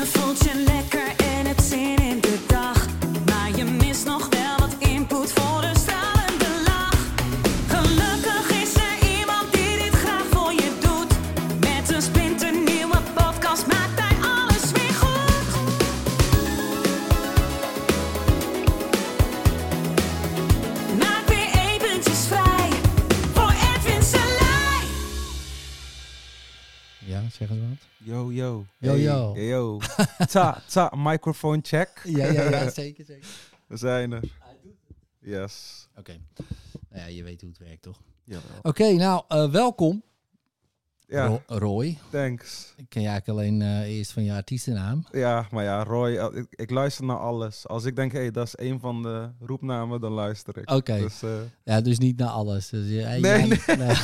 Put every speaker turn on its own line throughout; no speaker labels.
Je voelt
Ja?
Yo, yo.
Yo,
Hey,
yo.
hey, yo. Ta, ta, microphone check.
Ja, ja, ja, zeker, zeker.
We zijn er. Yes.
Oké. Nou ja, je weet hoe het werkt, toch?
Jawel.
Oké, nou, eh, welkom.
Ja,
Ro- Roy.
thanks.
Ik ken je eigenlijk alleen eh, eerst van je artiestennaam.
Ja, maar ja, Roy, eh, ik, ik luister naar alles. Als ik denk, hé, hey, dat is een van de roepnamen, dan luister ik.
Oké.
Dus, eh,
Ja, dus niet naar alles. Dus, je- hey,
Nee,
jij-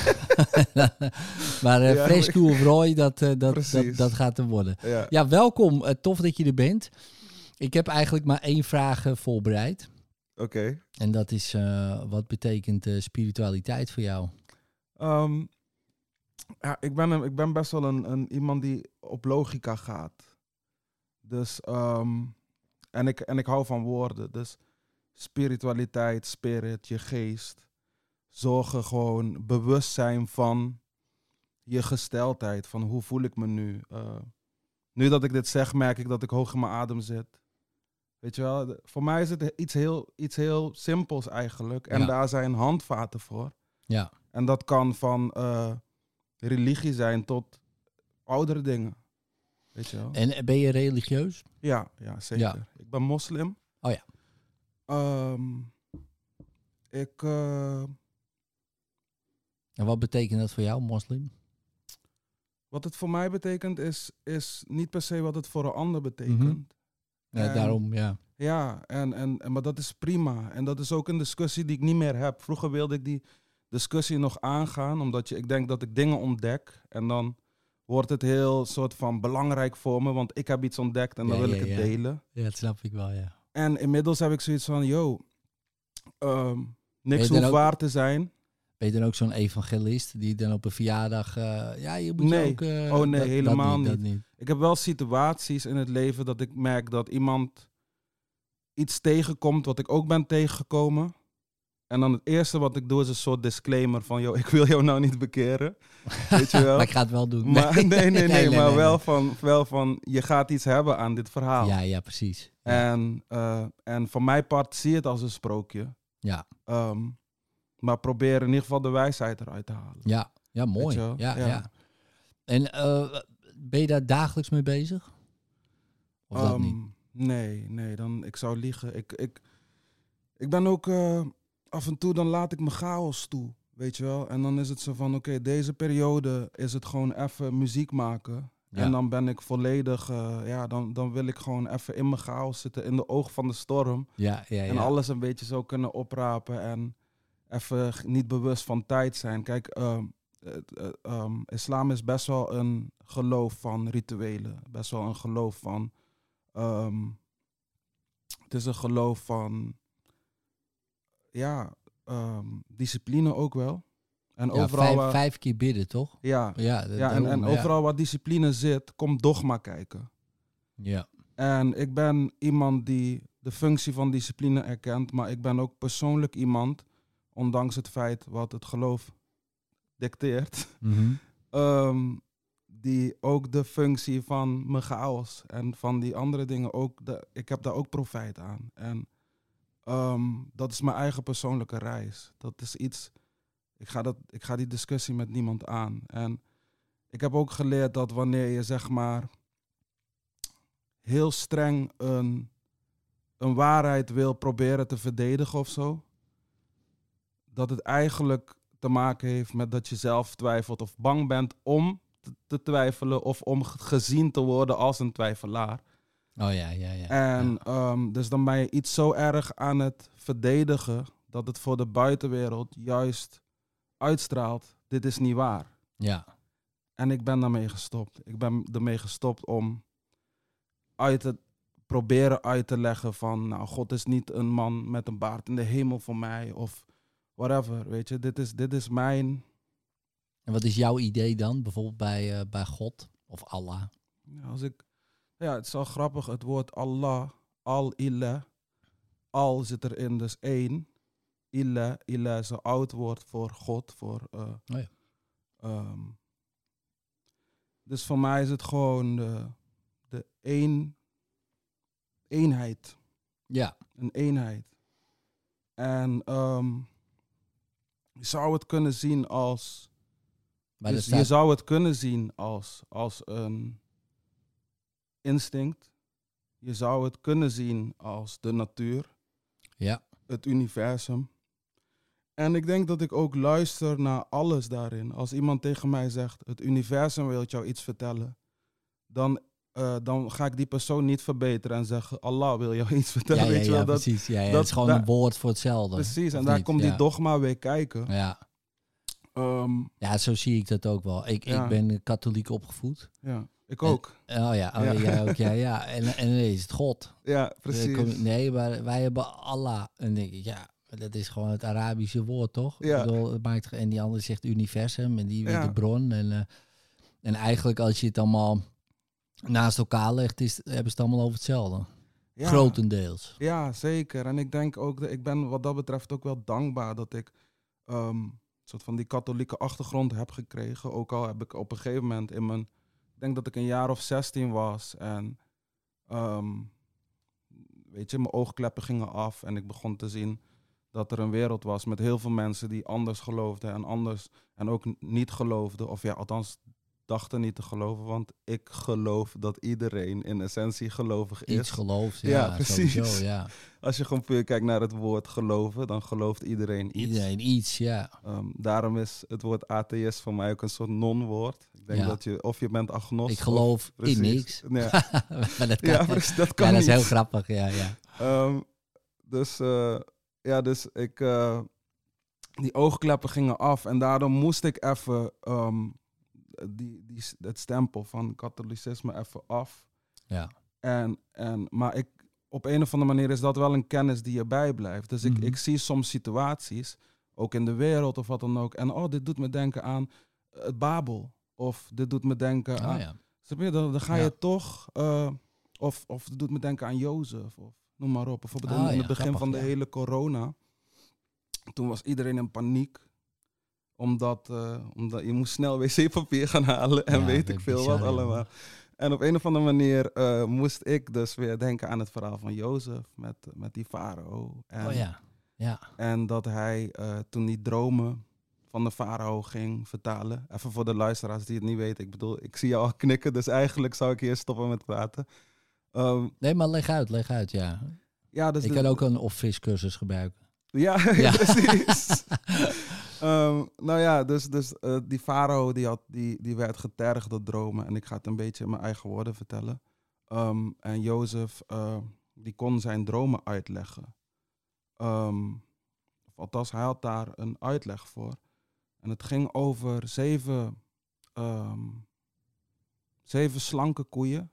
maar
Ja,
Fresh Cool of Roy, dat, dat, dat, dat gaat hem worden.
ja.
Ja, welkom. Tof dat je er bent. Ik heb eigenlijk maar één vraag voorbereid.
Oké.
En dat is, wat betekent spiritualiteit voor jou?
Ehm, ja, ik ben, ik ben best wel een, een, iemand die op logica gaat. Dus, ehm, en, ik, en ik hou van woorden. Dus spiritualiteit, spirit, je geest. Zorgen gewoon bewust zijn van je gesteldheid. Van hoe voel ik me nu? Eh, nu dat ik dit zeg, merk ik dat ik hoog in mijn adem zit. Weet je wel, voor mij is het iets heel, iets heel simpels eigenlijk. En
Ja.
daar zijn handvaten voor.
Ja.
En dat kan van eh, religie zijn tot oudere dingen. Weet je wel?
En ben je religieus?
Ja, ja zeker.
Ja.
Ik ben moslim.
Oh ja.
Ehm, ik, eh,
En wat betekent dat voor jou, moslim?
wat het voor mij betekent is, is niet per se wat het voor een ander betekent.
Ja,
En-
daarom, ja.
Ja, en, en, en, maar dat is prima. En dat is ook een discussie die ik niet meer heb. Vroeger wilde ik die discussie nog aangaan, omdat je, ik denk dat ik dingen ontdek. En dan wordt het heel soort van belangrijk voor me, want ik heb iets ontdekt en dan
Ja,
wil
ja,
ik het delen.
Ja, dat snap ik wel, ja.
En inmiddels heb ik zoiets van, yo, ehm, niks hoeft
ook-
waar te zijn.
Ben je dan ook zo'n evangelist die dan op een verjaardag... eh, ja, je moet
Nee.
ook... eh,
Oh, nee, helemaal
dat
niet.
Dat niet.
Ik heb wel situaties in het leven dat ik merk dat iemand iets tegenkomt wat ik ook ben tegengekomen. En dan het eerste wat ik doe is een soort disclaimer van, yo, ik wil jou nou niet bekeren. Weet je wel?
maar ik ga het wel doen.
Maar, nee, nee, nee,
nee,
maar wel. Van, wel van, je gaat iets hebben aan dit verhaal.
Ja, ja, precies.
En, eh, en van mijn part zie je het als een sprookje.
ja.
Ehm, maar probeer in ieder geval de wijsheid eruit te halen.
Ja, ja, mooi. Ja, ja.
Ja.
En eh, ben je daar dagelijks mee bezig? Of dat
Ehm,
niet?
Nee, nee, dan, ik zou liegen. Ik, ik, ik ben ook eh, af en toe, dan laat ik me chaos toe, weet je wel. En dan is het zo van, oké, deze periode is het gewoon even muziek maken.
Ja.
En dan ben ik volledig, eh, ja, dan, dan wil ik gewoon even in mijn chaos zitten, in de oog van de storm.
Ja, ja, ja.
En alles een beetje zo kunnen oprapen en even niet bewust van tijd zijn. Kijk, ehm, eh, ehm, islam is best wel een geloof van rituelen. Best wel een geloof van. ehm, het is een geloof van. Ja, ehm, discipline ook wel. En
Ja,
overal.
vijf,
waar-
vijf keer bidden, toch?
ja,
Ja, dat-
ja, en,
daarom,
overal waar discipline zit, komt dogma kijken.
Ja,
En ik ben iemand die de functie van discipline erkent, maar ik ben ook persoonlijk iemand, ondanks het feit wat het geloof dicteert,
Mhm.
ehm, die ook de functie van mijn chaos en van die andere dingen ook, de, ik heb daar ook profijt aan. En ehm, dat is mijn eigen persoonlijke reis. Dat is iets, ik ga, dat, ik ga die discussie met niemand aan. En ik heb ook geleerd dat wanneer je zeg maar heel streng een, een waarheid wil proberen te verdedigen of zo, dat het eigenlijk te maken heeft met dat je zelf twijfelt of bang bent om te, twijfelen of om ge- gezien te worden als een twijfelaar.
Oh ja, ja, ja.
En
ja.
ehm, dus dan ben je iets zo erg aan het verdedigen dat het voor de buitenwereld juist uitstraalt, dit is niet waar.
ja.
En ik ben daarmee gestopt. Ik ben ermee gestopt om uit te proberen uit te leggen van, nou, God is niet een man met een baard in de hemel voor mij of whatever, weet je. Dit is, dit is mijn,
En wat is jouw idee dan? Bijvoorbeeld bij, eh, bij God of Allah?
Ja, Als ik Ja, het is wel grappig. Het woord Allah, al-ilah. Al zit erin, dus één. Ilah, ilah is een oud woord voor God. Voor, eh,
Oh ja.
ehm, dus voor mij is het gewoon de, de één, eenheid.
Ja.
Een eenheid. En ehm, je zou het kunnen zien als
Maar staat,
je zou het kunnen zien als, als een instinct. Je zou het kunnen zien als de natuur,
ja.
het universum. En ik denk dat ik ook luister naar alles daarin. Als iemand tegen mij zegt, het universum wil jou iets vertellen, dan, eh, dan ga ik die persoon niet verbeteren en zeggen, Allah wil jou iets vertellen.
Ja, ja,
weet
ja,
wel? Dat,
precies. Ja,
dat-
het is gewoon een woord voor hetzelfde.
precies, en daar
niet?
komt die dogma weer kijken.
Ja.
Ehm,
ja, zo zie ik dat ook wel. Ik, ik ben katholiek opgevoed.
ja, ik
En-
ook.
Oh ja, oh,
Ja.
jij ook. Ja, ja. En, en dan is het God.
Ja,
Eh,
precies.
Nee, maar wij hebben Allah. En dan denk ik, ja, dat is gewoon het Arabische woord, toch?
Ja.
Bedoel, het maakt, en die andere zegt universum en die weer
Ja.
de bron. En, eh, en eigenlijk als je het allemaal naast elkaar legt, is, hebben ze het allemaal over hetzelfde.
Ja.
Grotendeels.
Ja, zeker. En ik denk ook, dat ik ben wat dat betreft ook wel dankbaar dat ik een soort van die katholieke achtergrond heb gekregen. Ook al heb ik op een gegeven moment in mijn, denk dat ik een jaar of 16 was en ehm, weet je, mijn oogkleppen gingen af en ik begon te zien dat er een wereld was met heel veel mensen die anders geloofden en anders en ook niet geloofden. Of ja, althans dachten niet te geloven, want ik geloof dat iedereen in essentie gelovig is.
Iets gelooft, ja,
Ja, precies.
sowieso, ja.
Als je gewoon puur kijkt naar het woord geloven, dan gelooft iedereen iets.
Iedereen iets, ja.
Ehm, daarom is het woord atheïst voor mij ook een soort non-woord. Ik denk
Ja.
dat je, of je bent agnost.
Ik geloof
of,
in niks.
Ja,
maar dat kan,
ja precies, dat kan
ja, dat is
niet.
heel grappig, ja, ja.
Ehm, dus eh, ja, dus ik, eh, die oogkleppen gingen af en daardoor moest ik even ehm, die, die, het stempel van katholicisme even af.
ja.
En, en, maar ik, op een of andere manier is dat wel een kennis die erbij blijft. Dus ik,
Mhm.
ik zie soms situaties, ook in de wereld of wat dan ook. En oh, dit doet me denken aan het Babel. Of dit doet me denken aan...
Oh, ja.
Snap je? Dan, dan ga
Ja.
je toch... eh, of, of het doet me denken aan Jozef. Of noem maar op. Bijvoorbeeld in,
Ah,
in
ja,
het begin
grappig,
van de hele corona. Toen was iedereen in paniek. Omdat, eh, omdat je moest snel wc-papier gaan halen. En
Ja,
weet ik veel
bizar,
wat allemaal. En op een of andere manier eh, moest ik dus weer denken aan het verhaal van Jozef. Met, met die farao. En,
Oh ja, ja.
en dat hij eh, toen die dromen van de farao ging vertalen. Even voor de luisteraars die het niet weten. Ik bedoel, ik zie jou al knikken, dus eigenlijk zou ik hier stoppen met praten. Ehm,
Nee, maar leg uit, leg uit, ja.
ja, dus
ik kan ook een of-vis cursus gebruiken.
Ja,
Ja.
precies. Ehm, nou ja, dus, dus eh, die farao die, had, die, die werd getergd door dromen. En ik ga het een beetje in mijn eigen woorden vertellen. Ehm, en Jozef, eh, die kon zijn dromen uitleggen. Ehm, althans, hij had daar een uitleg voor. En het ging over zeven, ehm, zeven slanke koeien.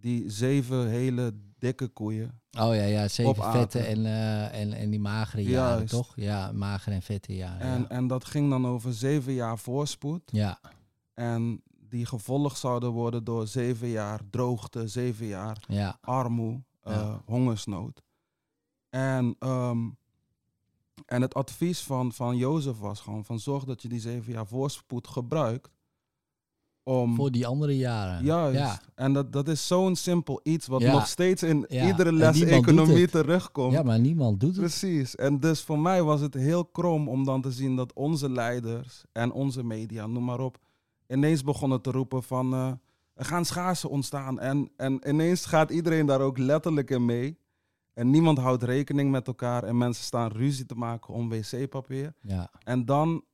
Die zeven hele dikke koeien
Oh ja, ja, zeven vette en, eh, en, en die magere jaren,
Juist.
toch? Ja, magere en vette jaren.
En,
ja.
en dat ging dan over zeven jaar voorspoed.
ja,
En die gevolgd zouden worden door zeven jaar droogte, zeven jaar
ja,
armoe, eh,
Ja.
hongersnood. En, ehm, en het advies van, van Jozef was gewoon van zorg dat je die zeven jaar voorspoed gebruikt. Om,
voor die andere jaren.
juist.
Ja,
En dat, dat is zo'n simpel iets wat
Ja.
nog steeds in
Ja.
iedere les economie terugkomt.
ja, maar niemand doet het.
Precies. En dus voor mij was het heel krom om dan te zien dat onze leiders en onze media, noem maar op, ineens begonnen te roepen van eh, er gaan schaarsen ontstaan. En, en ineens gaat iedereen daar ook letterlijk in mee. En niemand houdt rekening met elkaar en mensen staan ruzie te maken om wc-papier.
Ja,
En dan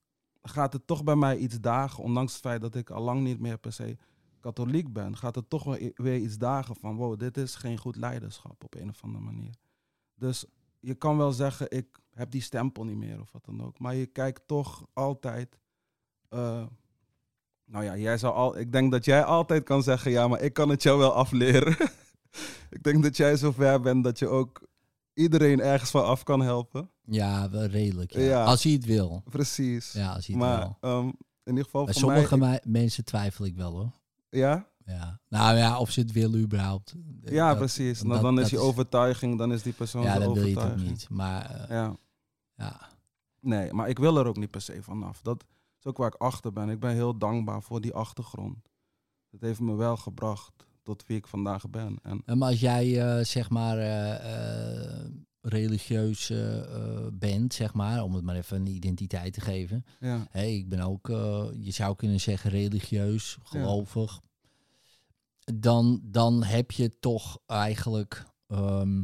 gaat het toch bij mij iets dagen, ondanks het feit dat ik al lang niet meer per se katholiek ben, gaat het toch weer iets dagen van wow, dit is geen goed leiderschap op een of andere manier. Dus je kan wel zeggen, ik heb die stempel niet meer of wat dan ook. Maar je kijkt toch altijd. eh, nou ja, jij zou al, ik denk dat jij altijd kan zeggen, ja, maar ik kan het jou wel afleren. ik denk dat jij zover bent dat je ook iedereen ergens van af kan helpen.
Ja wel redelijk. Ja.
Ja.
Als hij het wil.
Precies.
Ja, als hij het
maar
wil.
ehm, in ieder geval
Bij
voor
sommige
mij...
me- mensen twijfel ik wel hoor.
Ja?
Ja. Nou ja, of ze het willen überhaupt.
Ja,
Dat-
precies. Nou,
dat-
dan is
dat
die overtuiging, dan is die persoon
Ja, dan wil je het niet. Maar eh,
Ja.
ja.
Nee, maar ik wil er ook niet per se vanaf. Dat is ook waar ik achter ben. Ik ben heel dankbaar voor die achtergrond. Het heeft me wel gebracht tot wie ik vandaag ben. En
En Maar als jij eh, zeg maar eh, eh, religieus eh, eh, bent, zeg maar, om het maar even een identiteit te geven.
ja,
Hé, ik ben ook, eh, je zou kunnen zeggen, religieus, gelovig. Dan, dan heb je toch eigenlijk, ehm,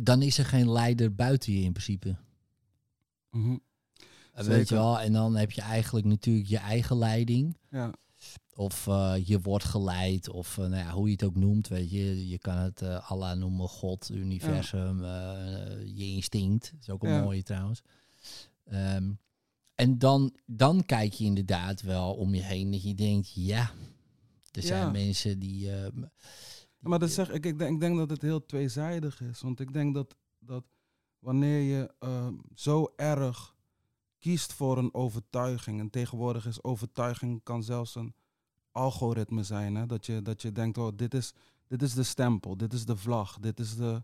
dan is er geen leider buiten je in principe.
mhm,
Weet je wel? En dan heb je eigenlijk natuurlijk je eigen leiding.
ja,
Of eh, je wordt geleid, of eh, nou ja, hoe je het ook noemt, weet je. Je kan het eh Allah noemen, God, universum, je instinct. Dat is ook een
Ja.
mooie trouwens. Ehm, en dan, dan kijk je inderdaad wel om je heen dat je denkt, ja, er zijn mensen die... die-
maar dat zeg ik, ik denk, ik denk dat het heel tweezijdig is. Want ik denk dat, dat wanneer je ehm, zo erg kiest voor een overtuiging, en tegenwoordig is overtuiging kan zelfs een algoritme zijn. Hè? Dat, je, dat je denkt, oh, dit is, dit is de stempel, dit is de vlag, dit is, de,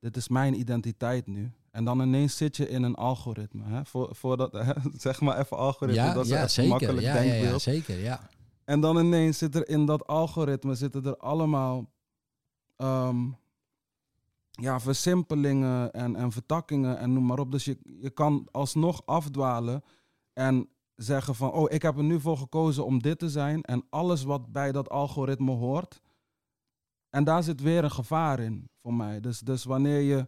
dit is mijn identiteit nu. En dan ineens zit je in een algoritme. Hè? Voor, voordat, hè? zeg maar even algoritme,
ja,
dat is
ja,
echt
zeker.
makkelijk
Ja, ja,
denkbeeld.
ja, zeker, ja.
En dan ineens zit er in dat algoritme zitten er allemaal ehm, ja, versimpelingen en, en vertakkingen en noem maar op. Dus je, je kan alsnog afdwalen en zeggen van, oh, ik heb er nu voor gekozen om dit te zijn. En alles wat bij dat algoritme hoort. En daar zit weer een gevaar in voor mij. Dus, dus wanneer je,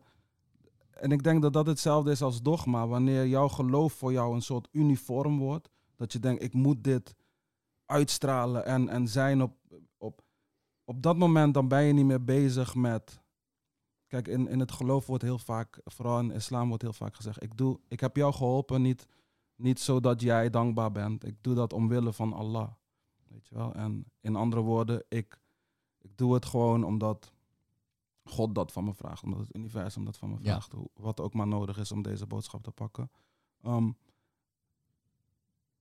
en ik denk dat dat hetzelfde is als dogma, wanneer jouw geloof voor jou een soort uniform wordt. Dat je denkt, ik moet dit uitstralen en, en zijn op, op, op dat moment, dan ben je niet meer bezig met. Kijk, in, in het geloof wordt heel vaak, vooral in islam wordt heel vaak gezegd: ik, doe, ik heb jou geholpen, niet, niet zodat jij dankbaar bent. Ik doe dat omwille van Allah. Weet je wel? En in andere woorden, ik, ik doe het gewoon omdat God dat van me vraagt, omdat het universum dat van me
Ja.
vraagt. Wat ook maar nodig is om deze boodschap te pakken. Ehm,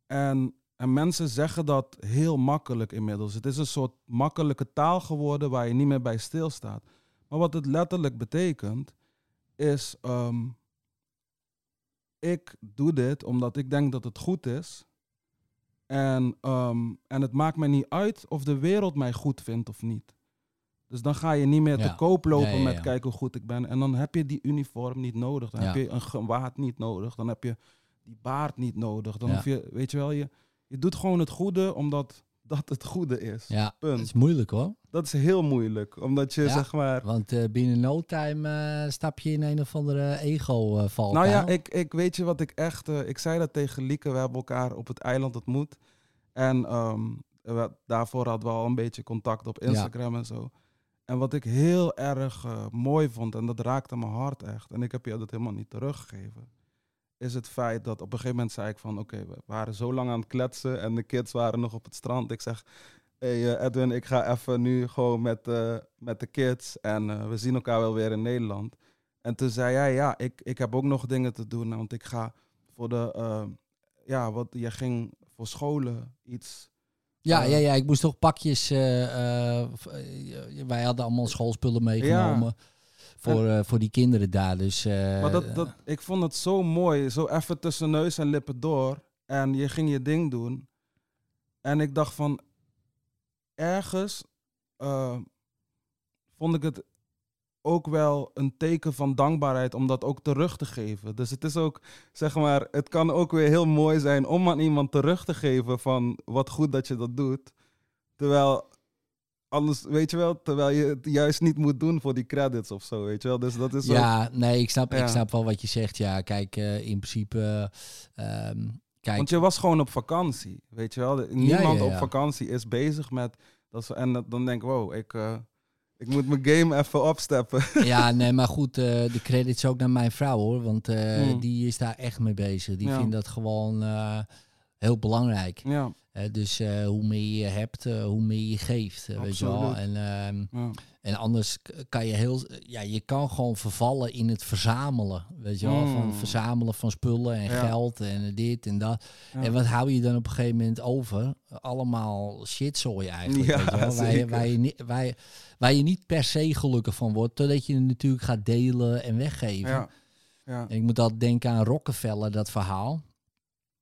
en, en mensen zeggen dat heel makkelijk inmiddels. Het is een soort makkelijke taal geworden waar je niet meer bij stilstaat. Maar wat het letterlijk betekent, is: ehm, ik doe dit omdat ik denk dat het goed is. En, ehm, en het maakt me niet uit of de wereld mij goed vindt of niet. Dus dan ga je niet meer
Ja.
te koop lopen
Ja, ja,
met kijken hoe goed ik ben. En dan heb je die uniform niet nodig. Dan heb je een gewaad niet nodig. Dan heb je die baard niet nodig. Dan hoef je, weet je wel, je, je doet gewoon het goede omdat dat het goede is.
Ja,
Punt.
dat is moeilijk hoor.
Dat is heel moeilijk, omdat je
Ja.
zeg maar...
Want eh, binnen no time eh, stap je in een of andere ego-val.
Nou ja, ik, ik weet je wat ik echt... eh, ik zei dat tegen Lieke, we hebben elkaar op het eiland ontmoet. En ehm, we- daarvoor hadden we al een beetje contact op Instagram en zo. En wat ik heel erg eh, mooi vond, en dat raakte mijn hart echt... en ik heb je dat helemaal niet teruggegeven... is het feit dat op een gegeven moment zei ik van... oké, we waren zo lang aan het kletsen en de kids waren nog op het strand. Ik zeg, hey, eh, Edwin, ik ga even nu gewoon met, eh, met de kids... en eh, we zien elkaar wel weer in Nederland... En toen zei hij, ja, ik, ik heb ook nog dingen te doen. Want ik ga voor de, ja, wat, je ging voor scholen iets.
Ja, ja, ja, ik moest toch pakjes. wij hadden allemaal schoolspullen meegenomen. Voor, eh, voor die kinderen daar. Dus, eh,
maar dat, dat, ik vond het zo mooi, zo even tussen neus en lippen door. En je ging je ding doen. En ik dacht van, ergens eh, vond ik het ook wel een teken van dankbaarheid om dat ook terug te geven. Dus het is ook, zeg maar, het kan ook weer heel mooi zijn om aan iemand terug te geven van wat goed dat je dat doet. Terwijl, anders, weet je wel, terwijl je het juist niet moet doen voor die credits of zo, weet je wel. Dus dat is ook,
ja, nee, ik snap, ik snap wel wat je zegt. Ja, kijk, eh, in principe. eh, ehm, kijk,
Want je was gewoon op vakantie, weet je wel. Niemand
ja,
op vakantie is bezig met... Dat ze, en dat- dan denk ik, wow, ik, eh, ik moet mijn game even opsteppen.
ja, nee, maar goed, eh, de credits ook naar mijn vrouw hoor. Want
Hmm.
die is daar echt mee bezig. Die
Ja.
vindt dat gewoon. Heel belangrijk.
Ja,
Hè, dus eh, hoe meer je hebt, eh, hoe meer je geeft. eh, weet je wel. En, ehm,
ja.
en anders kan je heel, ja, je kan gewoon vervallen in het verzamelen. Weet je wel, van
Mm.
verzamelen van spullen en
Ja.
geld en dit en dat.
Ja.
En wat hou je dan op een gegeven moment over? Allemaal shitzooi eigenlijk.
Ja,
weet je wel? Waar, je, waar, je niet, waar, je, waar je niet per se gelukkig van wordt, totdat je het natuurlijk gaat delen en weggeven.
Ja. Ja.
En ik moet altijd denken aan Rockefeller, dat verhaal.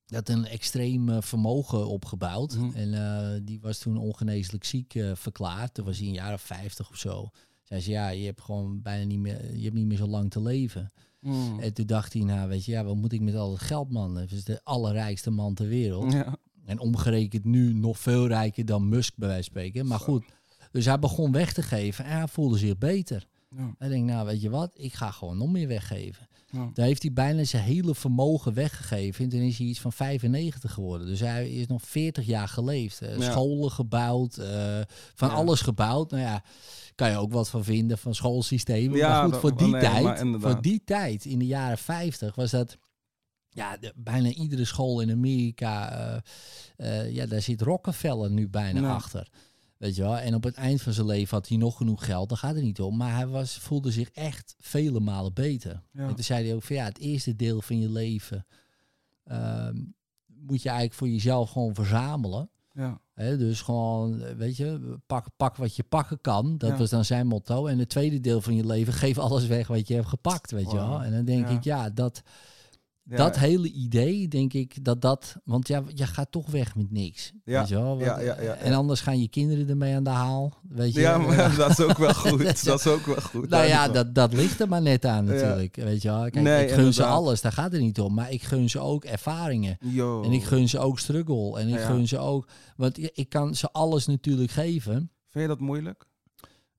Dat een extreem eh, vermogen opgebouwd.
Mhm.
En eh, die was toen ongeneeslijk ziek eh, verklaard. Toen was hij een jaar of vijftig of zo. Zei ze, ja, je hebt gewoon bijna niet meer, je hebt niet meer zo lang te leven.
Mm.
En toen dacht hij, nou weet je, ja, wat moet ik met al dat geld, man? Hij is de allerrijkste man ter wereld.
Ja.
En omgerekend nu nog veel rijker dan Musk, bij wijze van spreken. Maar goed, dus hij begon weg te geven en hij voelde zich beter.
Ja.
Hij denkt, nou weet je wat, ik ga gewoon nog meer weggeven.
Ja.
Daar heeft hij bijna zijn hele vermogen weggegeven. En toen is hij iets van 95 geworden. Dus hij is nog 40 jaar geleefd. Eh,
Ja.
Scholen gebouwd, eh, van
Ja.
alles gebouwd. Nou ja, kan je ook wat van vinden van schoolsystemen. Maar goed, voor die,
nee,
tijd, voor die tijd, in de jaren 50, was dat... Ja, de- bijna iedere school in Amerika, eh, ja, daar zit Rockefeller nu bijna achter. Weet je wel? En op het eind van zijn leven had hij nog genoeg geld, daar gaat het niet om. Maar hij was, voelde zich echt vele malen beter.
Ja.
En toen zei hij ook van ja, het eerste deel van je leven ehm, moet je eigenlijk voor jezelf gewoon verzamelen.
Ja.
Dus gewoon, weet je, pak, pak wat je pakken kan. Dat
Ja.
was dan zijn motto. En het tweede deel van je leven, geef alles weg wat je hebt gepakt, weet je wel. En dan denk
Ja.
ik, ja, dat,
Ja.
dat hele idee, denk ik, dat dat... Want ja, je gaat toch weg met niks.
Ja,
Weet je wel?
ja,
Want,
ja, ja,
En anders gaan je kinderen ermee aan de haal. Weet je?
Ja, maar dat is ook wel goed.
Dat is-
dat is ook wel goed.
Nou ja, dat, dat ligt er maar net aan natuurlijk. Weet je wel? Kijk,
Nee,
ik gun ze alles, daar gaat het niet om. Maar ik gun ze ook ervaringen.
Yo.
En ik gun ze ook struggle. En ik gun ze ook... Want ik, ik kan ze alles natuurlijk geven.
Vind je dat moeilijk?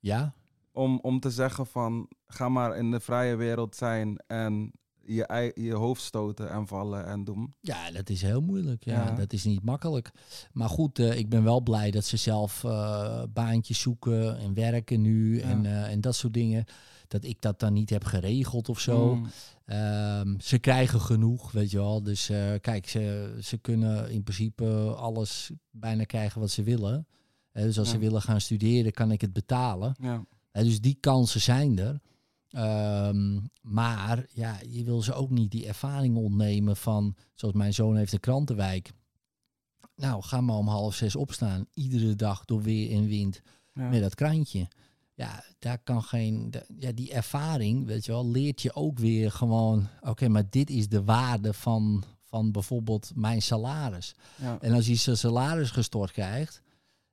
Ja,
Om, om te zeggen van, ga maar in de vrije wereld zijn en je, je hoofd stoten en vallen en doen.
ja dat is heel moeilijk. Ja,
Ja.
Dat is niet makkelijk. Maar goed, eh, ik ben wel blij dat ze zelf eh, baantjes zoeken en werken nu.
Ja.
En, eh, en dat soort dingen. Dat ik dat dan niet heb geregeld of zo.
Mm.
Ehm, ze krijgen genoeg, weet je wel. Dus kijk, ze, ze kunnen in principe alles bijna krijgen wat ze willen. Dus als
Ja.
ze willen gaan studeren, kan ik het betalen.
Ja.
Dus die kansen zijn er. Ehm, maar ja, je wil ze ook niet die ervaring ontnemen van, zoals mijn zoon heeft de krantenwijk. Nou, ga maar om half zes opstaan, iedere dag door weer en wind
Ja.
met dat krantje. Ja, daar kan geen. Ja, die ervaring, weet je wel, leert je ook weer gewoon. Oké, maar dit is de waarde van, van bijvoorbeeld mijn salaris.
Ja.
En als hij zijn salaris gestort krijgt,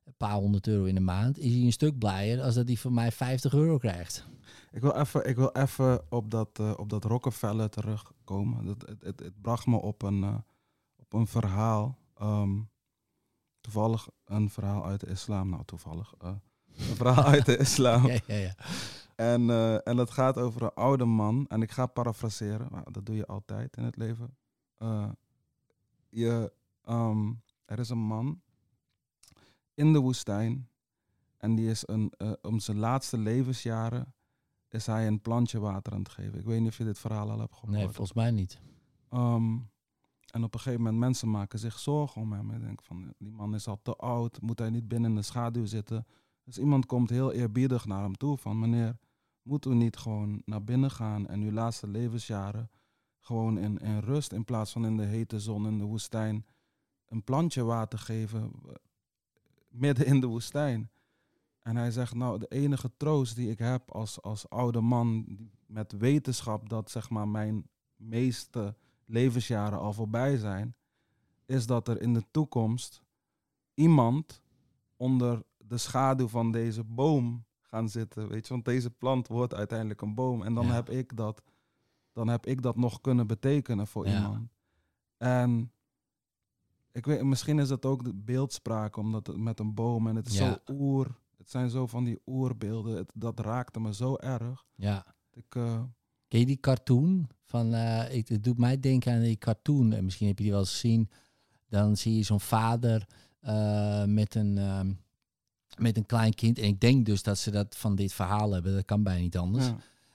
een paar honderd euro in de maand, is hij een stuk blijer als dat hij van mij 50 euro krijgt.
Ik wil even, ik wil even op, dat, eh, op dat Rockefeller terugkomen. Dat, het, het, het bracht me op een, eh, op een verhaal. ehm, toevallig een verhaal uit de islam. Nou, toevallig. eh, een verhaal uit de islam.
Ja, ja, ja.
En, en dat gaat over een oude man. En ik ga parafraseren. maar dat doe je altijd in het leven. Je, ehm, er is een man in de woestijn. En die is een, om zijn laatste levensjaren is hij een plantje water aan het geven. Ik weet niet of je dit verhaal al hebt gehoord.
Nee, volgens mij niet.
Ehm, en op een gegeven moment mensen maken zich zorgen om hem. Ik denk van, die man is al te oud. Moet hij niet binnen in de schaduw zitten? Dus iemand komt heel eerbiedig naar hem toe van, meneer, moet u niet gewoon naar binnen gaan en uw laatste levensjaren gewoon in, in rust in plaats van in de hete zon in de woestijn een plantje water geven eh, midden in de woestijn. En hij zegt, nou, de enige troost die ik heb als, als oude man met wetenschap dat zeg maar mijn meeste levensjaren al voorbij zijn, is dat er in de toekomst iemand onder de schaduw van deze boom gaan zitten. Weet je, want deze plant wordt uiteindelijk een boom. En dan
Ja.
heb ik dat, dan heb ik dat nog kunnen betekenen voor
Ja.
iemand. En ik weet, misschien is het ook de beeldspraak, omdat het met een boom en het is
Ja.
zo oer. Het zijn zo van die oerbeelden. Het, dat raakte me zo erg.
Ja.
Ik, eh,
Ken je die cartoon? Van, eh, ik, het doet mij denken aan die cartoon. En misschien heb je die wel eens gezien. Dan zie je zo'n vader eh, met, een, ehm, met een klein kind. En ik denk dus dat ze dat van dit verhaal hebben. Dat kan bijna niet anders.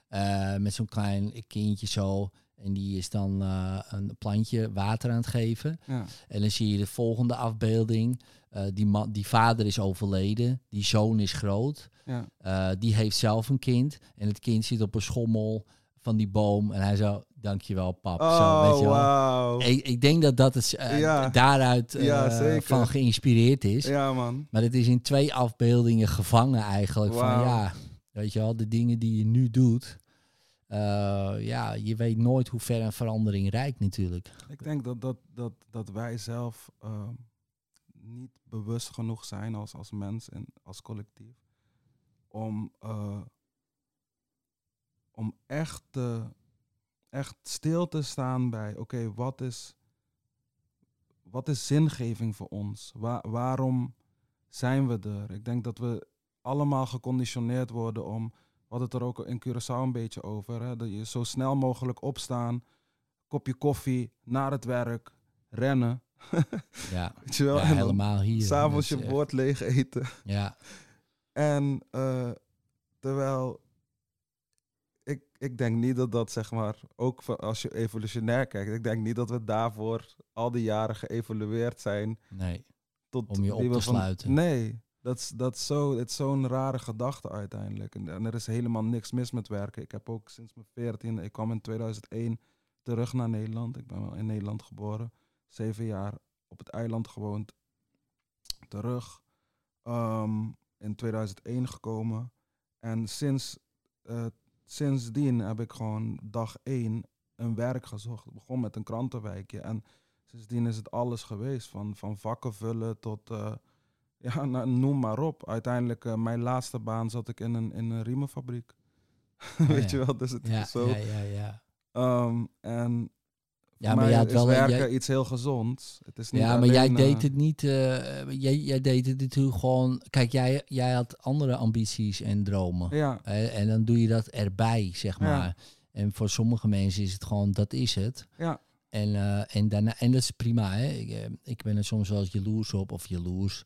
ja.
Met zo'n klein kindje zo. En die is dan eh, een plantje water aan het geven.
Ja.
En dan zie je de volgende afbeelding. Eh, die, man, die vader is overleden. Die zoon is groot.
Ja.
Eh, die heeft zelf een kind. En het kind zit op een schommel van die boom. En hij zo, dankjewel pap. zo, weet
Oh,
je wel.
wauw.
Ik, ik denk dat dat het,
Ja.
daaruit van geïnspireerd is.
Ja, man.
Maar het is in twee afbeeldingen gevangen eigenlijk. Van ja, weet je wel, de dingen die je nu doet. Eh, ja, je weet nooit hoe ver een verandering reikt natuurlijk.
Ik denk dat, dat, dat, dat wij zelf ehm, niet bewust genoeg zijn als, als mens en als collectief om, eh, om echt, echt stil te staan bij, oké, wat, is, wat is zingeving voor ons? Wa- waarom zijn we er? Ik denk dat we allemaal geconditioneerd worden om, hadden het er ook in Curaçao een beetje over, hè, dat je zo snel mogelijk opstaan, kopje koffie, naar het werk, rennen.
Ja,
Weet je wel?
ja
en dan
helemaal hier.
s'avonds je bord leeg eten.
Ja,
En eh, terwijl ik, ik denk niet dat dat zeg maar, ook als je evolutionair kijkt, ik denk niet dat we daarvoor al die jaren geëvolueerd zijn
nee.
tot
Om je op te sluiten.
Nee, dat is zo, het zo'n rare gedachte uiteindelijk. En, er is helemaal niks mis met werken. Ik heb ook sinds mijn 14, ik kwam in 2001 terug naar Nederland. Ik ben wel in Nederland geboren, zeven jaar op het eiland gewoond, terug. Ehm, in 2001 gekomen. En sinds, eh, sindsdien heb ik gewoon dag één een werk gezocht. Ik begon met een krantenwijkje. En sindsdien is het alles geweest. Van, van vakken vullen tot, eh, ja, nou, noem maar op. Uiteindelijk, eh, mijn laatste baan zat ik in een, in een riemenfabriek. Weet
ja.
je wel, dus het
Ja,
is zo.
ja, ja, ja.
Ehm, en
Ja, maar had
is
wel-
werken
jij-
iets heel gezonds. Het is niet
Ja, maar jij deed
eh,
het niet. eh, jij, jij deed het natuurlijk gewoon. Kijk, jij, jij had andere ambities en dromen.
Ja,
en dan doe je dat erbij, zeg
Ja.
maar. En voor sommige mensen is het gewoon, dat is het.
ja,
En, en, daarna, en dat is prima. Hè? Ik, ik ben er soms wel eens jaloers op, of jaloers.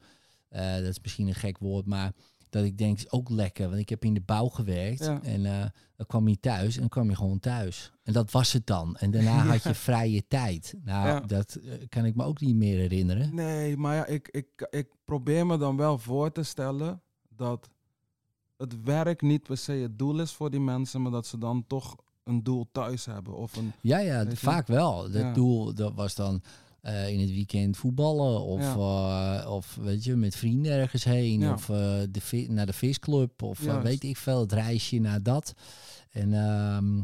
Eh, dat is misschien een gek woord, maar dat ik denk, is ook lekker. Want ik heb in de bouw gewerkt
Ja.
en eh, dan kwam je thuis en dan kwam je gewoon thuis. En dat was het dan. En daarna had je vrije tijd. Nou,
Ja.
dat eh, kan ik me ook niet meer herinneren.
Nee, maar ja, ik, ik, ik probeer me dan wel voor te stellen dat het werk niet per se het doel is voor die mensen, maar dat ze dan toch een doel thuis hebben. Of een,
Ja, ja, vaak wel. Het doel dat was dan eh, in het weekend voetballen of, eh, of weet je, met vrienden ergens heen
Ja.
of eh, de naar de visclub of weet ik veel, het reisje naar dat. En ehm,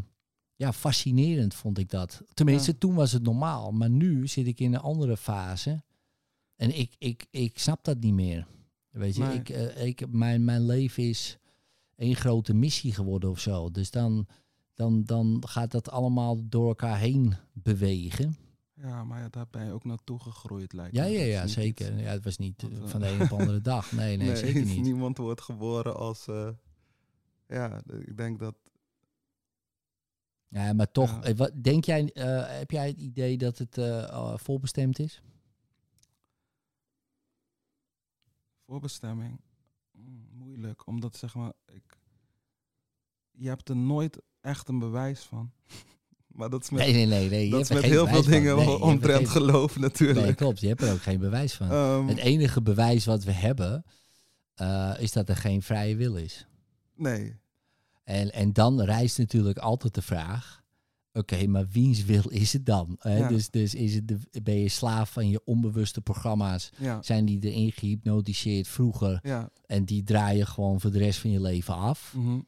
ja, fascinerend vond ik dat. Tenminste,
Ja.
toen was het normaal, maar nu zit ik in een andere fase en ik, ik, ik snap dat niet meer. Weet je,
Nee.
ik, ik, mijn, mijn leven is één grote missie geworden of zo. Dus dan, dan, dan gaat dat allemaal door elkaar heen bewegen.
Ja, maar ja, daar ben je ook naartoe gegroeid, lijkt
Ja,
me.
ja, ja,
niet
zeker.
iets-
Ja, het was niet eh, van de een op de andere dag. Nee, nee, zeker niet.
Niemand wordt geboren als. eh, ja, ik denk dat.
Ja, maar toch,
Ja.
eh, wat, denk jij, heb jij het idee dat het voorbestemd is?
Voorbestemming. mm, moeilijk, omdat zeg maar. Ik, je hebt er nooit echt een bewijs van. maar dat is met,
Nee, nee, nee. nee. je
dat is met heel veel dingen
Nee,
omtrent
geen-
geloof natuurlijk.
Nee, klopt. Je hebt er ook geen bewijs van.
Ehm,
Het enige bewijs wat we hebben, eh, is dat er geen vrije wil is.
nee.
En, en dan rijst natuurlijk altijd de vraag: oké, maar wiens wil is het dan?
Ja.
Dus, dus is het de, ben je slaaf van je onbewuste programma's?
Ja,
Zijn die erin gehypnotiseerd vroeger
ja.
en die draaien gewoon voor de rest van je leven af?
mhm.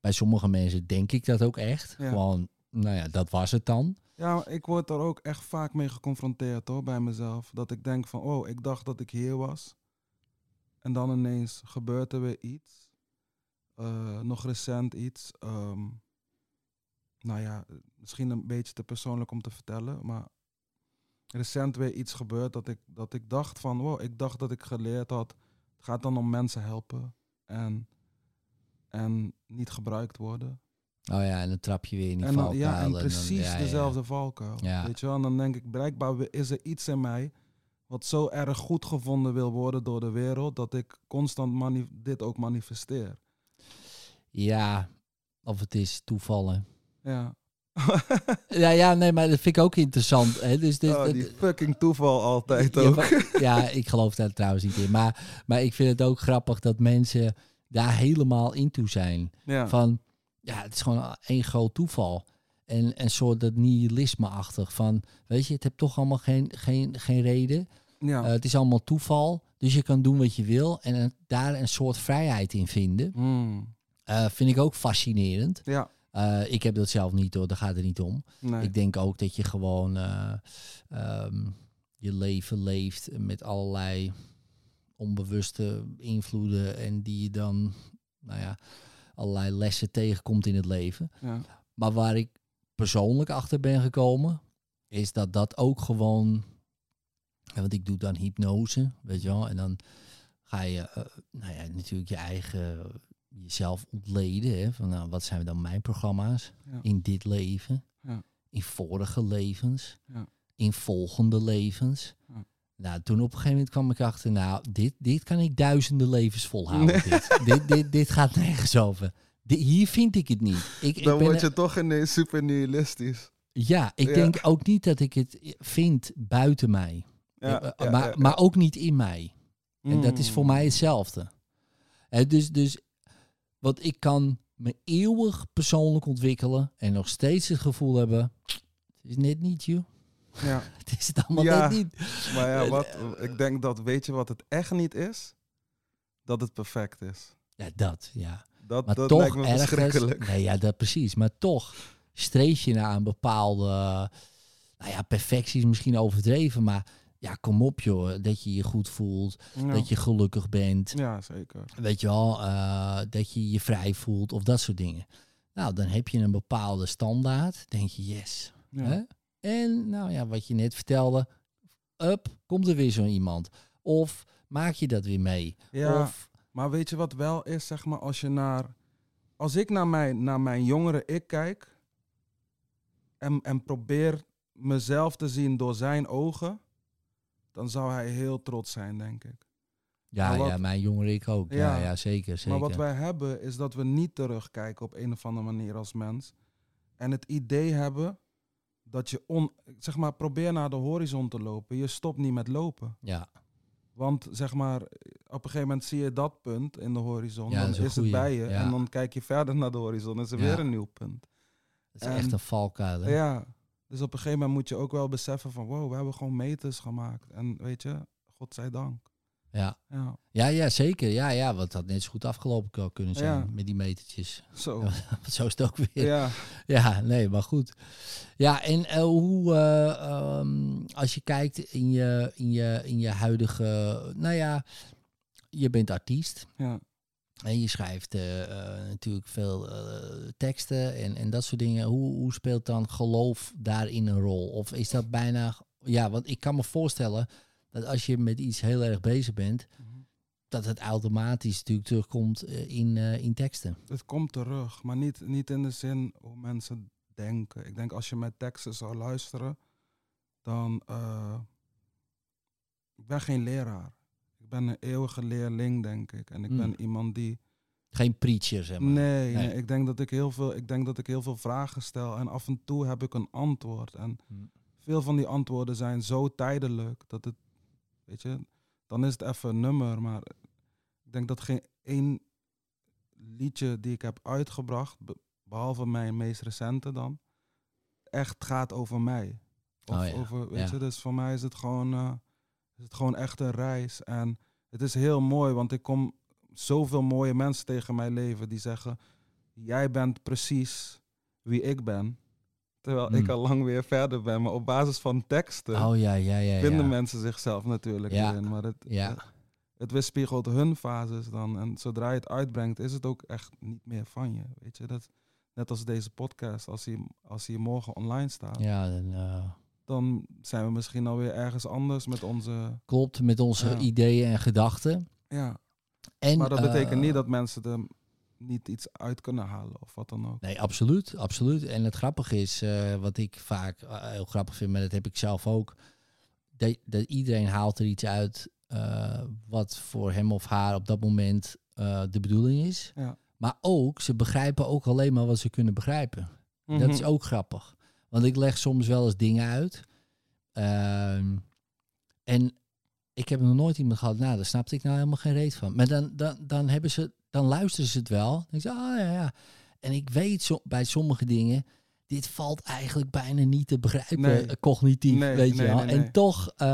Bij sommige mensen denk ik dat ook echt. Gewoon, nou ja, dat was het dan.
Ja, ik word er ook echt vaak mee geconfronteerd hoor, bij mezelf. Dat ik denk van, oh, ik dacht dat ik hier was. En dan ineens gebeurt er weer iets. Eh, nog recent iets. ehm, nou ja, misschien een beetje te persoonlijk om te vertellen. Maar recent weer iets gebeurd dat ik, dat ik dacht van, wow, ik dacht dat ik geleerd had. Het gaat dan om mensen helpen. En, en niet gebruikt worden.
Oh ja, en dan trap je weer in die
En dan,
valkuil.
ja, en precies
ja, ja.
dezelfde valkuil.
Ja.
Weet je wel? En dan denk ik, blijkbaar is er iets in mij wat zo erg goed gevonden wil worden door de wereld, dat ik constant dit ook manifesteer.
Ja, of het is toevallen.
Ja,
Ja, ja, nee, maar dat vind ik ook interessant. Hè? Dus, dus,
Oh, die fucking toeval altijd ook.
ja, ik geloof daar trouwens niet in. Maar, maar ik vind het ook grappig dat mensen daar helemaal into zijn.
Ja.
Van, ja, het is gewoon één groot toeval. En een soort dat nihilisme-achtig. Van, weet je, het heeft toch allemaal geen, geen, geen reden.
ja.
Eh, het is allemaal toeval. Dus je kan doen wat je wil. En daar een soort vrijheid in vinden.
Mm.
Vind ik ook fascinerend.
ja.
Eh, ik heb dat zelf niet hoor, daar gaat het niet om.
Nee.
Ik denk ook dat je gewoon eh, ehm, je leven leeft met allerlei onbewuste invloeden en die je dan, nou ja, allerlei lessen tegenkomt in het leven.
ja.
Maar waar ik persoonlijk achter ben gekomen, is dat dat ook gewoon, want ik doe dan hypnose, weet je wel, en dan ga je, eh, nou ja, natuurlijk je eigen jezelf ontleden, hè, van nou, wat zijn dan mijn programma's
Ja.
in dit leven,
Ja.
in vorige levens,
Ja.
in volgende levens. Nou, toen op een gegeven moment kwam ik achter, nou, dit, dit kan ik duizenden levens volhouden. Dit. dit, dit, dit gaat nergens over. Hier vind ik het niet. Ik, ik
Dan
ben
word je toch ineens super nihilistisch.
ja, ik
Ja.
denk ook niet dat ik het vind buiten mij.
Ja,
Eh,
ja,
maar, maar ook niet in mij. En dat is voor
Mm.
mij hetzelfde. Dus, dus wat ik kan me eeuwig persoonlijk ontwikkelen en nog steeds het gevoel hebben, het is net niet you.
Ja,
Het is het allemaal
Ja.
niet.
maar ja,
Eh,
wat, ik denk dat, weet je wat het echt niet is? Dat het perfect is.
Ja, dat, ja.
Dat,
Maar
dat
toch
lijkt me
ergens,
verschrikkelijk.
nee, ja, dat precies. Maar toch streef je naar een bepaalde, nou ja, perfectie is misschien overdreven, maar ja, kom op joh, dat je je goed voelt,
Ja.
dat je gelukkig bent,
ja, zeker.
weet je wel, eh, dat je je vrij voelt of dat soort dingen. Nou, dan heb je een bepaalde standaard, denk je yes.
Ja.
Hè? En nou ja, wat je net vertelde, up, komt er weer zo iemand. Of maak je dat weer mee.
Ja,
Of,
maar weet je wat wel is, zeg maar, als je naar... Als ik naar mijn, naar mijn jongere ik kijk... En, en probeer mezelf te zien door zijn ogen... Dan zou hij heel trots zijn, denk ik.
ja,
wat-
ja, mijn jongere ik ook. Ja,
Ja.
ja, zeker, zeker.
Maar wat wij hebben, is dat we niet terugkijken op een of andere manier als mens. En het idee hebben dat je on, zeg maar, probeer naar de horizon te lopen. Je stopt niet met lopen.
Ja,
Want zeg maar, op een gegeven moment zie je dat punt in de horizon.
Ja, dat
dan
is
het bij je.
ja.
En dan kijk je verder naar de horizon. Is er
Ja.
weer een nieuw punt.
het is
En-
echt een valkuil. hè?
Ja. Dus op een gegeven moment moet je ook wel beseffen van... Wow, we hebben gewoon meters gemaakt. En weet je, godzijdank.
Ja.
Ja,
Ja, ja, zeker. Ja, ja, want het had net zo goed afgelopen kunnen zijn
Ja.
met die metertjes.
zo.
Ja. Zo is het ook weer. Ja,
Ja.
nee, maar goed. Ja, en eh, hoe, eh, ehm, als je kijkt in je, in, je, in je huidige, nou ja, je bent artiest
ja.
en je schrijft eh, natuurlijk veel teksten en, en dat soort dingen. Hoe, hoe speelt dan geloof daarin een rol? Of is dat bijna, ja, want ik kan me voorstellen dat als je met iets heel erg bezig bent, dat het automatisch natuurlijk terugkomt eh, in, eh, in teksten.
Het komt terug, maar niet, niet in de zin hoe mensen denken. Ik denk als je met teksten zou luisteren, dan. eh, ik ben geen leraar. Ik ben een eeuwige leerling, denk ik. En ik
Mm.
ben iemand die.
Geen preacher, zeg maar.
Nee,
Nee.
nee, ik, denk dat ik, heel veel, ik denk dat ik heel veel vragen stel en af en toe heb ik een antwoord. En
Mm.
veel van die antwoorden zijn zo tijdelijk dat het. Weet je, dan is het even een nummer, maar ik denk dat geen één liedje die ik heb uitgebracht, be- behalve mijn meest recente dan, echt gaat over mij. Of
Oh ja,
over, weet
ja.
je, dus voor mij is het gewoon, eh, is het gewoon echt een reis. En het is heel mooi, want ik kom zoveel mooie mensen tegen mijn leven die zeggen, jij bent precies wie ik ben. Terwijl ik
Hmm.
al lang weer verder ben, maar op basis van teksten
Oh ja, ja, ja.
vinden mensen zichzelf natuurlijk in. Maar het,
Ja.
het, het weerspiegelt hun fases dan. En zodra je het uitbrengt, is het ook echt niet meer van je. Weet je, dat, net als deze podcast, als hij, als hij morgen online staat,
Ja, dan, eh,
dan zijn we misschien alweer ergens anders met onze.
klopt met onze ideeën en gedachten.
Ja.
En,
Maar dat betekent
eh,
niet dat mensen er niet iets uit kunnen halen of wat dan ook.
Nee, absoluut, absoluut. En het grappige is, eh, wat ik vaak eh, heel grappig vind, maar dat heb ik zelf ook, dat, dat iedereen haalt er iets uit eh, wat voor hem of haar op dat moment de bedoeling is.
Ja.
Maar ook, ze begrijpen ook alleen maar wat ze kunnen begrijpen. Dat is
Mhm.
ook grappig. Want ik leg soms wel eens dingen uit. Ehm, en ik heb nog nooit iemand gehad, nou, daar snapte ik nou helemaal geen reet van. Maar dan, dan, dan, hebben ze, dan luisteren ze het wel. Dan denk oh ja, ja. En ik weet zo, bij sommige dingen, dit valt eigenlijk bijna niet te begrijpen,
Nee.
eh, cognitief,
Nee,
weet je wel. En toch, eh,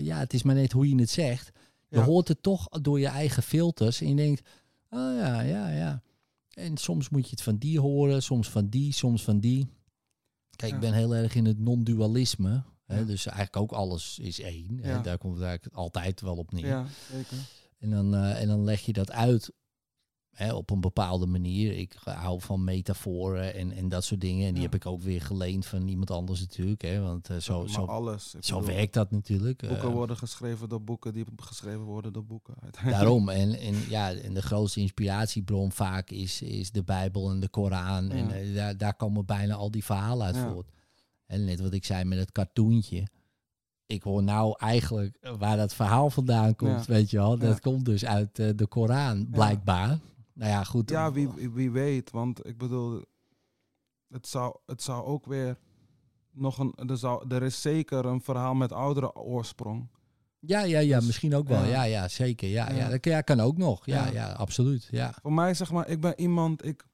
ja, het is maar net hoe je het zegt. Je
Ja.
hoort het toch door je eigen filters en je denkt, oh ja, ja, ja. En soms moet je het van die horen, soms van die, soms van die. Kijk, ik ben heel erg in het non-dualisme.
Ja.
Dus eigenlijk ook alles is één. Hè, daar komt het eigenlijk altijd wel op neer.
Ja, zeker.
En, dan, eh, en dan leg je dat uit hè, op een bepaalde manier. Ik hou van metaforen en, en dat soort dingen. En die
Ja.
heb ik ook weer geleend van iemand anders natuurlijk. Hè, want eh, zo, zo,
alles.
Zo
bedoel,
werkt dat natuurlijk.
Boeken
Eh,
worden geschreven door boeken die geschreven worden door boeken.
Daarom. En, en, ja, en de grootste inspiratiebron vaak is, is de Bijbel en de Koran. En
Ja.
eh, daar, daar komen bijna al die verhalen uit
Ja.
voort. En net wat ik zei met het cartoontje. Ik hoor nou eigenlijk eh, waar dat verhaal vandaan komt,
Ja.
weet je wel. Dat
Ja.
komt dus uit eh, de Koran, blijkbaar. Nou ja, goed.
Ja, wie, wie weet. Want ik bedoel, het zou, het zou ook weer nog een. Er, zou, er is zeker een verhaal met oudere oorsprong.
Ja, ja, ja,
Dus,
misschien ook wel. Ja,
ja.
ja, zeker. Ja, ja.
Ja.
dat kan- ja, kan ook nog. Ja, ja.
Ja.
absoluut. Ja.
Voor mij, zeg maar, ik ben iemand. Ik,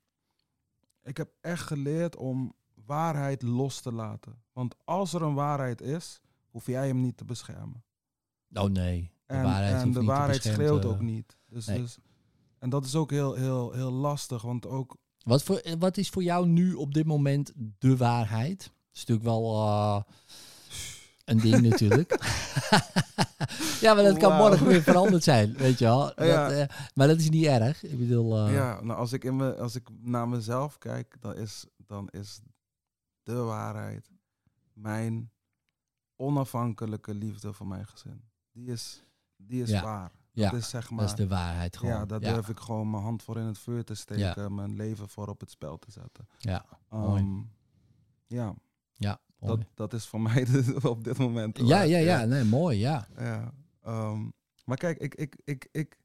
ik heb echt geleerd om waarheid los te laten. Want als er een waarheid is, hoef jij hem niet te beschermen.
Oh nee. De
En,
waarheid
en de waarheid schreeuwt
eh,
ook niet. Dus,
nee.
dus, en dat is ook heel, heel, heel lastig. Want ook
Wat, voor, eh, wat is voor jou nu op dit moment de waarheid? Dat is natuurlijk wel eh, een ding natuurlijk. ja, maar dat kan morgen weer veranderd zijn, weet je wel. Dat, eh, maar dat is niet erg. Ik bedoel,
Ja, nou, als, ik in me, als ik naar mezelf kijk, dan is, dan is de waarheid mijn onafhankelijke liefde voor mijn gezin. Die is, die is
Ja,
waar.
Ja,
dat is zeg maar.
dat is de waarheid gewoon.
ja, daar durf ik gewoon mijn hand voor in het vuur te steken, mijn leven voor op het spel te zetten.
Ja, Mooi.
Ehm, ja,
ja,
dat,
mooi.
dat is voor mij de- op dit moment.
ja, ja, ja, nee, mooi, ja.
ja. ehm, maar kijk, ik, ik, ik, ik,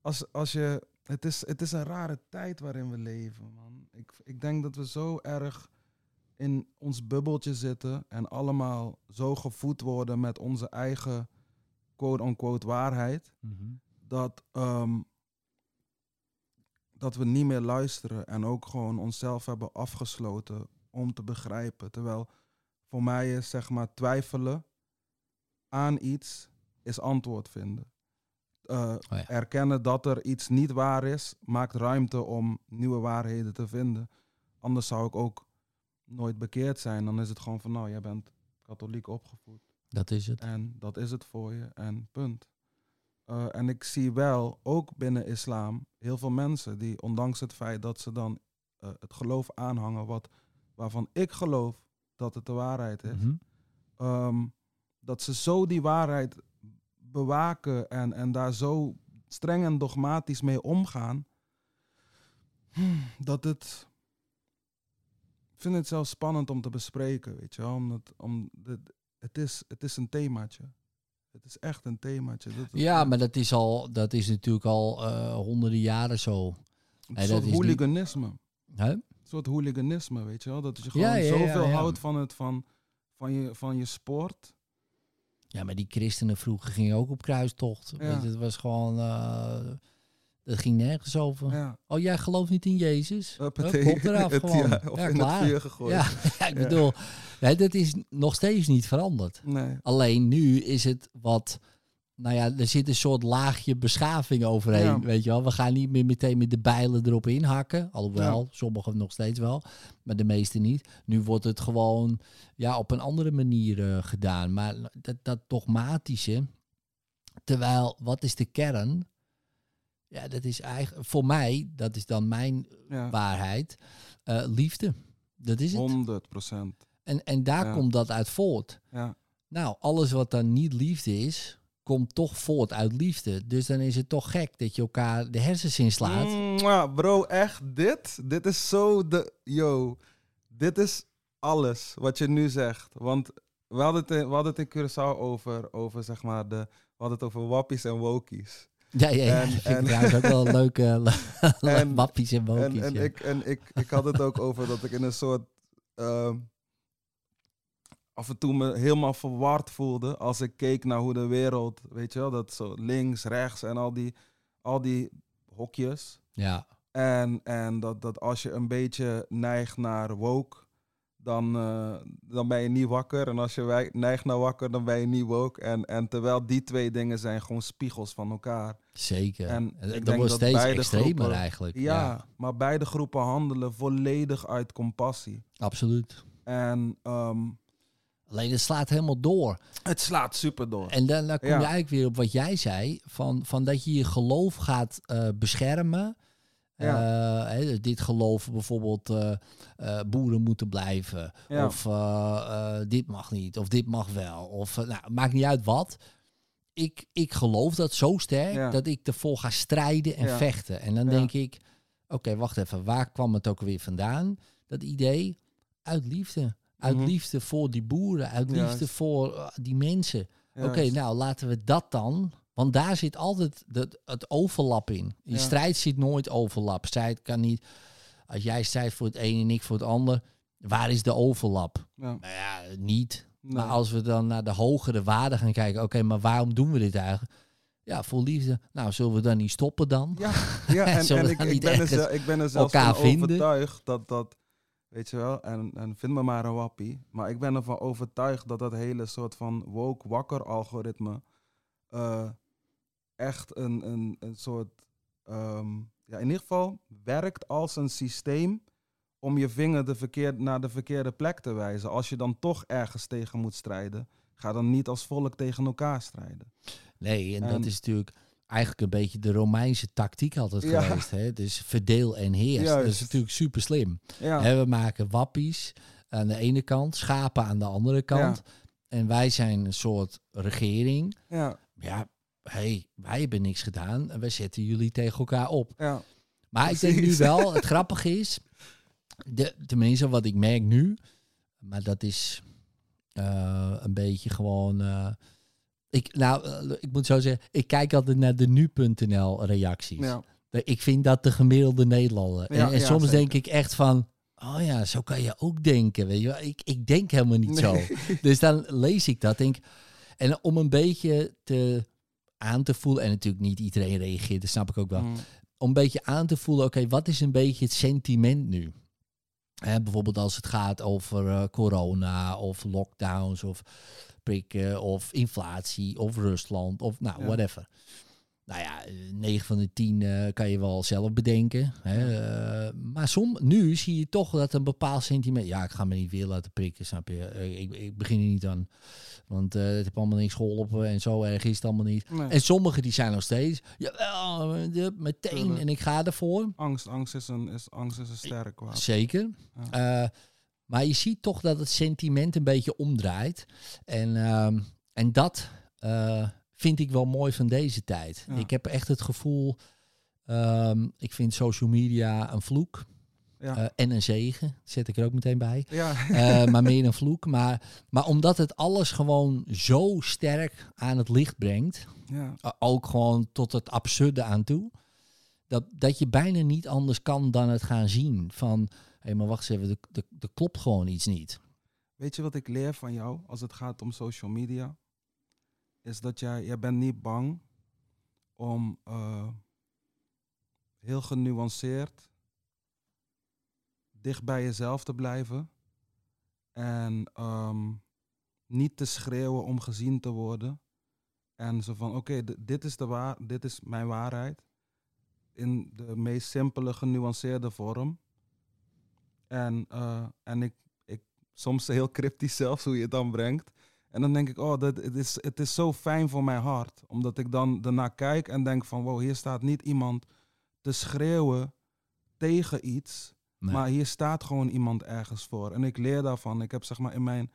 als, als je, het, is, het is een rare tijd waarin we leven, man. Ik, ik denk dat we zo erg in ons bubbeltje zitten en allemaal zo gevoed worden met onze eigen quote-unquote waarheid,
Mhm.
dat, ehm, dat we niet meer luisteren en ook gewoon onszelf hebben afgesloten om te begrijpen. Terwijl voor mij is zeg maar twijfelen aan iets is antwoord vinden. Eh,
Oh ja.
Erkennen dat er iets niet waar is, maakt ruimte om nieuwe waarheden te vinden. Anders zou ik ook nooit bekeerd zijn. Dan is het gewoon van, nou, jij bent katholiek opgevoed.
Dat is het.
En dat is het voor je en punt. Eh, en ik zie wel, ook binnen islam, heel veel mensen die, ondanks het feit dat ze dan eh, het geloof aanhangen, wat, waarvan ik geloof dat het de waarheid is,
Mhm.
ehm, dat ze zo die waarheid bewaken en, en daar zo streng en dogmatisch mee omgaan, hmm, dat het. Ik vind het zelfs spannend om te bespreken, weet je wel. Omdat, om de, het, is, het is een themaatje. Het is echt een themaatje. Dat,
Ja, maar dat is, al, dat is natuurlijk al eh, honderden jaren zo.
Een
dat
soort
niet-
hooliganisme. Een soort hooliganisme, weet je wel. Dat je gewoon
ja, ja,
zoveel
ja.
houdt van, het, van, van, je, van je sport.
Ja, maar die christenen vroeger gingen ook op kruistocht.
Ja.
Weet je, het was gewoon... eh, dat ging nergens over.
Ja.
Oh, jij gelooft niet in Jezus?
Huppatee.
Hup, eraf
Het-
gewoon.
ja, of in het vuur gegooid.
Ja, ja, ik
Ja.
bedoel, hè, dat is nog steeds niet veranderd.
Nee.
Alleen nu is het wat... Nou ja, er zit een soort laagje beschaving overheen,
Ja.
weet je wel. We gaan niet meer meteen met de bijlen erop inhakken. Alhoewel, sommigen nog steeds wel, maar de meeste niet. Nu wordt het gewoon ja, op een andere manier eh, gedaan. Maar dat, dat dogmatische... Terwijl, wat is de kern? Ja, dat is eigenlijk... Voor mij, dat is dan mijn
Ja.
waarheid. eh, liefde. Dat is het.
100 procent.
En, en daar
Ja.
komt dat uit voort.
Ja.
Nou, alles wat dan niet liefde is, komt toch voort uit liefde. Dus dan is het toch gek dat je elkaar de hersens inslaat.
Mwah, bro, echt dit? Dit is zo de... Yo, dit is alles wat je nu zegt. Want we hadden het in, we hadden het in Curaçao over, over zeg maar, de... We hadden het over wappies en wokies.
Ja, ja, ja.
En-
ik
en-
trouwens ook wel leuke
En-
wappies en
En,
wokies.
en,
ja.
ik, en ik, ik had het ook over dat ik in een soort ehm, af en toe me helemaal verward voelde als ik keek naar hoe de wereld, weet je wel, dat zo links, rechts en al die, al die hokjes.
Ja,
En, en dat, dat als je een beetje neigt naar woke, dan, eh, dan ben je niet wakker. En als je neigt naar wakker, dan ben je niet woke. En, en terwijl die twee dingen zijn gewoon spiegels van elkaar.
Zeker.
En ik
dat
denk
wordt
dat
steeds extremer
groepen-
eigenlijk.
Ja, maar beide groepen handelen volledig uit compassie.
absoluut.
En ehm,
Alleen het slaat helemaal door.
het slaat super door.
En dan, dan kom
Ja.
je eigenlijk weer op wat jij zei: van, van dat je je geloof gaat eh, beschermen.
Ja.
Eh, hè, dus dit geloof bijvoorbeeld eh, boeren moeten blijven.
Ja.
Of dit mag niet. Of dit mag wel. Of nou, maakt niet uit wat. Ik, ik geloof dat zo sterk
Ja.
dat ik ervoor ga strijden en
Ja.
vechten. En dan
Ja.
denk ik: oké, wacht even. Waar kwam het ook weer vandaan? Dat idee uit liefde. Uit
Mhm.
liefde voor die boeren. Uit liefde voor eh, die mensen. Oké, nou laten we dat dan. Want daar zit altijd de, het overlap in. Die strijd zit nooit overlap. Strijd kan niet. Als jij strijdt voor het een en ik voor het ander. Waar is de overlap? Nou ja, niet.
Nee.
Maar als we dan naar de hogere waarden gaan kijken. Oké, maar waarom doen we dit eigenlijk? Ja, voor liefde. Nou, zullen we dan niet stoppen dan?
Ja, ja en, en ik, ik, ben er, ik ben er zelfs van
vinden?
overtuigd dat dat, weet je wel, en, en vind me maar een wappie, maar ik ben ervan overtuigd dat dat hele soort van woke wakker algoritme eh, echt een, een, een soort, ehm, ja, in ieder geval werkt als een systeem om je vinger de verkeerd, naar de verkeerde plek te wijzen. Als je dan toch ergens tegen moet strijden, ga dan niet als volk tegen elkaar strijden.
Nee, en,
En-
dat is natuurlijk eigenlijk een beetje de Romeinse tactiek altijd
Ja.
geweest. Hè? Dus verdeel en heers. Dat is natuurlijk super slim.
Ja,
we maken wappies aan de ene kant, schapen aan de andere kant. En wij zijn een soort regering.
ja,
Ja, hey, wij hebben niks gedaan en wij zetten jullie tegen elkaar op.
ja.
Maar ik denk nu wel, het grappige is, de, tenminste wat ik merk nu, maar dat is eh, een beetje gewoon. eh, ik, nou, eh, ik moet zo zeggen, ik kijk altijd naar de nu.nl reacties.
ja.
Ik vind dat de gemiddelde Nederlander.
Ja,
en en
ja,
soms
zeker.
denk ik echt van, oh ja, zo kan je ook denken. Weet je. Ik, ik denk helemaal niet zo. Dus dan lees ik dat, denk en om een beetje te aan te voelen, en natuurlijk niet iedereen reageert, dat snap ik ook wel
Mm.
om een beetje aan te voelen, oké, wat is een beetje het sentiment nu? Hè, bijvoorbeeld als het gaat over eh, corona of lockdowns of prikken of inflatie of Rusland of nou,
Ja.
whatever. Nou ja, eh, 9 van de 10 eh, kan je wel zelf bedenken. Hè? eh, maar som, nu zie je toch dat een bepaald sentiment... Ja, ik ga me niet weer laten prikken, snap je? Eh, ik, ik begin er niet aan. Want eh, het heeft allemaal niks geholpen en zo erg is het allemaal niet.
Nee.
En sommigen die zijn nog steeds, jawel, meteen
Tuurlijk.
en ik ga ervoor.
Angst, angst is een, is, angst is een sterk wapen.
Zeker.
Ja.
Eh, maar je ziet toch dat het sentiment een beetje omdraait. En, ehm, en dat eh, vind ik wel mooi van deze tijd.
Ja.
Ik heb echt het gevoel, ehm, ik vind social media een vloek
Ja.
eh, en een zegen. Zet ik er ook meteen bij.
ja.
Eh, maar meer een vloek. Maar, maar omdat het alles gewoon zo sterk aan het licht brengt,
ja.
Uh, ook gewoon tot het absurde aan toe. Dat, dat je bijna niet anders kan dan het gaan zien. Van, hé, maar wacht eens even, er klopt gewoon iets niet.
Weet je wat ik leer van jou als het gaat om social media? Is dat jij, jij bent niet bang om eh, heel genuanceerd dicht bij jezelf te blijven. En ehm, niet te schreeuwen om gezien te worden. En zo van, oké, dit is de waar, dit is mijn waarheid. In de meest simpele, genuanceerde vorm. En, eh, en ik, ik, soms heel cryptisch zelfs hoe je het dan brengt. En dan denk ik, oh, dat, het, is, het is zo fijn voor mijn hart. Omdat ik dan ernaar kijk en denk van, wow, hier staat niet iemand te schreeuwen tegen iets.
Nee.
Maar hier staat gewoon iemand ergens voor. En ik leer daarvan. Ik heb zeg maar in mijn,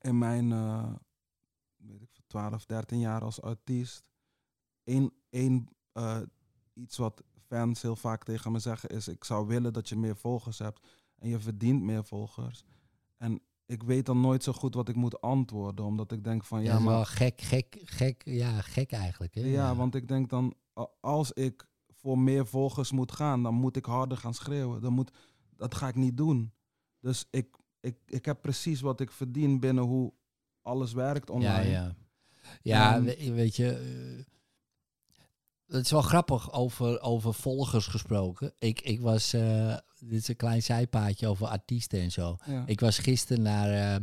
in mijn eh, weet ik, veel, 12, 13 jaar als artiest. één, één eh, iets wat fans heel vaak tegen me zeggen is: Ik zou willen dat je meer volgers hebt. En je verdient meer volgers. En ik weet dan nooit zo goed wat ik moet antwoorden. Omdat ik denk van
ja,
maar
wel gek, gek, gek, ja, gek eigenlijk. Hè?
ja, want ik denk dan, als ik voor meer volgers moet gaan, dan moet ik harder gaan schreeuwen. Dan moet, dat ga ik niet doen. Dus ik, ik, ik heb precies wat ik verdien binnen hoe alles werkt online.
Ja, ja. Ja, weet je. eh, het is wel grappig over, over volgers gesproken. Ik, ik was. eh, dit is een klein zijpaadje over artiesten en zo.
Ja.
Ik was gisteren naar eh,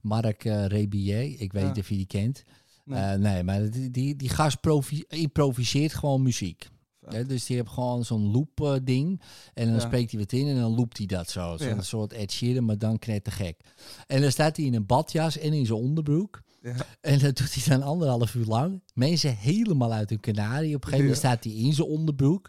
Mark eh Rebier. Ik weet
Ja.
niet of je die kent.
Nee.
Nee, maar die, die, die gast provi- improviseert gewoon muziek. Dus die heeft gewoon zo'n loop ding. En dan
Ja.
spreekt hij wat in en dan loopt hij dat zo. Zo'n
Ja.
soort Ed Sheeran, maar dan knettergek. En dan staat hij in een badjas en in zijn onderbroek.
Ja.
En dat doet hij dan anderhalf uur lang. Mensen helemaal uit hun kanarie. Op een gegeven moment staat hij in zijn onderbroek.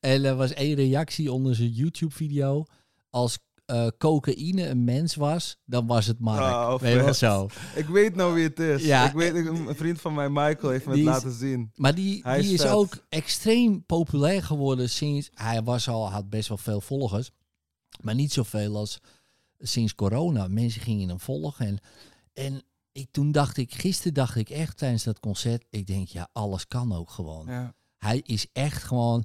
En er was één reactie onder zijn YouTube-video. Als eh, cocaïne een mens was, dan was het Mark.
Oh,
weet wel zo.
Ik weet nou wie het is.
Ja.
Ik weet, een vriend van mij, Michael, heeft me het
is-
laten zien.
Maar die,
Hij
die
is
is, ook extreem populair geworden sinds... Hij was al, had best wel veel volgers. Maar niet zoveel als sinds corona. Mensen gingen hem volgen. En, en ik, toen dacht ik, gisteren dacht ik echt tijdens dat concert... Ik denk, ja, alles kan ook gewoon.
Ja.
Hij is echt gewoon...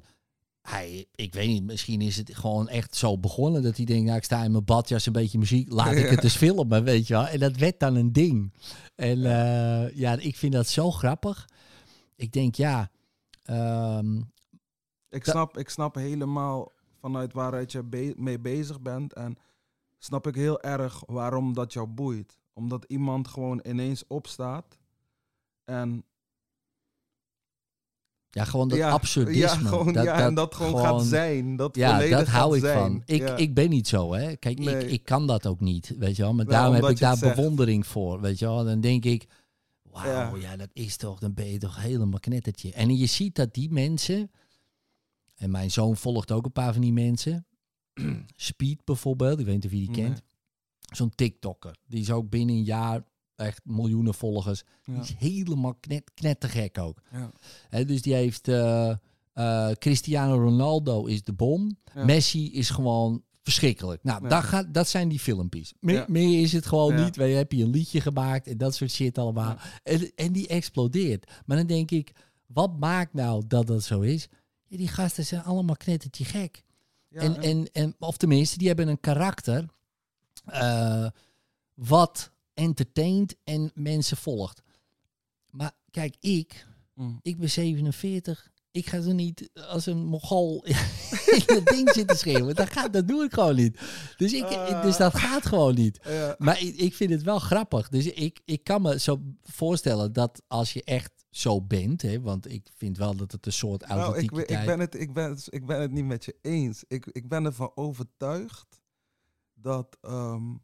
Hij, ik weet niet, misschien is het gewoon echt zo begonnen dat hij denkt, nou ik sta in mijn badjas, een beetje muziek, laat ik
Ja.
het eens filmen, weet je wel. En dat werd dan een ding. En ja, ja ik vind dat zo grappig. Ik denk, ja, ehm,
Ik, snap, ik snap helemaal vanuit waaruit je be- mee bezig bent. En snap ik heel erg waarom dat jou boeit. Omdat iemand gewoon ineens opstaat. En
ja, gewoon dat
ja,
absurdisme.
Ja, gewoon,
dat,
ja en dat gewoon, gaat zijn. Dat
Ja, dat hou ik
zijn.
van. Ik,
Ja.
ik ben niet zo, hè. Kijk,
Nee.
ik, ik kan dat ook niet, weet je wel. Maar daarom heb ik daar
zegt.
bewondering voor, weet je wel. Dan denk ik, wauw,
Ja.
ja. dat is toch, dan ben je toch helemaal knettertje. En je ziet dat die mensen, en mijn zoon volgt ook een paar van die mensen. Speed bijvoorbeeld, ik weet niet of je die
Nee.
kent. Zo'n TikToker. Die is ook binnen een jaar echt miljoenen volgers.
Ja.
Die is helemaal knet, knettergek ook.
Ja.
Hè, dus die heeft eh, eh, Cristiano Ronaldo is de bom.
Ja.
Messi is gewoon verschrikkelijk. Nou,
Ja.
dat, gaat, dat zijn die filmpjes. Meer,
Ja.
meer is het gewoon niet. Weet je, heb je een liedje gemaakt en dat soort shit allemaal. En, en die explodeert. Maar dan denk ik, wat maakt nou dat dat zo is? Die gasten zijn allemaal knettertje gek.
Ja,
en, en, en, of tenminste, die hebben een karakter eh, wat entertaint en mensen volgt. Maar kijk, ik,
Mm.
ik ben 47. Ik ga er niet als een mogol in het ding zitten schreeuwen. Dat, gaat, dat doe ik gewoon niet. Dus, ik,
Ah.
dus dat gaat gewoon niet. Maar ik, ik vind het wel grappig. Dus ik, ik kan me zo voorstellen dat als je echt zo bent... Hè, want ik vind wel dat het een soort
Nou, ik, ben het, ik, ben, ik ben het niet met je eens. Ik, ik ben ervan overtuigd dat, ehm,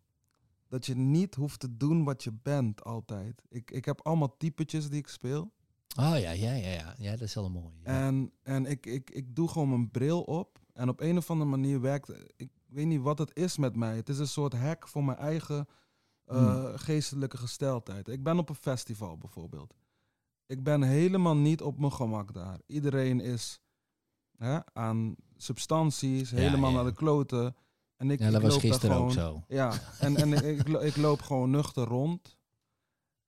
dat je niet hoeft te doen wat je bent altijd. Ik, ik heb allemaal typetjes die ik speel.
Oh ja, ja, ja, ja. Ja, dat is wel. Ja.
En, en ik, ik, ik doe gewoon mijn bril op. En op een of andere manier werkt... Ik weet niet wat het is met mij. Het is een soort hack voor mijn eigen eh, geestelijke gesteldheid. Ik ben op een festival bijvoorbeeld. Ik ben helemaal niet op mijn gemak daar. Iedereen is hè, aan substanties,
Ja,
helemaal
ja.
naar de kloten. En ik,
ja,
ik
dat was
loop
gisteren ook zo.
Ja, en, en ik, ik loop gewoon nuchter rond.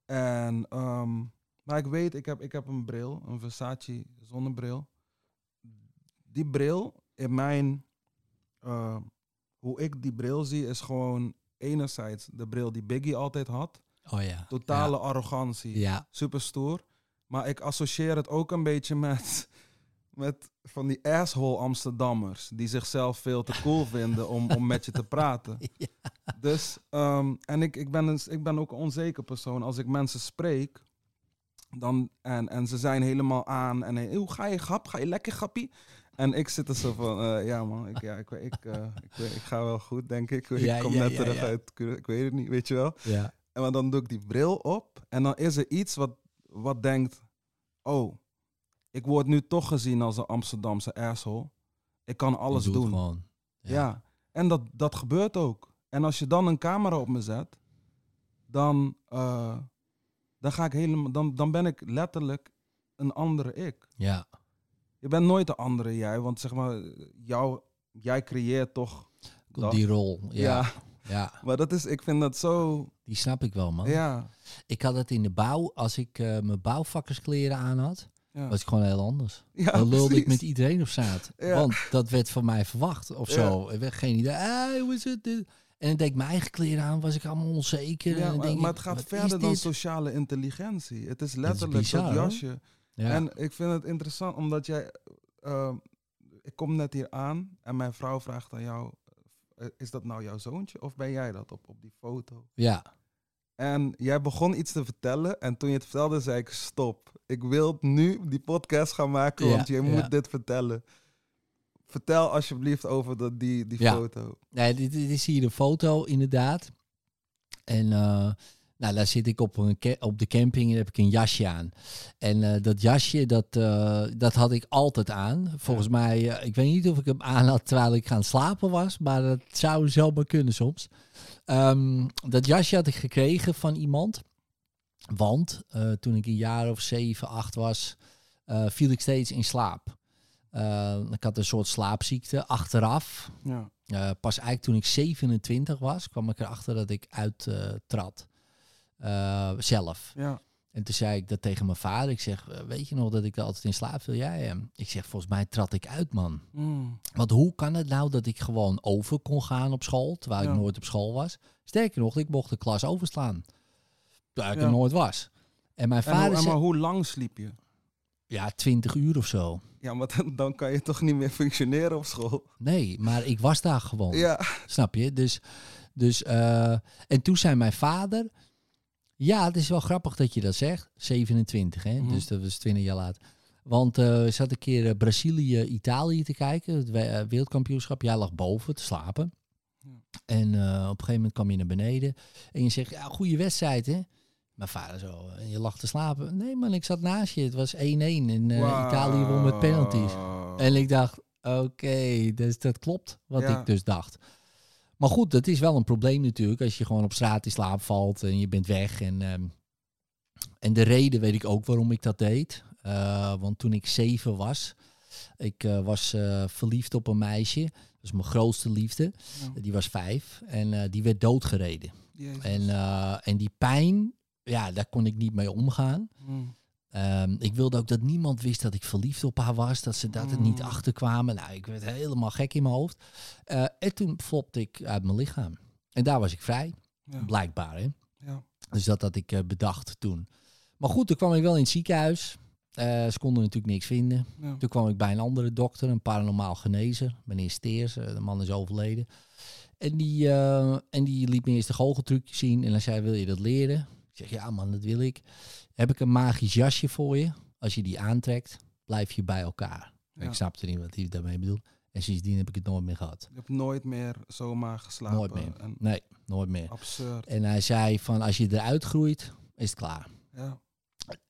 En, ehm, maar ik weet, ik heb, ik heb een bril, een Versace zonnebril. Die bril, in mijn, eh, hoe ik die bril zie, is gewoon enerzijds de bril die Biggie altijd had.
Oh ja.
Totale arrogantie,
Ja.
super stoer. Maar ik associeer het ook een beetje met, met van die asshole Amsterdammers. Die zichzelf veel te cool vinden om, om met je te praten.
Ja.
Dus, ehm, en ik, ik, ben een, ik ben ook een onzeker persoon. Als ik mensen spreek, dan, en, en ze zijn helemaal aan. En hey, hoe ga je, grap? Ga je lekker, grappie? En ik zit er zo van, eh, ja man, ik, ja, ik, ik, eh, ik, ik ga wel goed, denk ik. Ik
Ja,
kom
ja,
net terug uit, ik weet het niet, weet je wel.
ja.
En maar dan doe ik die bril op en dan is er iets wat, wat denkt, oh, ik word nu toch gezien als een Amsterdamse asshole. Ik kan alles doen.
Gewoon.
Ja. En dat, dat gebeurt ook. En als je dan een camera op me zet, dan, eh, dan, ga ik helemaal, dan, dan ben ik letterlijk een andere ik.
Ja.
Je bent nooit de andere jij, want zeg maar, jou, jij creëert toch. dat.
Die rol. Ja.
Ja.
ja.
maar dat is, ik vind dat zo.
Die snap ik wel, man.
Ja.
Ik had het in de bouw, als ik eh, mijn bouwvakkerskleren aan had,
Ja,
was ik gewoon heel anders.
ja
Dan lulde ik met iedereen op.
Ja.
Want dat werd van mij verwacht of
Ja.
zo. Ik had geen idee. Ah, hoe is het? Dit? En dan deed ik mijn eigen kleren aan, was ik allemaal onzeker.
Ja, maar,
denk
maar
ik,
het gaat verder dan sociale intelligentie. Het is letterlijk
bizar,
dat jasje.
Ja.
En ik vind het interessant omdat jij. eh, ik kom net hier aan en mijn vrouw vraagt aan jou: eh, Is dat nou jouw zoontje of ben jij dat op, op die foto?
ja.
En jij begon iets te vertellen en toen je het vertelde, zei ik: Stop. Ik wil nu die podcast gaan maken,
Ja,
want je
ja.
moet dit vertellen. Vertel alsjeblieft over dat, die, die
Ja.
foto.
Nee, dit, dit is hier een foto inderdaad. En eh, nou, daar zit ik op, een op de camping en heb ik een jasje aan. En eh, dat jasje, dat, eh, dat had ik altijd aan. Volgens mij, ik weet niet of ik hem aan had terwijl ik gaan slapen was, maar dat zou zomaar kunnen soms. Ehm, dat jasje had ik gekregen van iemand. Want eh, toen ik een jaar of zeven, acht was, eh, viel ik steeds in slaap. Eh, ik had een soort slaapziekte achteraf.
Ja.
Pas eigenlijk toen ik 27 was, kwam ik erachter dat ik uittrad. Eh zelf.
Ja.
En toen zei ik dat tegen mijn vader. Ik zeg, eh, weet je nog dat ik altijd in slaap viel? Ja, ja. Ik zeg, volgens mij trad ik uit, man.
Mm.
Want hoe kan het nou dat ik gewoon over kon gaan op school, terwijl
Ja.
ik nooit op school was? Sterker nog, ik mocht de klas overslaan. Terwijl ik
Ja.
er nooit was. En mijn
En, hoe-
vader
en maar
zei,
hoe lang sliep je?
ja, 20 uur of zo.
Ja, maar dan, dan kan je toch niet meer functioneren op school?
Nee, maar ik was daar gewoon.
Ja.
Snap je? Dus, dus eh, en toen zei mijn vader, ja, het is wel grappig dat je dat zegt. 27, hè?
Mhm.
Dus dat was 20 jaar later. Want eh we zat een keer eh, Brazilië, Italië te kijken, het eh, wereldkampioenschap. Jij lag boven te slapen. En eh, op een gegeven moment kwam je naar beneden en je zegt, ja, goede wedstrijd, hè? Mijn vader zo, en je lag te slapen. Nee man, ik zat naast je. Het was 1-1 en eh, Italië won met penalties. En ik dacht, oké, dus dat klopt wat
Ja.
ik dus dacht. Maar goed, dat is wel een probleem natuurlijk als je gewoon op straat in slaap valt en je bent weg. En, ehm, en de reden weet ik ook waarom ik dat deed. Eh, want toen ik zeven was, ik eh, was eh, verliefd op een meisje. Dat is mijn grootste liefde.
Ja.
Die was vijf en die werd doodgereden.
Jezus.
En, en die pijn, ja, daar kon ik niet mee omgaan.
Mm.
Ehm, ik wilde ook dat niemand wist dat ik verliefd op haar was. Dat ze dat er niet
Mm.
achterkwamen. Nou, ik werd helemaal gek in mijn hoofd. Eh, en toen flopte ik uit mijn lichaam. En daar was ik vrij,
Ja.
blijkbaar. Hè?
Ja.
Dus dat had ik eh, bedacht toen. Maar goed, toen kwam ik wel in het ziekenhuis. Eh, ze konden natuurlijk niks vinden.
Ja.
Toen kwam ik bij een andere dokter, een paranormaal genezer. Meneer Steers, de man is overleden. En die, en die liet me eerst de goocheltrucje zien. En hij zei, wil je dat leren? Zeg, ja man, dat wil ik. Heb ik een magisch jasje voor je. Als je die aantrekt, blijf je bij elkaar.
Ja.
Ik snapte niet wat hij daarmee bedoelt. En sindsdien heb ik het nooit meer gehad.
Je hebt nooit meer zomaar geslapen.
Nooit meer.
En
Nee, nooit meer.
absurd.
En hij zei van, als je eruit groeit, is het klaar.
Ja.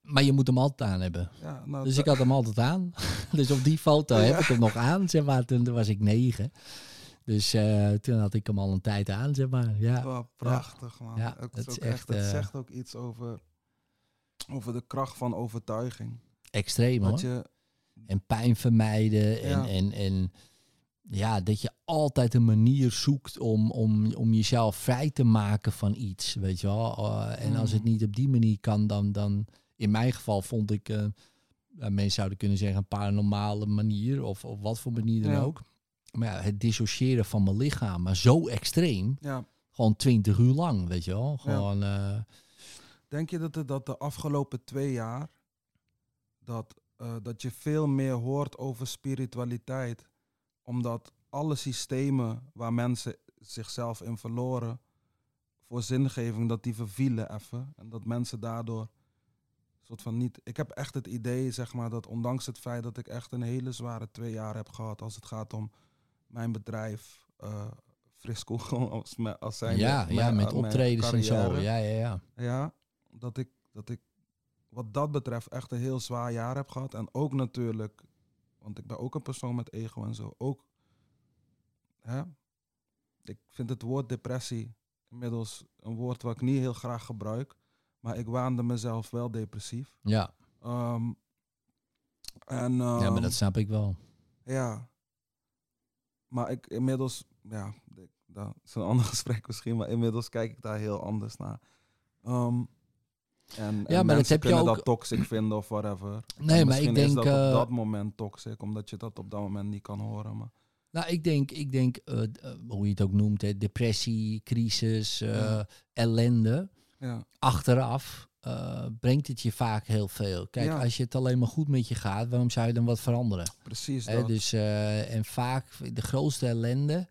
Maar je moet hem altijd aan hebben.
Ja, nou,
Dus ik had hem altijd aan. dus op die foto heb ik hem nog aan, zeg maar. Toen was ik negen. Dus eh, toen had ik hem al een tijd aan, zeg maar. Ja,
Wel prachtig, man.
Ja,
het, is ook echt,
echt,
het
eh,
zegt ook iets over, over de kracht van overtuiging.
extreem hoor.
Dat je,
En pijn vermijden. En,
Ja.
en, en ja, dat je altijd een manier zoekt om, om, om jezelf vrij te maken van iets. Weet je wel. Eh, en als het
Mm.
niet op die manier kan, dan, dan in mijn geval vond ik, mensen zouden kunnen zeggen, een paranormale manier. Of, of wat voor manier dan
Ja.
ook. Maar ja, het dissociëren van mijn lichaam, maar zo extreem.
ja,
Gewoon twintig uur lang, weet je wel. Gewoon, eh,
denk je dat, de, dat de afgelopen twee jaar, dat, eh, dat je veel meer hoort over spiritualiteit, omdat alle systemen waar mensen zichzelf in verloren, voor zingeving, dat die vervielen even. En dat mensen daardoor soort van niet. Ik heb echt het idee, zeg maar, dat ondanks het feit dat ik echt een hele zware twee jaar heb gehad als het gaat om mijn bedrijf, eh Frisco, gewoon als, me- als zijn
ja, ja, met optredens en zo. Ja, ja, ja.
Ja, dat ik, dat ik wat dat betreft echt een heel zwaar jaar heb gehad. En ook natuurlijk, want ik ben ook een persoon met ego en zo. Ook, hè, ik vind het woord depressie inmiddels een woord wat ik niet heel graag gebruik. Maar ik waande mezelf wel depressief.
Ja,
Ehm, en,
ja maar
ehm,
dat snap ik wel.
ja. Maar ik inmiddels, ja, dat is een ander gesprek misschien, maar inmiddels kijk ik daar heel anders naar. Ehm, en, en
maar
mensen kunnen
ook-
dat toxic vinden of whatever.
Nee,
En
maar ik
misschien is
denk...
dat
eh,
op dat moment toxic, omdat je dat op dat moment niet kan horen. Maar
Nou, ik denk, ik denk eh, eh, hoe je het ook noemt, hè, depressie, crisis, eh,
Ja.
ellende.
Ja,
Achteraf eh, brengt het je vaak heel veel. Kijk,
Ja.
als je het alleen maar goed met je gaat, waarom zou je dan wat veranderen?
precies dat.
dus, eh, en vaak de grootste ellende.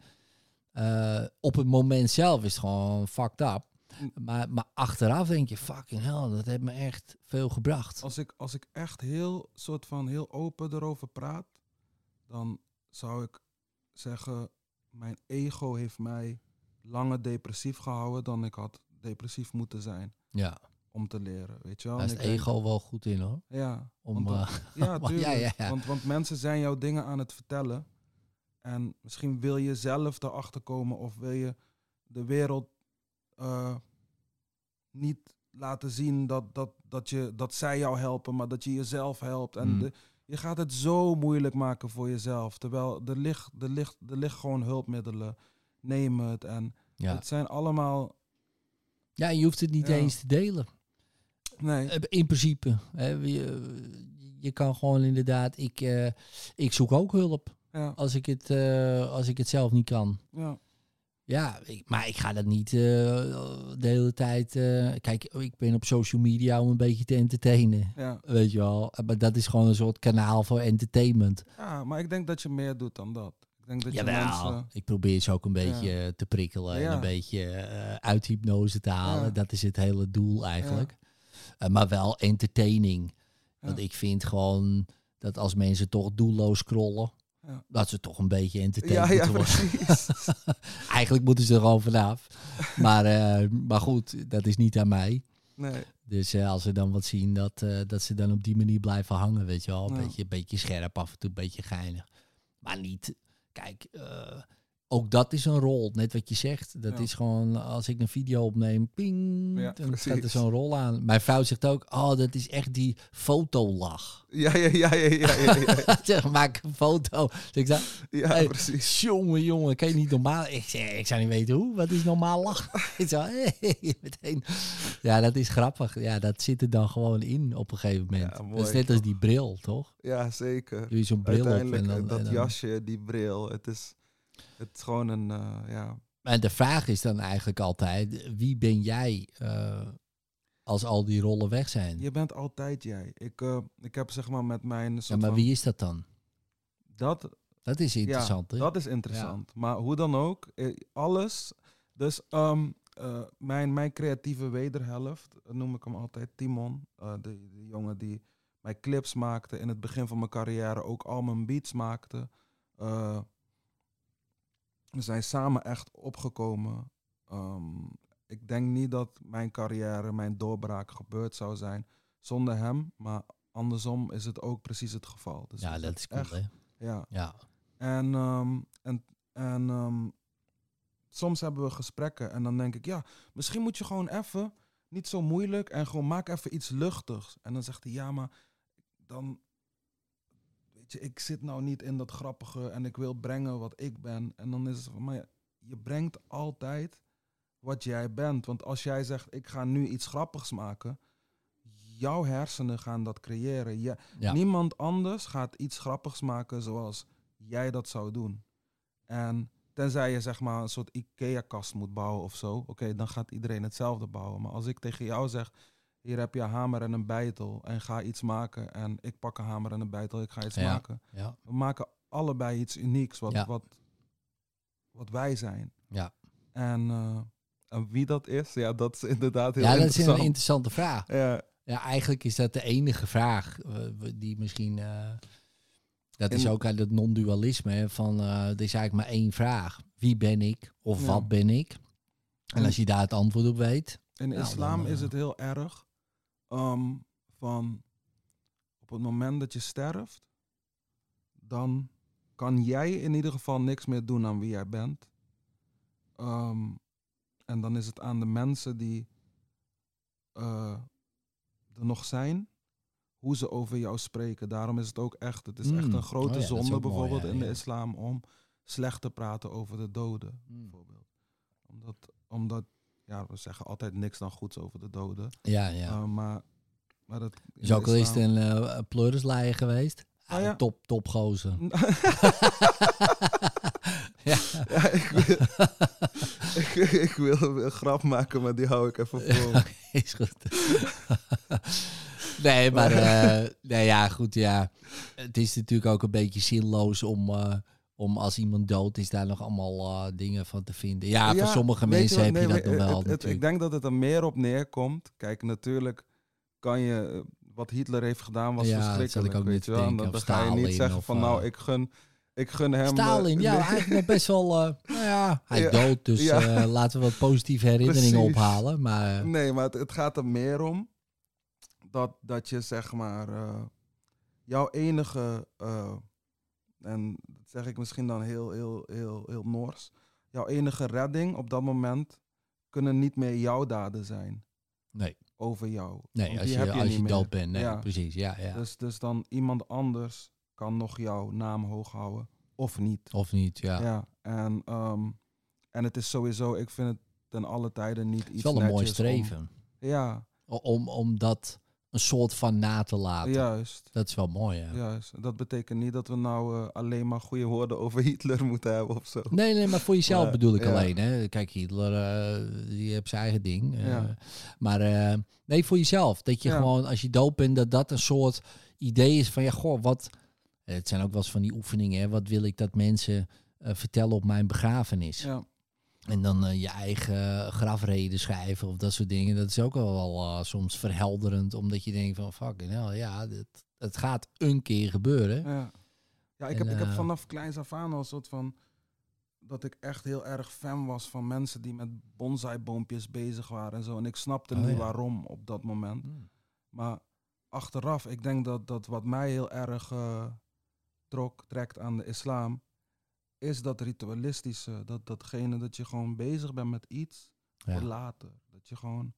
eh, op het moment zelf is gewoon fucked up.
Mm.
Maar, maar achteraf denk je, fucking hell, dat heeft me echt veel gebracht.
als ik, als ik echt heel, soort van heel open erover praat, dan zou ik zeggen, mijn ego heeft mij langer depressief gehouden dan ik had depressief moeten zijn
Ja,
om te leren, weet je wel.
daar is
En
het
ik denk-
ego wel goed in hoor.
Ja,
Om,
want
eh,
Ja,
Ja,
tuurlijk.
ja, ja.
Want, want mensen zijn jouw dingen aan het vertellen. En misschien wil je zelf erachter komen of wil je de wereld eh, niet laten zien dat, dat, dat, je, dat zij jou helpen, maar dat je jezelf helpt. En
Mm.
de- je gaat het zo moeilijk maken voor jezelf. Terwijl er ligt, er ligt, er ligt gewoon hulpmiddelen. Neem het. En
ja.
het zijn allemaal.
ja, je hoeft het niet
Ja.
eens te delen.
Nee,
Eh, In principe. Hè, je, je kan gewoon inderdaad, ik, eh, ik zoek ook hulp
ja,
als ik het, eh, als ik het zelf niet kan.
ja,
Ja, ik, maar ik ga dat niet eh, de hele tijd. eh, kijk, ik ben op social media om een beetje te entertainen.
ja.
Weet je wel. Maar dat is gewoon een soort kanaal voor entertainment.
ja, maar ik denk dat je meer doet dan dat. Ik denk dat je mensen.
Ik probeer ze ook een beetje eh, te prikkelen en een beetje eh, uit hypnose te halen. Dat is het hele doel eigenlijk. Eh, maar wel entertaining. Want
Ja.
ik vind gewoon dat als mensen toch doelloos scrollen,
Ja.
dat ze toch een beetje
Ja,
entertained
ja,
worden. Eigenlijk moeten ze er gewoon vanaf. maar, eh, maar goed, dat is niet aan mij.
Nee,
Dus eh, als ze dan wat zien, dat, dat ze dan op die manier blijven hangen, weet je wel. Een beetje, beetje scherp, af en toe een beetje geinig. Maar niet, kijk, ook dat is een rol, net wat je zegt. Dat
Ja.
is gewoon, als ik een video opneem, ping,
Ja,
dan staat er zo'n rol aan. Mijn vrouw zegt ook, oh, dat is echt die fotolach.
ja, ja, ja, ja, ja, ja, ja,
zeg, maak een foto. Dus ik
ja,
Hey,
precies.
jongen, jongen, kan je niet normaal... Ik, zeg, ik zou niet weten hoe, wat is normaal lachen? ik zo, hey, meteen. Ja, dat is grappig. Ja, dat zit er dan gewoon in op een gegeven moment.
Ja,
dat is net als die bril, toch?
Ja, zeker.
Doe je zo'n bril op en
eh,
dan...
dat
en dan-
jasje, die bril, het is, het is gewoon een, eh, ja...
En de vraag is dan eigenlijk altijd, wie ben jij eh, als al die rollen weg zijn?
Je bent altijd jij. Ik, eh, ik heb zeg maar met mijn...
Ja, maar wie is dat dan?
Dat,
Dat is interessant,
ja,
hè?
dat is interessant. Maar hoe dan ook, alles... Dus eh, mijn, mijn creatieve wederhelft, noem ik hem altijd Timon. de, de jongen die mijn clips maakte. In het begin van mijn carrière ook al mijn beats maakte. We zijn samen echt opgekomen. Ehm, ik denk niet dat mijn carrière, mijn doorbraak gebeurd zou zijn zonder hem. Maar andersom is het ook precies het geval. Dus
ja, dat is cool,
echt-
hè?
Ja.
Ja.
En, ehm, en, en ehm, soms hebben we gesprekken en dan denk ik, ja, misschien moet je gewoon even, niet zo moeilijk, en gewoon maak even iets luchtigs. En dan zegt hij, ja, maar dan, weet je, ik zit nou niet in dat grappige en ik wil brengen wat ik ben. En dan is het van, maar je brengt altijd wat jij bent. Want als jij zegt, ik ga nu iets grappigs maken, jouw hersenen gaan dat creëren. Je,
Ja.
Niemand anders gaat iets grappigs maken zoals jij dat zou doen. En tenzij je zeg maar een soort IKEA-kast moet bouwen of zo, oké, dan gaat iedereen hetzelfde bouwen. Maar als ik tegen jou zeg, hier heb je een hamer en een bijtel en ga iets maken en ik pak een hamer en een bijtel, ik ga iets
Ja.
maken.
Ja.
We maken allebei iets unieks wat,
Ja.
wat, wat wij zijn.
Ja.
En, eh, en wie dat is, ja, dat is inderdaad heel
ja, dat is een interessante vraag.
ja,
Ja, eigenlijk is dat de enige vraag eh, die misschien. eh, dat is
In-
ook uit het non-dualisme. Van er is eigenlijk maar één vraag: wie ben ik of wat ben ik? En als je daar het antwoord op weet.
In
Nou,
islam
dan,
is het heel erg ehm, van op het moment dat je sterft, dan kan jij in ieder geval niks meer doen aan wie jij bent. Ehm, en dan is het aan de mensen die eh, er nog zijn, hoe ze over jou spreken. Daarom is het ook echt, het is echt
Mm.
een grote
Oh ja,
zonde
mooi,
bijvoorbeeld
ja,
in de islam om slecht te praten over de doden bijvoorbeeld. Omdat, omdat, ja, we zeggen altijd niks dan goeds over de doden.
Ja, ja.
Eh, maar, maar dat...
wel eens een uh, geweest.
Oh ah.
Top, top gozer. ja.
ik, wil, een grap maken, maar die hou ik even voor.
Is goed. nee, maar eh, nee, ja, goed, ja. Het is natuurlijk ook een beetje zinloos om om als iemand dood is, daar nog allemaal eh, dingen van te vinden. Ja, voor sommige mensen
wat?
heb
Nee,
je dat nog wel
het- het- ik denk dat het er meer op neerkomt. Kijk, natuurlijk kan je... eh, Wat Hitler heeft gedaan was
Ja, dat
verschrikkelijk,
zat ik ook.
En
denken,
dan, ga je niet zeggen
of,
van, nou,
eh,
ik gun, ik gun hem...
Stalin, ja,
nee.
eigenlijk nog best wel. nou ja, hij
Ja,
dood, dus
ja.
laten we wat positieve herinneringen
Precies.
ophalen. Maar
Nee, maar het, het gaat er meer om dat, dat je zeg maar jouw enige, en dat zeg ik misschien dan heel, heel, heel, heel Noors, jouw enige redding op dat moment kunnen niet meer jouw daden zijn
nee,
over jou.
nee als je, als je dood bent. Nee,
Ja.
precies. Ja, ja.
Dus, dus dan iemand anders kan nog jouw naam hoog houden of niet.
of niet, ja.
Ja, en, ehm, en het is sowieso, ik vind het ten alle tijden niet
Het is
iets
wel een mooi
om-
streven.
ja,
Om, om dat een soort van na te laten.
juist.
Dat is wel mooi, ja.
Juist. Dat betekent niet dat we nou eh, alleen maar goede woorden over Hitler moeten hebben of zo.
Nee, nee, maar voor jezelf bedoel ik
ja.
alleen. Hè. Kijk, Hitler, eh, die heeft zijn eigen ding. eh.
Ja.
Maar nee, voor jezelf. Dat je
Ja.
gewoon, als je dood bent, dat dat een soort idee is van... Ja, goh, wat... Het zijn ook wel eens van die oefeningen. Hè. Wat wil ik dat mensen vertellen op mijn begrafenis?
Ja,
En dan eh, je eigen grafrede schrijven of dat soort dingen. Dat is ook wel, wel eh, soms verhelderend. Omdat je denkt van, fucking hell, ja, dit, het gaat een keer gebeuren.
ja. ja ik,
En,
heb, ik heb
eh,
vanaf kleins af aan al een soort van... Dat ik echt heel erg fan was van mensen die met bonsaiboompjes bezig waren en zo. En ik snapte
Oh,
niet
ja.
waarom op dat moment.
Hmm.
Maar achteraf, ik denk dat, dat wat mij heel erg trok, trekt aan de islam... is dat ritualistische. Dat, datgene dat je gewoon bezig bent met iets voor later. Dat je gewoon...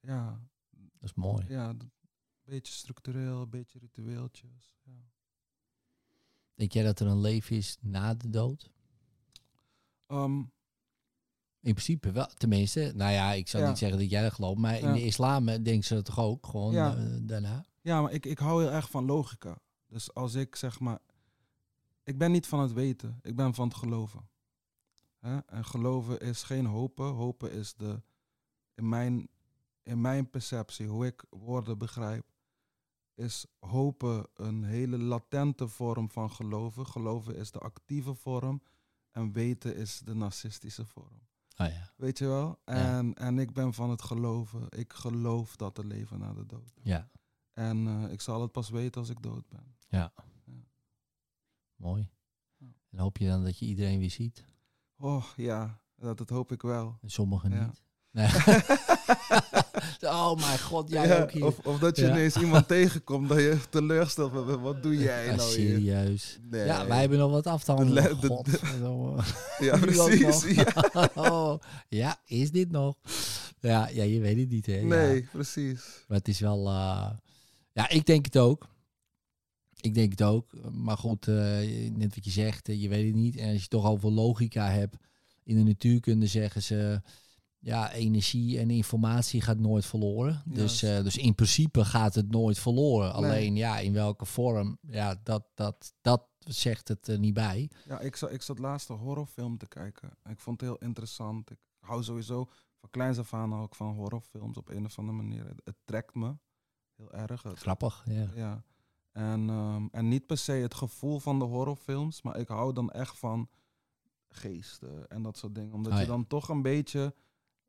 Ja,
dat is mooi.
Ja, een beetje structureel, een beetje ritueeltjes. Ja.
Denk jij dat er een leven is na de dood?
Ehm,
In principe wel, tenminste. Nou ja, ik zou
Ja.
niet zeggen dat jij dat gelooft, maar in de islam denken ze dat toch ook gewoon
Ja.
eh, daarna?
ja, maar ik, ik hou heel erg van logica. Dus als ik zeg maar... Ik ben niet van het weten, ik ben van het geloven. En geloven is geen hopen. Hopen is de... In mijn, in mijn perceptie, hoe ik woorden begrijp... is hopen een hele latente vorm van geloven. Geloven is de actieve vorm. En weten is de narcistische vorm.
Oh ja,
Weet je wel? En, en ik ben van het geloven. Ik geloof dat er leven na de dood.
ja,
En eh, ik zal het pas weten als ik dood ben.
Mooi. En hoop je dan dat je iedereen weer ziet?
Oh ja, dat, dat hoop ik wel.
En sommigen
Ja.
niet. Nee. oh mijn god, jij
Ja,
ook hier.
Of, of dat je
Ja.
ineens iemand tegenkomt dat je teleurstelt. Wat, wat doe jij nou hier?
serieus.
Nee.
Ja, wij hebben nog wat af te
De
handelen.
le- de- de-. Ja, precies.
oh, ja, is dit nog? Ja, ja, je weet het niet, hè? Ja.
Nee, precies.
Maar het is wel... eh, ja, ik denk het ook. Ik denk het ook. Maar goed, eh, net wat je zegt, eh, je weet het niet. En als je toch over logica hebt... In de natuurkunde zeggen ze... Ja, energie en informatie gaat nooit verloren. Dus, eh, dus in principe gaat het nooit verloren.
Nee.
Alleen, ja, in welke vorm? Ja, dat, dat, dat zegt het er niet bij.
Ja, ik zat, ik zat laatst een horrorfilm te kijken. Ik vond het heel interessant. Ik hou sowieso van kleins af aan ook van horrorfilms op een of andere manier. Het, het trekt me heel erg. Het-
Grappig, ja.
Ja. En, ehm, en niet per se het gevoel van de horrorfilms, maar ik hou dan echt van geesten en dat soort dingen. Omdat
Ah,
je dan toch een beetje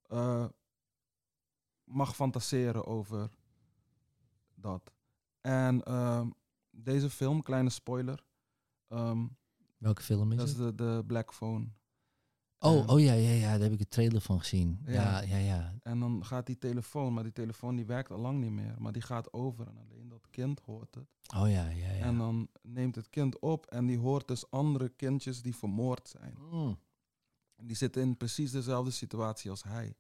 eh, mag fantaseren over dat. En ehm, deze film, kleine spoiler, ehm,
Welke film is
dat is
het?
de, de Black Phone.
Oh, oh ja, ja, ja, daar heb ik een trailer van gezien. Ja,
Ja.
ja.
En dan gaat die telefoon, maar die telefoon die werkt al lang niet meer. Maar die gaat over en alleen dat kind hoort het.
Oh ja, ja, ja.
En dan neemt het kind op en die hoort dus andere kindjes die vermoord zijn.
Mm.
En die zitten in precies dezelfde situatie als hij.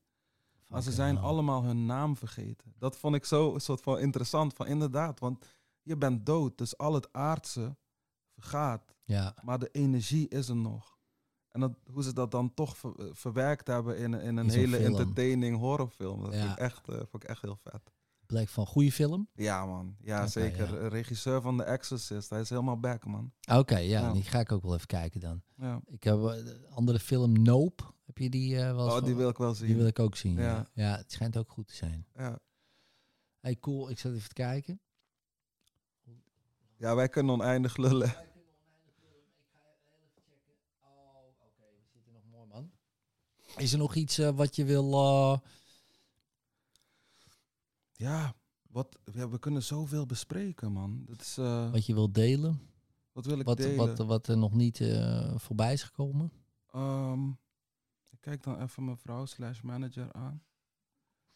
Maar ze zijn
hell.
allemaal hun naam vergeten. Dat vond ik zo een soort van interessant. Van inderdaad, want je bent dood. Dus al het aardse vergaat.
Ja,
Maar de energie is er nog. En dat, hoe ze dat dan toch ver- eh, verwerkt hebben in, in een
In
hele
film.
entertaining horrorfilm. Dat
Ja.
vond, ik echt, eh, vond ik echt heel vet.
Black van goede film.
Ja man, ja zeker.
ja.
Eh, Regisseur van The Exorcist. Hij is helemaal back man.
Oké, ja,
Ja.
die ga ik ook wel even kijken dan.
Ja.
Ik heb de andere film Nope. Heb je die eh, wel
Oh,
van-
die wil ik wel zien.
Die wil ik ook zien. Ja.
Ja.
ja, het schijnt ook goed te zijn.
Ja.
Hey, cool. Ik zat even te kijken.
ja, wij kunnen oneindig lullen.
Oh, oké. We zitten nog mooi, man. Is er nog iets eh, wat je wil... eh,
Ja, wat, ja, we kunnen zoveel bespreken, man. Dat is, eh,
wat je wil delen?
wat wil ik
Wat,
delen?
wat, wat er nog niet voorbij is gekomen?
Ehm, ik kijk dan even mijn vrouw slash manager aan.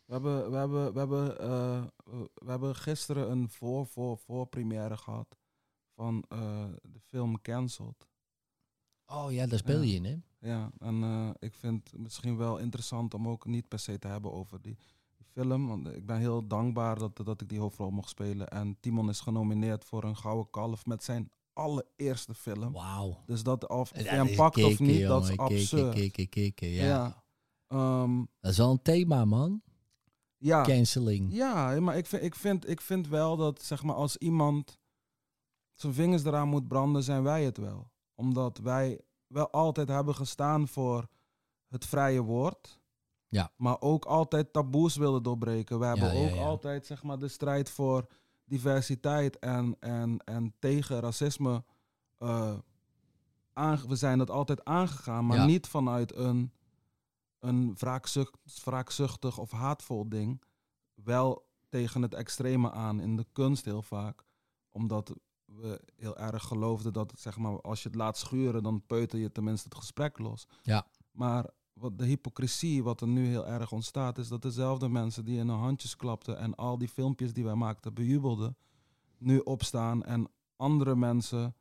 We hebben, we hebben, we hebben, we hebben gisteren een voor, voor, voor première gehad van de film Cancelled.
Oh ja, daar speel je in, hè?
Ja, en eh, ik vind het misschien wel interessant om ook niet per se te hebben over die, die film. Want ik ben heel dankbaar dat, dat ik die hoofdrol mocht spelen. En Timon is genomineerd voor een Gouden Kalf met zijn allereerste film.
Wauw.
Dus dat of, je hem pakt of niet, dat is absurd.
ja.
Ja. Ehm,
Dat is wel een thema, man.
ja.
Canceling.
Ja, maar ik vind, ik, vind, ik vind wel dat zeg maar, als iemand zijn vingers eraan moet branden, zijn wij het wel. Omdat wij wel altijd hebben gestaan voor het vrije woord.
Ja.
Maar ook altijd taboes willen doorbreken. We hebben
Ja,
ook
ja.
altijd zeg maar, de strijd voor diversiteit en, en, en tegen racisme. aange- we zijn dat altijd aangegaan, maar niet vanuit een, een wraakzucht, wraakzuchtig of haatvol ding. Wel tegen het extreme aan in de kunst heel vaak. Omdat we heel erg geloofden dat zeg maar, als je het laat schuren, dan peuter je tenminste het gesprek los.
Ja.
Maar wat de hypocrisie wat er nu heel erg ontstaat, is dat dezelfde mensen die in hun handjes klapten en al die filmpjes die wij maakten bejubelden, nu opstaan en andere mensen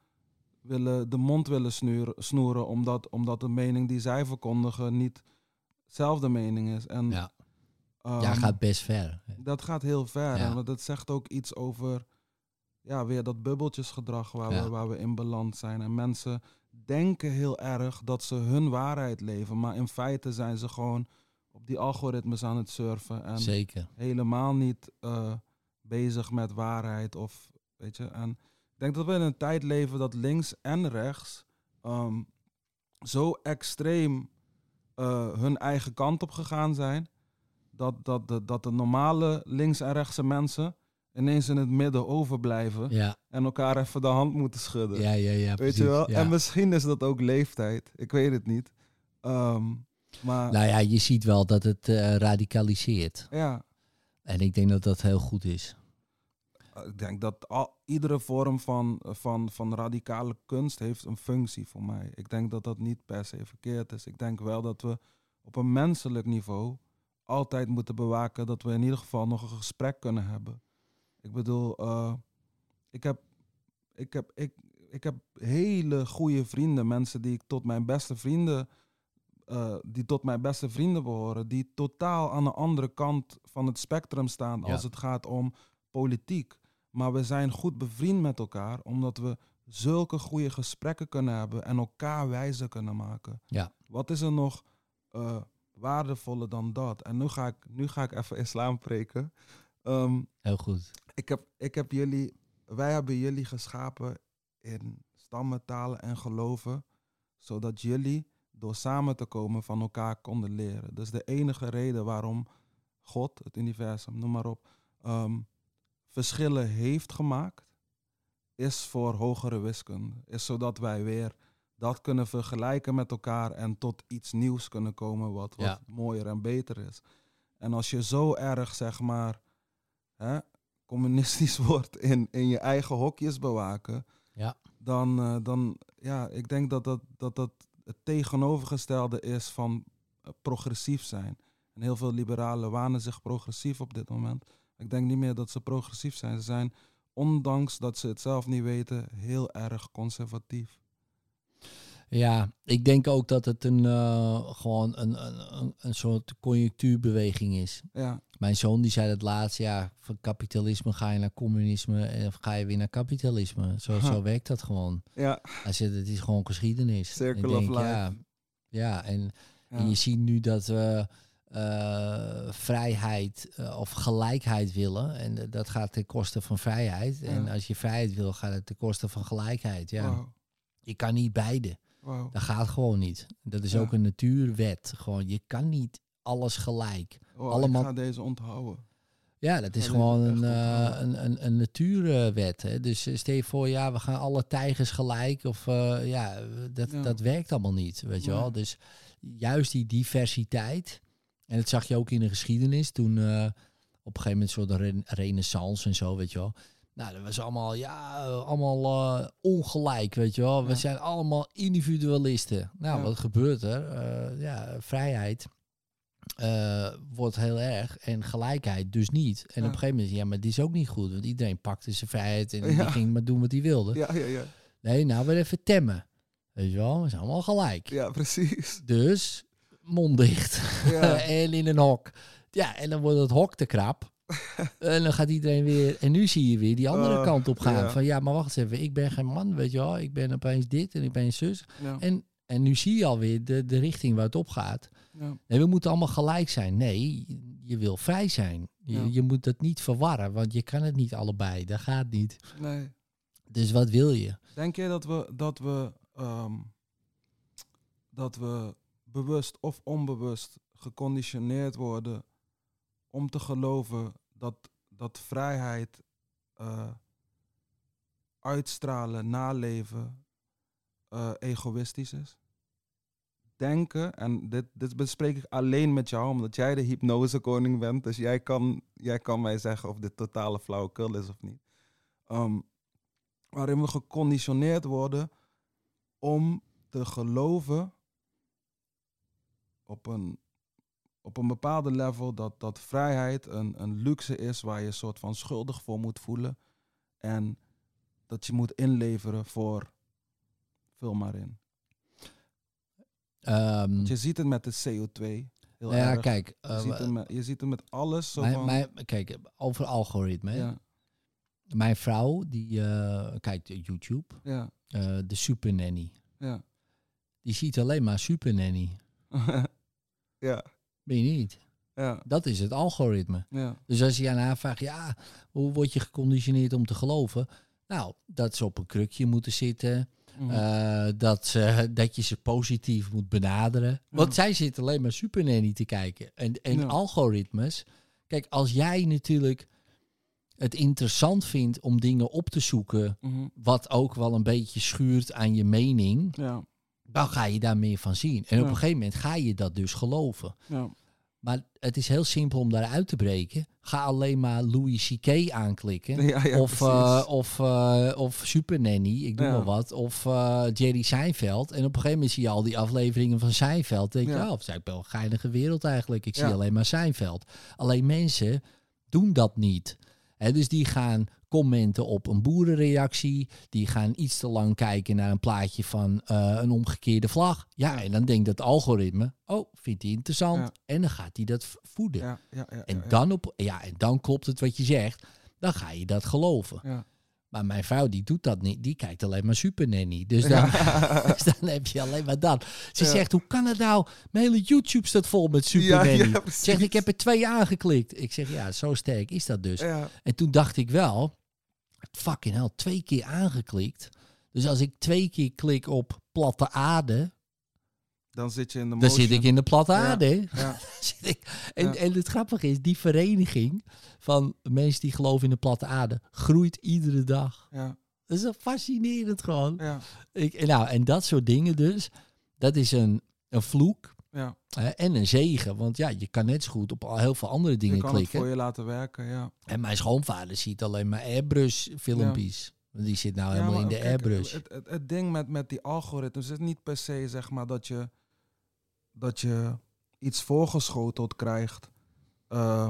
willen de mond willen snoeren, snoeren omdat, omdat de mening die zij verkondigen niet dezelfde mening is. En,
Ja.
ehm,
ja, gaat best ver.
dat gaat heel ver.
Ja.
En dat zegt ook iets over ja, weer dat bubbeltjesgedrag waar,
Ja.
we, waar we in beland zijn. En mensen denken heel erg dat ze hun waarheid leven. Maar in feite zijn ze gewoon op die algoritmes aan het surfen. En
Zeker.
helemaal niet eh, bezig met waarheid. Of, weet je, en ik denk dat we in een tijd leven dat links en rechts ehm, zo extreem eh, hun eigen kant op gegaan zijn. Dat, dat, de, dat de normale links- en rechtse mensen ineens in het midden overblijven.
Ja,
En elkaar even de hand moeten schudden.
ja, ja. ja
weet
precies.
je wel?
Ja.
En misschien is dat ook leeftijd. Ik weet het niet. Ehm, maar
Nou ja, je ziet wel dat het eh, radicaliseert.
ja,
En ik denk dat dat heel goed is.
ik denk dat al, iedere vorm van, van, van radicale kunst heeft een functie voor mij. Ik denk dat dat niet per se verkeerd is. Ik denk wel dat we op een menselijk niveau altijd moeten bewaken dat we in ieder geval nog een gesprek kunnen hebben. Ik bedoel, eh, ik, heb, ik, heb, ik, ik heb hele goede vrienden, mensen die ik tot mijn beste vrienden, eh, die tot mijn beste vrienden behoren, die totaal aan de andere kant van het spectrum staan
Ja.
als het gaat om politiek. Maar we zijn goed bevriend met elkaar, omdat we zulke goede gesprekken kunnen hebben en elkaar wijzer kunnen maken.
Ja.
Wat is er nog eh, waardevoller dan dat? En nu ga ik, nu ga ik even islam preken. Ehm,
Heel goed.
Ik heb, ik heb jullie, wij hebben jullie geschapen in stammen, talen en geloven, zodat jullie door samen te komen van elkaar konden leren. Dat is de enige reden waarom God, het universum, noem maar op, ehm, verschillen heeft gemaakt, is voor hogere wiskunde. Is zodat wij weer dat kunnen vergelijken met elkaar en tot iets nieuws kunnen komen wat, wat
Ja.
mooier en beter is. En als je zo erg, zeg maar, hè, communistisch wordt in, in je eigen hokjes bewaken,
Ja.
dan, eh, dan ja, ik denk dat dat, dat dat het tegenovergestelde is van eh, progressief zijn. En heel veel liberalen wanen zich progressief op dit moment. Ik denk niet meer dat ze progressief zijn. Ze zijn, ondanks dat ze het zelf niet weten, heel erg conservatief.
Ja, ik denk ook dat het een, eh, gewoon een, een, een, soort conjunctuurbeweging is.
Ja,
Mijn zoon die zei het laatst, ja, van kapitalisme ga je naar communisme en ga je weer naar kapitalisme. Zo, zo werkt dat gewoon.
ja,
Hij zegt, het is gewoon geschiedenis.
Circle of life.
Ja, ja en,
ja.
en je ziet nu dat we eh, vrijheid eh, of gelijkheid willen. En dat gaat ten koste van vrijheid. En als je vrijheid wil, gaat het ten koste van gelijkheid. Ja, je kan niet beide.
Wauw.
Dat gaat gewoon niet. Dat is
Ja.
ook een natuurwet. Gewoon, je kan niet alles gelijk.
Oh,
allemaal-
Ik ga deze onthouden.
Ja, dat is
Ja,
gewoon een, eh, een, een, een natuurwet. Hè. Dus eh, stel je voor, ja, we gaan alle tijgers gelijk. Of eh, ja, dat,
Ja.
dat werkt allemaal niet, weet je wel. Dus juist die diversiteit. En dat zag je ook in de geschiedenis. Toen op een gegeven moment soort re renaissance en zo, weet je wel. Nou, dat was allemaal, ja, allemaal eh, ongelijk, weet je wel. We zijn allemaal individualisten. Nou,
Ja.
wat gebeurt er? Eh, ja, vrijheid eh, wordt heel erg en gelijkheid dus niet. En
Ja.
op een gegeven moment, ja, maar die is ook niet goed. Want iedereen pakte zijn vrijheid en die ging maar doen wat hij wilde.
Ja, ja, ja.
Nee, nou weer even temmen. Weet je wel, we zijn allemaal gelijk.
Ja, precies.
Dus mond dicht
Ja.
en in een hok. Ja, en dan wordt het hok te krap. en dan gaat iedereen weer... En nu zie je weer die andere
Oh,
kant op gaan.
ja.
Van ja, maar wacht eens even. Ik ben geen man, weet je wel. Ik ben opeens dit en ik ben zus.
Ja.
En, en nu zie je alweer de, de richting waar het op gaat.
Ja.
Nee, we moeten allemaal gelijk zijn. Nee, je wil vrij zijn. Je, je moet dat niet verwarren, want je kan het niet allebei. Dat gaat niet.
Nee.
Dus wat wil je?
Denk je dat we, dat we, ehm, dat we bewust of onbewust geconditioneerd worden om te geloven dat, dat vrijheid eh, uitstralen, naleven, eh, egoïstisch is? Denken, en dit, dit bespreek ik alleen met jou, omdat jij de hypnosekoning bent, dus jij kan, jij kan mij zeggen of dit totale flauwekul is of niet. Ehm, waarin we geconditioneerd worden om te geloven op een, op een bepaalde level dat, dat vrijheid een, een luxe is waar je een soort van schuldig voor moet voelen en dat je moet inleveren voor vul maar in.
Ehm,
je ziet het met de CO2 heel
ja,
erg.
kijk,
je,
eh,
ziet het met, je ziet het met alles. Zo
mijn,
van,
mijn, kijk, over algoritme.
ja,
Mijn vrouw, die eh, kijkt YouTube,
ja,
eh, de Super Nanny.
ja.
Die ziet alleen maar Super Nanny.
ja,
Ben je niet?
ja,
Dat is het algoritme.
ja,
Dus als je aan haar vraagt, ja, hoe word je geconditioneerd om te geloven? Nou, dat ze op een krukje moeten zitten.
mhm,
eh, dat, ze, dat je ze positief moet benaderen. Want zij zit alleen maar Super Nanny te kijken. En, en algoritmes. Kijk, als jij natuurlijk het interessant vindt om dingen op te zoeken.
mhm,
wat ook wel een beetje schuurt aan je mening.
ja,
dan ga je daar meer van zien. En op een gegeven moment ga je dat dus geloven.
ja,
Maar het is heel simpel om daaruit te breken. Ga alleen maar Louis C.K. aanklikken.
ja, ja,
of, eh, of, eh, of Super Nanny, ik doe
Ja.
maar wat. Of eh, Jerry Seinfeld. En op een gegeven moment zie je al die afleveringen van Seinfeld. Denk je,
Ja.
oh, het is eigenlijk wel een geinige wereld eigenlijk. Ik zie alleen maar Seinfeld. Alleen mensen doen dat niet. Dus die gaan commenten op een boerenreactie. Die gaan iets te lang kijken naar een plaatje van eh, een omgekeerde vlag. Ja,
Ja.
en dan denkt dat algoritme, oh, vindt hij interessant.
Ja.
En dan gaat hij dat voeden.
ja, ja, ja,
En dan, op, ja, en dan klopt het wat je zegt. Dan ga je dat geloven.
Ja.
Maar mijn vrouw die doet dat niet. Die kijkt alleen maar Super Nanny. Dus dan, dus dan heb je alleen maar dat. Ze
Ja.
zegt, hoe kan het nou? Mijn hele YouTube staat vol met Super
Ja,
Nanny. zegt, ik heb er twee aangeklikt. Ik zeg, ja, zo sterk is dat dus. En toen dacht ik wel, fucking hell, twee keer aangeklikt. Dus als ik twee keer klik op platte aarde,
dan zit je in de
dan
motion.
zit ik in de platte aarde.
Ja,
En,
Ja.
en het grappige is, die vereniging van mensen die geloven in de platte aarde, groeit iedere dag.
ja,
Dat is fascinerend gewoon.
ja,
Ik, nou, en dat soort dingen dus, dat is een, een vloek
ja.
en een zegen. Want ja, je kan net zo goed op al heel veel andere dingen
je kan het
klikken.
voor je laten werken, ja.
En mijn schoonvader ziet alleen maar Airbrush filmpjes. Die zit nou
Ja,
helemaal
maar
in de
kijk,
Airbrush.
Het, het, het ding met, met die algoritmes is niet per se zeg maar dat je, dat je iets voorgeschoteld krijgt. eh,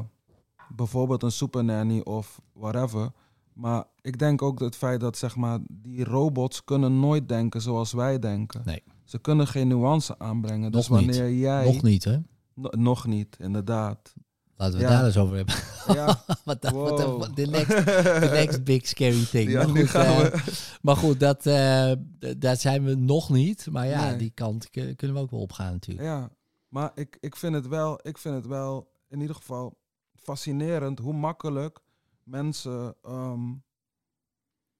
bijvoorbeeld een super nanny of whatever. Maar ik denk ook dat het feit dat zeg maar die robots kunnen nooit denken zoals wij denken.
Nee.
Ze kunnen geen nuance aanbrengen. dus
Nog niet.
wanneer jij
Nog niet, hè?
No- nog niet, inderdaad.
Laten we
Ja.
het daar eens over hebben.
Ja,
wat de,
wow.
next, the next big scary thing.
Ja,
maar,
nu
goed,
gaan
eh, maar goed, dat, eh, d- daar zijn we nog niet. Maar ja,
Nee.
die kant kunnen we ook wel opgaan natuurlijk.
Ja, maar ik, ik, vind het wel, ik vind het wel in ieder geval fascinerend hoe makkelijk mensen ehm,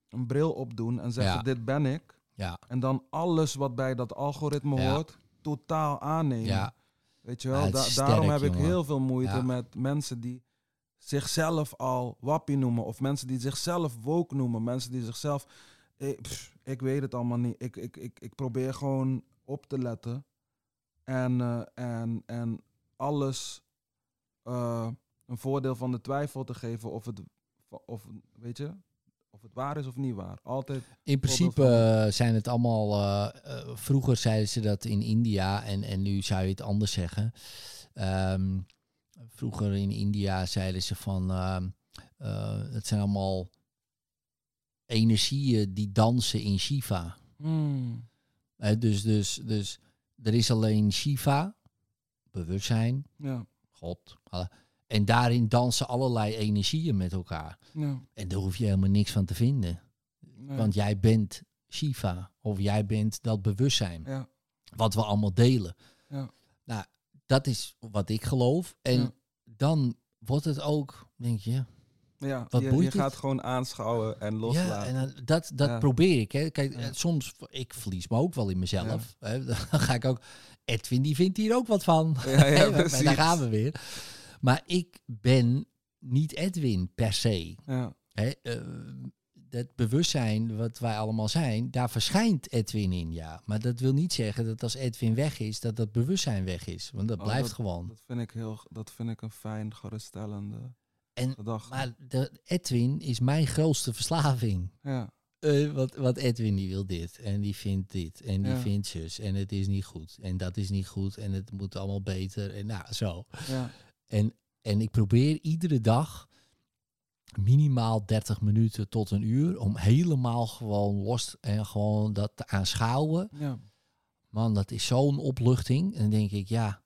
een bril opdoen en zeggen:
Ja.
Dit ben ik.
Ja,
En dan alles wat bij dat algoritme
Ja.
hoort, totaal aannemen.
ja,
Weet je wel,
Ja,
Da- daarom heb ik heel veel moeite met mensen die zichzelf al wappie noemen. Of mensen die zichzelf woke noemen. Mensen die zichzelf... Ik, pff, ik weet het allemaal niet. Ik, ik, ik, ik probeer gewoon op te letten. En, eh, en, en alles eh, een voordeel van de twijfel te geven of het, of, weet je, of het waar is of niet waar. Altijd,
In principe eh, zijn het allemaal. eh, eh, vroeger zeiden ze dat in India en, en nu zou je het anders zeggen. Ehm, vroeger in India zeiden ze van. ehm, eh, het zijn allemaal energieën die dansen in Shiva. Eh, dus, dus, dus er is alleen Shiva, bewustzijn,
ja,
God. Allah. En daarin dansen allerlei energieën met elkaar.
ja,
En daar hoef je helemaal niks van te vinden.
nee,
Want jij bent Shiva. Of jij bent dat bewustzijn.
ja,
Wat we allemaal delen.
Ja.
Nou, dat is wat ik geloof. En
Ja.
dan wordt het ook, denk je.
ja.
Wat
je,
boeit
je
het?
gaat gewoon aanschouwen en
Ja,
loslaten.
en dan- dat, dat
Ja.
probeer ik. Hè. Kijk,
Ja.
soms, ik verlies me ook wel in mezelf. Hè. Dan ga ik ook, Edwin die vindt hier ook wat van.
Ja, ja, precies.
daar gaan we weer. Maar ik ben niet Edwin per se.
ja,
Hè, eh, dat bewustzijn wat wij allemaal zijn, daar verschijnt Edwin in, ja. Maar dat wil niet zeggen dat als Edwin weg is, dat dat bewustzijn weg is. Want dat
Oh,
blijft
dat-
gewoon.
Dat vind ik heel, dat vind ik een fijn, geruststellende
En,
gedachte.
maar de, Edwin is mijn grootste verslaving.
ja,
Eh, wat, wat Edwin die wil dit en die vindt dit en die
Ja.
vindt zus en het is niet goed en dat is niet goed en het moet allemaal beter en nou zo.
ja,
En, en ik probeer iedere dag minimaal 30 minuten tot een uur om helemaal gewoon los en gewoon dat te aanschouwen.
ja.
Man, dat is zo'n opluchting. En dan denk ik, ja,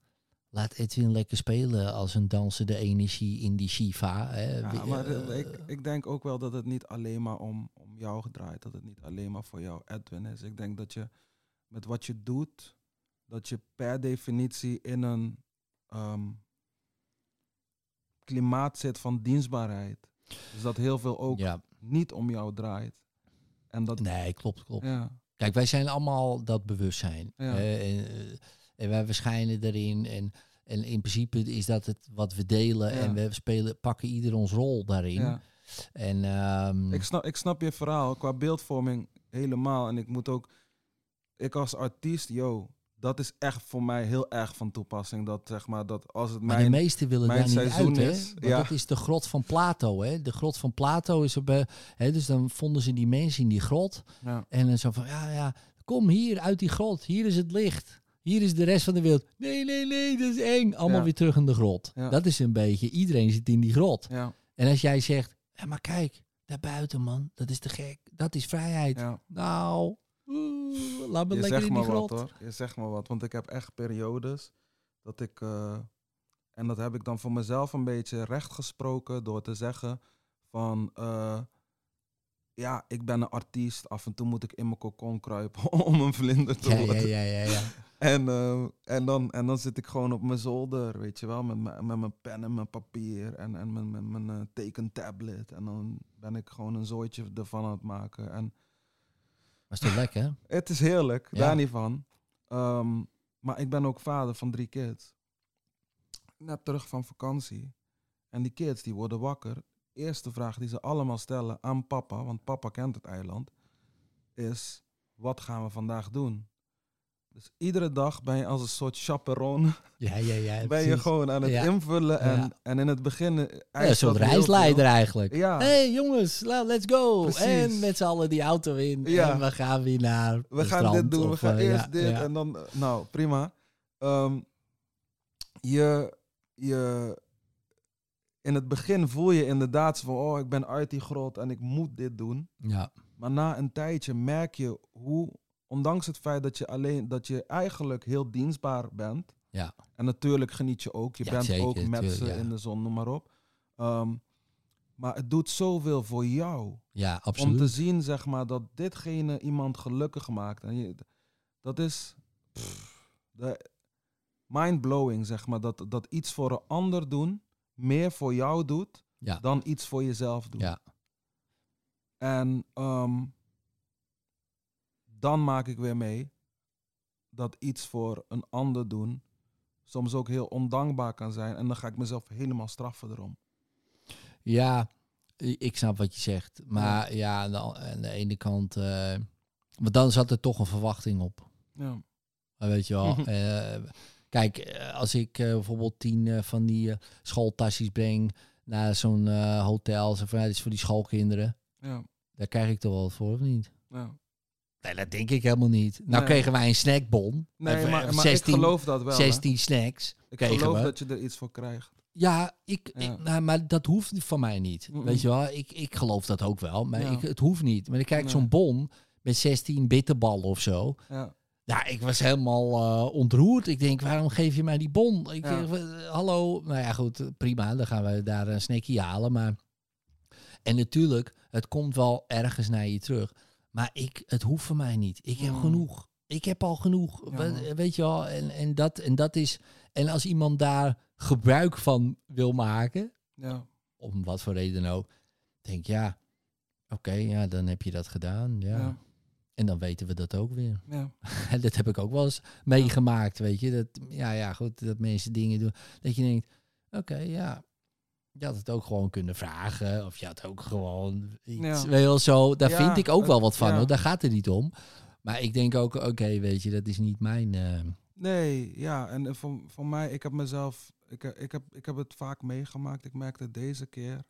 laat Edwin lekker spelen als een dansende energie in die Shiva. Hè.
Ja, maar
eh,
eh, ik, ik denk ook wel dat het niet alleen maar om, om jou draait. Dat het niet alleen maar voor jou Edwin is. Ik denk dat je met wat je doet, dat je per definitie in een ehm, klimaat zit van dienstbaarheid. Dus dat heel veel ook
ja,
niet om jou draait. En dat,
nee, klopt, klopt.
ja,
Kijk, wij zijn allemaal dat bewustzijn.
Ja.
hè, en, eh, en wij verschijnen erin. En, en in principe is dat het wat we delen. En we spelen, pakken ieder ons rol daarin. En ehm,
Ik snap, ik snap je verhaal qua beeldvorming helemaal. En ik moet ook, ik als artiest, yo, dat is echt voor mij heel erg van toepassing. Dat zeg maar, dat als het
maar
mijn.
de meesten willen daar niet uit, hè?
is, ja.
dat is de grot van Plato, hè? De grot van Plato is op... eh, hè, dus dan vonden ze die mensen in die grot.
Ja,
En dan zo van, ja, ja, kom hier uit die grot. Hier is het licht. Hier is de rest van de wereld. Nee, nee, nee, dat is eng. Allemaal
Ja.
weer terug in de grot. Dat is een beetje, iedereen zit in die grot.
ja,
En als jij zegt, ja, maar kijk, daarbuiten man, dat is te gek. Dat is vrijheid. Nou, oeh, laat me
Je
lekker in die
maar
grot.
wat hoor. Je zegt maar wat. Want ik heb echt periodes dat ik. eh, en dat heb ik dan voor mezelf een beetje rechtgesproken door te zeggen van. eh, ja, ik ben een artiest. Af en toe moet ik in mijn kokon kruipen om een vlinder te
Ja,
worden.
ja, ja, ja, ja.
En, eh, en, dan, en dan zit ik gewoon op mijn zolder, weet je wel, met, mijn- met mijn pen en mijn papier en, en mijn, mijn, mijn tekentablet. En dan ben ik gewoon een zooitje ervan aan het maken. En
is toch lekker?
het is heerlijk,
Ja.
daar niet van. Ehm, maar ik ben ook vader van drie kids. Net terug van vakantie. En die kids die worden wakker. Eerste vraag die ze allemaal stellen aan papa, want papa kent het eiland, is: wat gaan we vandaag doen? Dus iedere dag ben je als een soort chaperone
Ja, ja, ja.
ben je
precies.
gewoon aan het
Ja.
invullen. En,
Ja.
en in het begin.
Ja, een soort reisleider eigenlijk.
Ja.
hey, jongens, let's go.
Precies.
En met z'n allen die auto in.
Ja.
En we gaan weer naar
We gaan dit doen, we gaan
eh,
eerst dit en dan. Nou, prima. Ehm, je, je. In het begin voel je inderdaad zo van: oh, ik ben uit die grot en ik moet dit doen.
Ja,
Maar na een tijdje merk je hoe, ondanks het feit dat je alleen, dat je eigenlijk heel dienstbaar bent.
ja.
En natuurlijk geniet je ook. Je
Ja,
bent
zeker,
ook met ze
ja.
in de zon, noem maar op. Ehm, maar het doet zoveel voor jou.
ja,
Om
absoluut.
te zien, zeg maar, dat ditgene iemand gelukkig maakt. En je, dat is mind-blowing, zeg maar. Dat, dat iets voor een ander doen meer voor jou doet
Ja,
dan iets voor jezelf doen.
ja,
En ehm, dan maak ik weer mee dat iets voor een ander doen soms ook heel ondankbaar kan zijn. En dan ga ik mezelf helemaal straffen erom.
Ja, ik snap wat je zegt. Maar ja, aan, de, a- aan de ene kant... maar dan zat er toch een verwachting op.
Ja,
Maar weet je wel. eh, kijk, eh, als ik bijvoorbeeld tien van die schooltasjes breng naar zo'n hotel, zo van, ja, dit is voor die schoolkinderen,
ja,
daar krijg ik toch wel voor, of niet?
ja.
Nee, dat denk ik helemaal niet. Nou
Nee.
kregen wij een snackbon.
Nee,
Even,
maar,
eh,
maar
16,
ik geloof dat wel. hè.
16 snacks.
Ik geloof
we.
dat je er iets voor krijgt.
Ja, ik,
Ja.
ik- nou, maar dat hoeft van mij niet. Weet je wel, ik, ik geloof dat ook wel, maar
Ja.
ik, het hoeft niet. Maar ik kijk
Nee.
zo'n bon met 16 bitterballen of zo.
Ja,
Ja, ik was helemaal eh, ontroerd. Ik denk, waarom geef je mij die bon? Ik
Ja.
zeg, eh, hallo. Nou ja, goed, prima. Dan gaan we daar een snackie halen. Maar... En natuurlijk, het komt wel ergens naar je terug. Maar ik, het hoeft voor mij niet. Ik heb
Mm.
genoeg. Ik heb al genoeg.
Ja,
We-
man.
weet je wel, en, en, dat, en dat is... En als iemand daar gebruik van wil maken,
ja,
om wat voor reden ook, denk ja, oké, ja, dan heb je dat gedaan. Ja.
ja,
En dan weten we dat ook weer.
ja.
En dat heb ik ook wel eens meegemaakt, weet je. Dat, ja, ja, goed, dat mensen dingen doen. Dat je denkt, oké, ja. Je had het ook gewoon kunnen vragen. Of je had ook gewoon iets,
Ja.
wel zo. Daar
Ja,
vind ik ook wel wat van,
ja.
hoor. Daar gaat het niet om. Maar ik denk ook, oké, weet je, dat is niet mijn... eh,
Nee, ja, en eh, voor, voor mij, ik heb mezelf, ik, eh, ik, heb, ik heb het vaak meegemaakt. Ik merkte deze keer,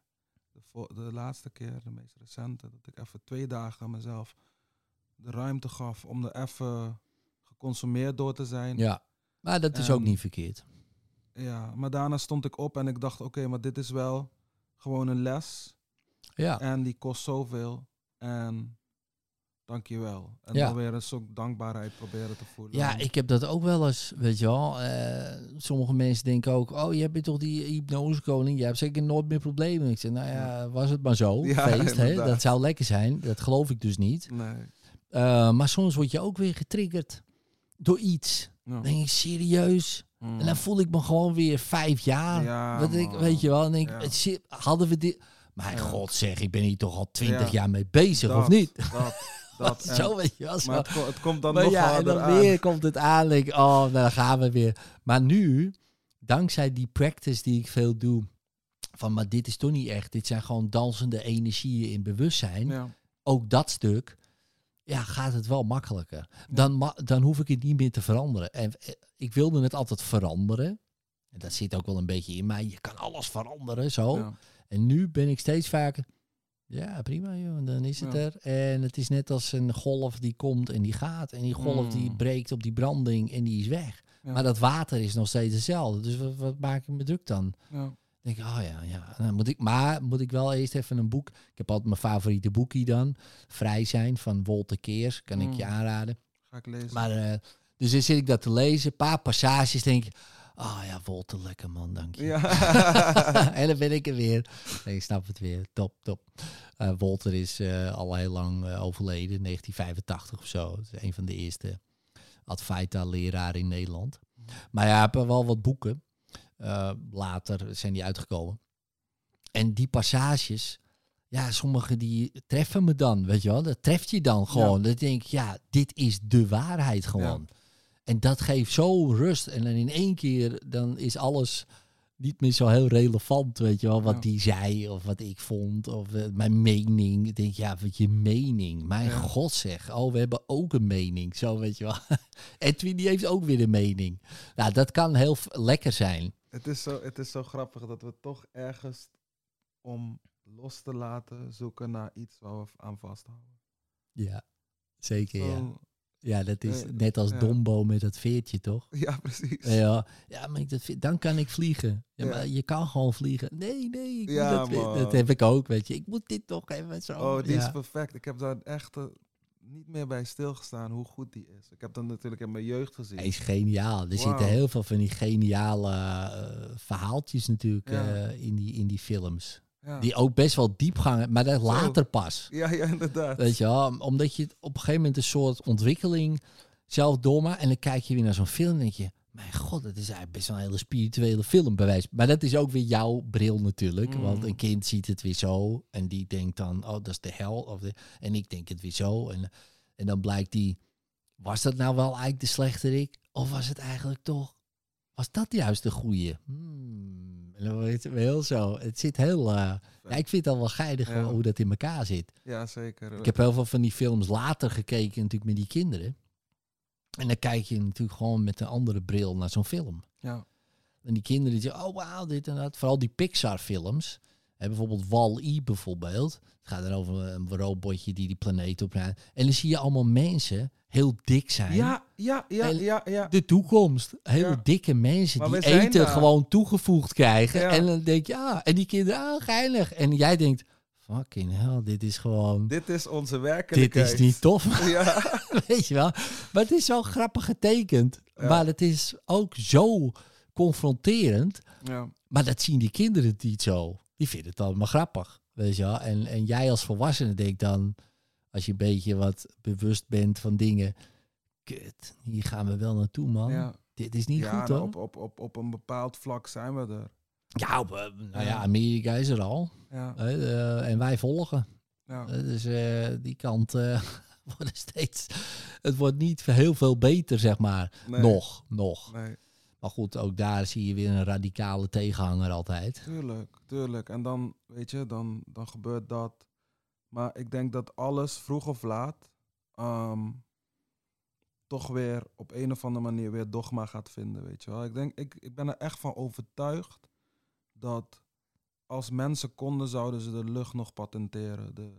de, voor, de laatste keer, de meest recente, dat ik even twee dagen mezelf de ruimte gaf om er even geconsumeerd door te zijn.
ja. Maar dat is ook niet verkeerd.
Ja, maar daarna stond ik op en ik dacht, oké, maar dit is wel gewoon een les.
Ja.
En die kost zoveel. En dankjewel. En
Ja.
dan weer een soort dankbaarheid proberen te voelen.
Ja, ik heb dat ook wel eens, weet je wel. Eh, sommige mensen denken ook, oh, je bent toch die hypnosekoning, je hebt zeker nooit meer problemen. Ik zeg, nou ja, was het maar zo,
Ja,
feest, hè? dat zou lekker zijn. Dat geloof ik dus niet.
Nee.
Eh, maar soms word je ook weer getriggerd door iets.
Ja.
Dan denk ik, serieus?
Mm.
En dan voel ik me gewoon weer vijf jaar.
Ja,
Wat ik, weet je wel, en denk ik,
Ja.
hadden we dit... Mijn
Ja.
god zeg, ik ben hier toch al twintig
Ja.
jaar mee bezig,
Dat,
of niet?
Dat, dat. en-
zo, weet je wel. Zo.
maar het, ko- het komt dan
Maar
nog
ja, en dan
aan.
weer komt het aan. Denk oh, nou, dan gaan we weer. Maar nu, dankzij die practice die ik veel doe, van maar dit is toch niet echt. Dit zijn gewoon dansende energieën in bewustzijn.
Ja.
Ook dat stuk, ja, gaat het wel makkelijker. Dan, ma- dan hoef ik het niet meer te veranderen. En eh, ik wilde het altijd veranderen. En dat zit ook wel een beetje in mij. Je kan alles veranderen, zo.
Ja.
En nu ben ik steeds vaker. Ja, prima joh, dan is het
Ja.
er. En het is net als een golf die komt en die gaat. En die golf die
Mm.
breekt op die branding en die is weg.
Ja.
Maar dat water is nog steeds hetzelfde. Dus wat, wat maak ik me druk dan?
Ja.
Denk ik, oh ja, ja. Dan moet ik, maar moet ik wel eerst even een boek. Ik heb altijd mijn favoriete boekie dan. Vrij zijn van Wolter Keers. Kan ik je
Mm.
aanraden.
Ga ik lezen.
Maar, eh, dus dan zit ik dat te lezen. Een paar passages denk ik. Oh ja, Wolter, lekker man, dank je.
ja.
en dan ben ik er weer. Nee, ik snap het weer. Top, top. Eh Wolter is eh, al heel lang overleden, 1985 of zo. Dat is een van de eerste Advaita-leraar in Nederland. Maar ja, ik heb wel wat boeken. Eh, later zijn die uitgekomen. En die passages, ja, sommige die treffen me dan, weet je wel. Dat treft je dan gewoon. Dat denk ik, ja, dit is de waarheid gewoon. En dat geeft zo rust. En dan in één keer, dan is alles niet meer zo heel relevant, weet je wel. Wat
Ja.
die zei of wat ik vond of eh, mijn mening. Ik denk, ja, wat je mening. Mijn
Ja.
god zeg. Oh, we hebben ook een mening. Zo, weet je wel. Edwin, die heeft ook weer een mening. Nou, dat kan heel lekker zijn.
Het, is zo, het is zo grappig dat we toch ergens om los te laten zoeken naar iets waar we aan vasthouden.
Ja, zeker, ja.
Zo-
Ja, dat is
Eh,
net als
ja.
Dombo met dat veertje, toch?
ja, precies.
Ja, ja maar ik dat dan kan ik vliegen. Ja,
Ja.
maar je kan gewoon vliegen. Nee, nee, ik dat, dat heb ik ook, weet je. Ik moet dit toch even zo.
Oh, die is perfect. Ik heb daar echt eh, niet meer bij stilgestaan hoe goed die is. Ik heb dat natuurlijk in mijn jeugd gezien.
Hij is geniaal. Er zitten heel veel van die geniale eh, verhaaltjes natuurlijk
Ja.
eh, in, die, in die films.
ja.
Die ook best wel diepgang hebben, maar dat
Zo.
later pas.
ja, ja, inderdaad.
Weet je wel, omdat je op een gegeven moment een soort ontwikkeling zelf doormaakt. En dan kijk je weer naar zo'n film en denk je, mijn god, het is eigenlijk best wel een hele spirituele film bewijs. Maar dat is ook weer jouw bril natuurlijk.
Mm.
Want een kind ziet het weer zo en die denkt dan, oh, dat is de hel. Of de, en ik denk het weer zo. En, En dan blijkt die, was dat nou wel eigenlijk de slechterik? Of was het eigenlijk toch, was dat juist de goeie? Hmm, en dan weet je wel zo. Het zit heel, eh, ja, ik vind het al wel geinig
Ja.
hoe dat in elkaar zit.
Ja, zeker.
Ik heb heel veel van die films later gekeken natuurlijk met die kinderen. En dan kijk je natuurlijk gewoon met een andere bril naar zo'n film.
Ja,
En die kinderen die zeggen, oh wauw, dit en dat. Vooral die Pixar-films. Bijvoorbeeld Wall-E bijvoorbeeld. Het gaat dan over een robotje die die planeet oprijdt. En dan zie je allemaal mensen heel dik zijn.
ja, ja, ja,
En-
ja. ja.
De toekomst. Heel
Ja.
dikke mensen
Maar
die eten
daar.
gewoon toegevoegd krijgen.
Ja.
En dan denk je, ah, en die kinderen, ah, geinig. En jij denkt, fucking hell, dit is gewoon...
Dit is onze
Dit
werkelijkheid.
is niet tof.
Ja,
Weet je wel? Maar het is zo grappig getekend.
Ja.
Maar het is ook zo confronterend.
ja,
Maar dat zien die kinderen niet zo. Die vinden het allemaal grappig. Weet je wel? En, en jij als volwassene denkt dan, als je een beetje wat bewust bent van dingen. Kut, hier gaan we wel naartoe, man.
ja.
Dit is niet goed
nou,
hoor.
op, op, op, op een bepaald vlak zijn we er.
Ja, op, eh, nou ja,
Ja.
Amerika is er al.
Ja,
eh, en wij volgen.
ja.
Dus eh, die kant eh, wordt steeds. Het wordt niet heel veel beter, zeg maar.
Nee,
Nog, nog.
Nee,
Maar goed, ook daar zie je weer een radicale tegenhanger altijd.
tuurlijk, tuurlijk. En dan, weet je, dan, dan gebeurt dat. Maar ik denk dat alles vroeg of laat ehm, toch weer op een of andere manier weer dogma gaat vinden, weet je wel. Ik, denk, ik, ik ben er echt van overtuigd dat als mensen konden, zouden ze de lucht nog patenteren. De,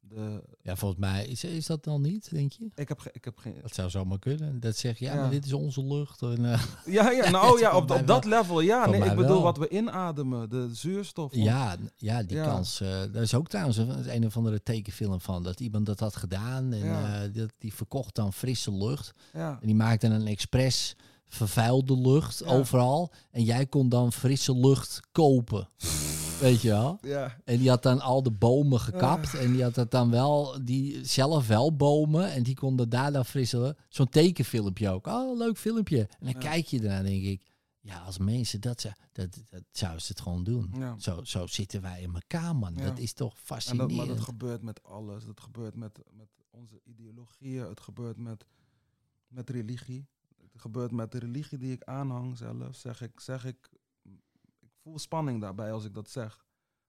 de,
Ja, volgens mij is, is dat dan niet, denk je?
ik, heb ik heb geen...
Dat zou zomaar kunnen. Dat zeg je, ja,
Ja.
maar dit is onze lucht. En, eh,
Ja, ja nou ja, op, op dat level. Ja, nee, ik bedoel
wel.
wat we inademen, de zuurstof.
ja, ja, die
Ja.
kans. eh daar is ook trouwens een, een of andere tekenfilm van. Dat iemand dat had gedaan. En eh, dat, die verkocht dan frisse lucht.
ja.
En die maakte een expres vervuilde lucht
Ja.
overal. En jij kon dan frisse lucht kopen. Weet je wel?
Ja,
En die had dan al de bomen gekapt. En die had dat dan wel, die zelf wel bomen. En die konden daar dan frisse... Zo'n tekenfilmpje ook. Oh, leuk filmpje. En dan
Ja.
kijk je ernaar denk ik... Ja, als mensen dat dat, dat zouden ze het gewoon doen.
ja.
Zo, zo zitten wij in elkaar, man.
Ja.
Dat is toch
En dat,
fascinerend.
maar dat gebeurt met alles. Dat gebeurt met, met onze ideologieën. Het gebeurt met, met religie. Het gebeurt met de religie die ik aanhang zelf. Zeg ik, zeg ik, ik voel spanning daarbij als ik dat zeg.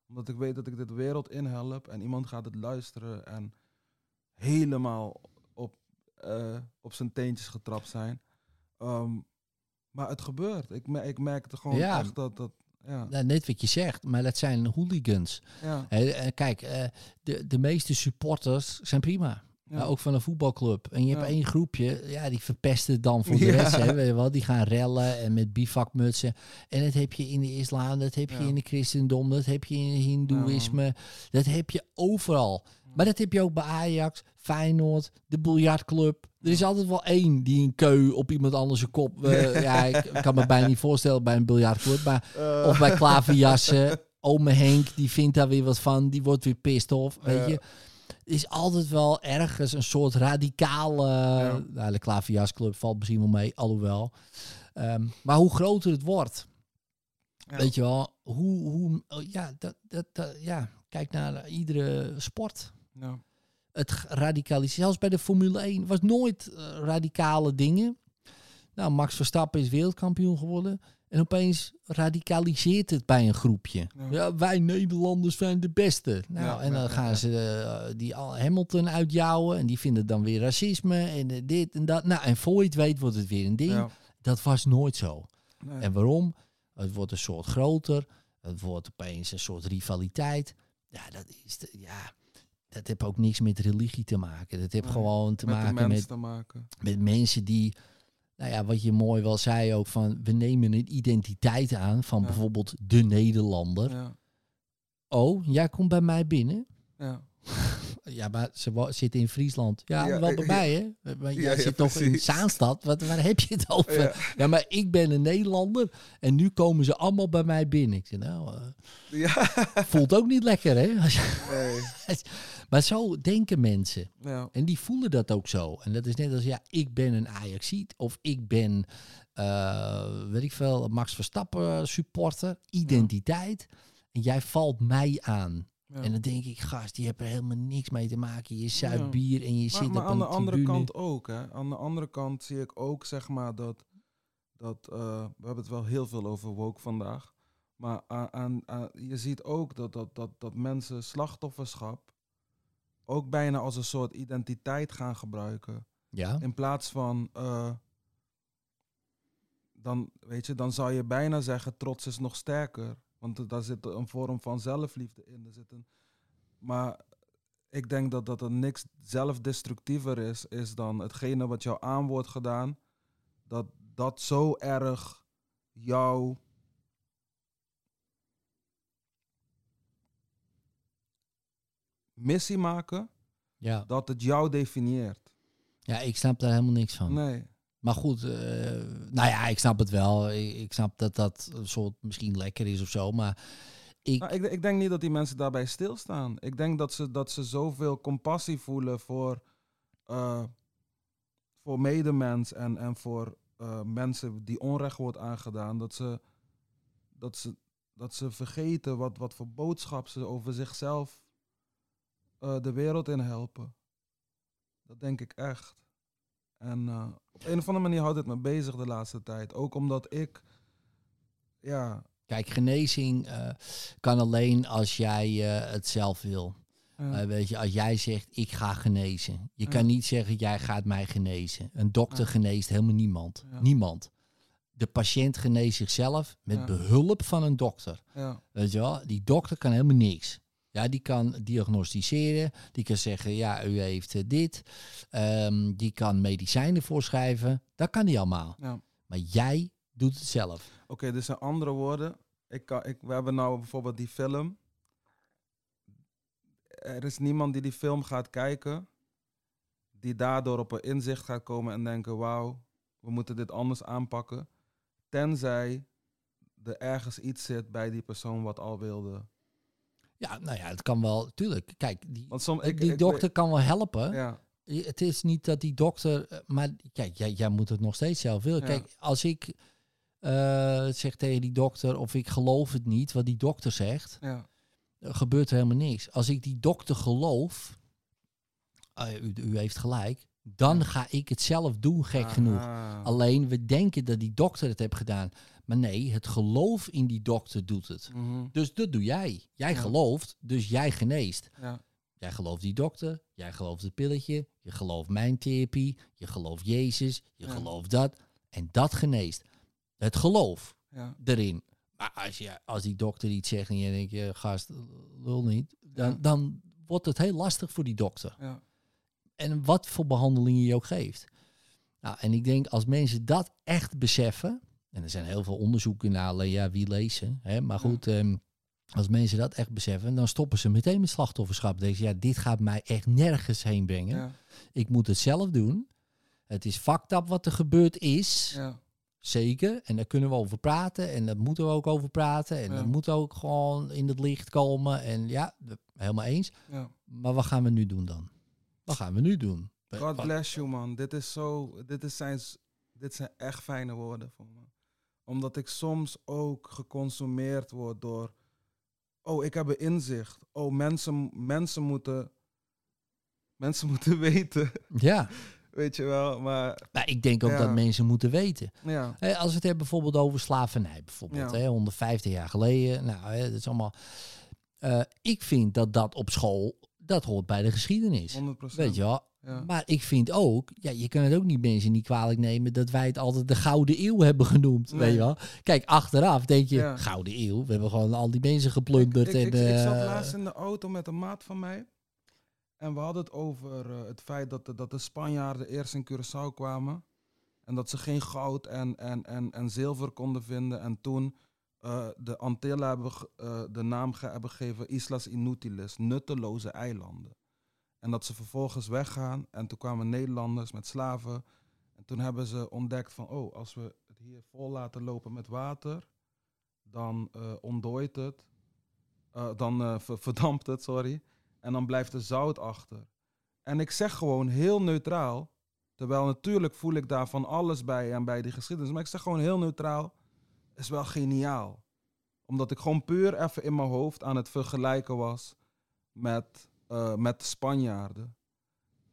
Omdat ik weet dat ik dit wereld inhelp en iemand gaat het luisteren en helemaal op, eh, op zijn teentjes getrapt zijn. Ehm, maar het gebeurt. Ik, me- ik merkte gewoon
Ja.
echt dat dat. Ja,
Nou, net wat je zegt, maar dat zijn hooligans.
ja,
Hè, eh, kijk, eh, de, de meeste supporters zijn prima. Ook van een voetbalclub. En je hebt één groepje, ja, die verpesten het dan voor de rest. Hè, weet je wel. Die gaan rellen en met bivakmutsen. En dat heb je in de islam, dat heb je in de christendom, dat heb je in het hindoeïsme. dat heb je overal. Maar dat heb je ook bij Ajax, Feyenoord, de biljartclub. Er is altijd wel één die een keu op iemand anders zijn kop... eh, ja, ik kan me bijna niet voorstellen bij een biljartclub. Maar,
Eh,
of bij klaverjassen. Ome Henk, die vindt daar weer wat van. Die wordt weer pissed off, weet je is altijd wel ergens een soort radicale.
Ja.
Nou, de klaverjasclub valt misschien wel mee, alhoewel. Ehm, maar hoe groter het wordt,
Ja.
weet je wel, hoe, hoe oh, ja, dat, dat, dat- ja, kijk naar iedere sport.
ja.
Het radicaliseren, zelfs bij de Formule 1, was nooit eh, radicale dingen. Nou, Max Verstappen is wereldkampioen geworden. En opeens radicaliseert het bij een groepje.
Ja.
Ja, wij Nederlanders zijn de beste. Nou,
Ja,
en dan
ja,
gaan ze eh, die Hamilton uitjouwen. En die vinden dan weer racisme en eh, dit en dat. Nou, en voor je het weet wordt het weer een ding. Dat was nooit zo.
Nee.
En waarom? Het wordt een soort groter. Het wordt opeens een soort rivaliteit. Ja, dat is de, ja, dat heeft ook niks met religie te maken. Dat heeft
Nee,
gewoon te
met
maken met,
te maken.
met mensen die, nou ja, wat je mooi wel zei ook van, we nemen een identiteit aan van
Ja.
bijvoorbeeld de Nederlander.
Ja.
Oh, jij komt bij mij binnen.
Ja.
Ja, maar ze zitten in Friesland. Ja, wel bij mij, hè? Maar jij zit toch in. Zaanstad? Wat, waar heb je het over?
Ja.
Maar ik ben een Nederlander en nu komen ze allemaal bij mij binnen. Ik zeg, nou, eh,
Ja.
voelt ook niet lekker, hè?
Nee.
maar zo denken mensen.
Ja.
En die voelen dat ook zo. En dat is net als, ja, ik ben een Ajaxiet of ik ben, eh, weet ik veel, Max Verstappen supporter. Identiteit. En jij valt mij aan.
Ja.
En dan denk ik, gast, die hebben er helemaal niks mee te maken. Je zuipt bier en je
Maar,
zit
maar
op
aan
een
de andere
tribune.
kant ook, hè. Aan de andere kant zie ik ook, zeg maar, dat... dat eh, we hebben het wel heel veel over woke vandaag. Maar aan, aan, aan- je ziet ook dat, dat, dat, dat mensen slachtofferschap... ook bijna als een soort identiteit gaan gebruiken.
Ja,
In plaats van... eh, dan, weet je, dan zou je bijna zeggen, trots is nog sterker. Want daar zit een vorm van zelfliefde in. Er zit een, maar ik denk dat, dat er niks zelfdestructiever is, is dan hetgene wat jou aan wordt gedaan. Dat dat zo erg jouw missie maken,
ja.
dat het jou definieert.
ja, ik snap daar helemaal niks van.
Nee.
Maar goed, eh, nou ja, ik snap het wel. Ik, ik snap dat dat een soort misschien lekker is of zo. Maar ik,
Nou, ik, ik denk niet dat die mensen daarbij stilstaan. Ik denk dat ze, dat ze zoveel compassie voelen voor, eh, voor medemens en, en voor eh, mensen die onrecht wordt aangedaan. Dat ze, dat ze, dat ze vergeten wat, wat voor boodschap ze over zichzelf eh, de wereld in helpen. Dat denk ik echt. En eh, op een of andere manier houdt het me bezig de laatste tijd. Ook omdat ik, ja,
kijk, genezing eh, kan alleen als jij het zelf wil.
ja,
weet je, als jij zegt, ik ga genezen. Je
Ja.
kan niet zeggen, jij gaat mij genezen. Een dokter
Ja.
geneest helemaal niemand. Niemand. De patiënt geneest zichzelf met
Ja.
behulp van een dokter.
ja,
Weet je wel, die dokter kan helemaal niks. Ja, die kan diagnosticeren, die kan zeggen, ja, u heeft eh, dit. Ehm, die kan medicijnen voorschrijven. Dat kan die allemaal.
ja.
Maar jij doet het zelf.
Oké, dus in andere woorden, ik kan, ik, we hebben nou bijvoorbeeld die film. Er is niemand die die film gaat kijken, die daardoor op een inzicht gaat komen en denken, wauw, we moeten dit anders aanpakken. Tenzij er ergens iets zit bij die persoon wat al wilde.
Ja, nou ja, het kan wel, tuurlijk. Kijk, die,
Want soms, ik,
die
ik
dokter kan wel helpen.
ja,
Het is niet dat die dokter, eh, maar kijk, jij, jij moet het nog steeds zelf willen.
Ja.
Kijk, als ik eh, zeg tegen die dokter of ik geloof het niet wat die dokter zegt,
ja,
gebeurt er helemaal niks. Als ik die dokter geloof, eh, u, u heeft gelijk, dan ga ik het zelf doen, gek genoeg.
Aha.
Alleen we denken dat die dokter het heeft gedaan. Maar nee, het geloof in die dokter doet het.
Mhm,
Dus dat doe jij. Jij
Ja.
gelooft, dus jij geneest.
ja,
Jij gelooft die dokter, jij gelooft het pilletje, je gelooft mijn therapie, je gelooft Jezus, je
Ja.
gelooft dat. En dat geneest. Het geloof
ja,
erin. Maar als, je, als die dokter iets zegt en je denkt, je gast, lul niet, dan, dan wordt het heel lastig voor die dokter.
ja,
En wat voor behandeling je ook geeft. Nou, en ik denk als mensen dat echt beseffen, en er zijn heel veel onderzoeken naar alleen ja, wie lezen, hè, maar
Ja.
goed, ehm, als mensen dat echt beseffen, dan stoppen ze meteen met slachtofferschap. Denken ze, ja, dit gaat mij echt nergens heen brengen.
ja,
Ik moet het zelf doen. Het is fucked up wat er gebeurd is.
ja,
Zeker. En daar kunnen we over praten. En daar moeten we ook over praten. En dat moet ook gewoon in het licht komen. En ja, helemaal eens.
ja.
Maar wat gaan we nu doen dan? Wat gaan we nu doen?
God bless you, man. Dit is zo. Dit, is zijn, dit zijn echt fijne woorden voor me. Omdat ik soms ook geconsumeerd word door. Oh, ik heb een inzicht. Oh, mensen, mensen moeten. Mensen moeten weten.
Ja,
Weet je wel. Maar
nou, ik denk ook
Ja.
dat mensen moeten weten.
ja.
Als we het hebben bijvoorbeeld over slavernij, bijvoorbeeld,
Ja.
hè, 150 jaar geleden. Nou, hè, dat is allemaal. Eh, ik vind dat dat op school, dat hoort bij de geschiedenis.
100%.
Weet je wel?
Ja.
Maar ik vind ook, ja, je kan het ook niet mensen niet kwalijk nemen dat wij het altijd de Gouden Eeuw hebben genoemd.
Nee.
Weet je wel? Kijk, achteraf denk je,
Ja.
Gouden Eeuw, we hebben gewoon al die mensen geplunderd.
Ik, ik,
en,
ik, ik zat
eh,
laatst in de auto met een maat van mij. En we hadden het over eh, het feit dat de, dat de Spanjaarden eerst in Curaçao kwamen. En dat ze geen goud en, en, en, en zilver konden vinden. En toen eh, de Antillen hebben eh, de naam ge- hebben gegeven Islas Inutiles, nutteloze eilanden. En dat ze vervolgens weggaan. En toen kwamen Nederlanders met slaven. En toen hebben ze ontdekt van, oh, als we het hier vol laten lopen met water, dan eh ontdooit het. Eh, dan eh, ver- verdampt het, sorry. En dan blijft er zout achter. En ik zeg gewoon heel neutraal, terwijl natuurlijk voel ik daar van alles bij en bij die geschiedenis, maar ik zeg gewoon heel neutraal, is wel geniaal. Omdat ik gewoon puur even in mijn hoofd aan het vergelijken was met, eh, met de Spanjaarden.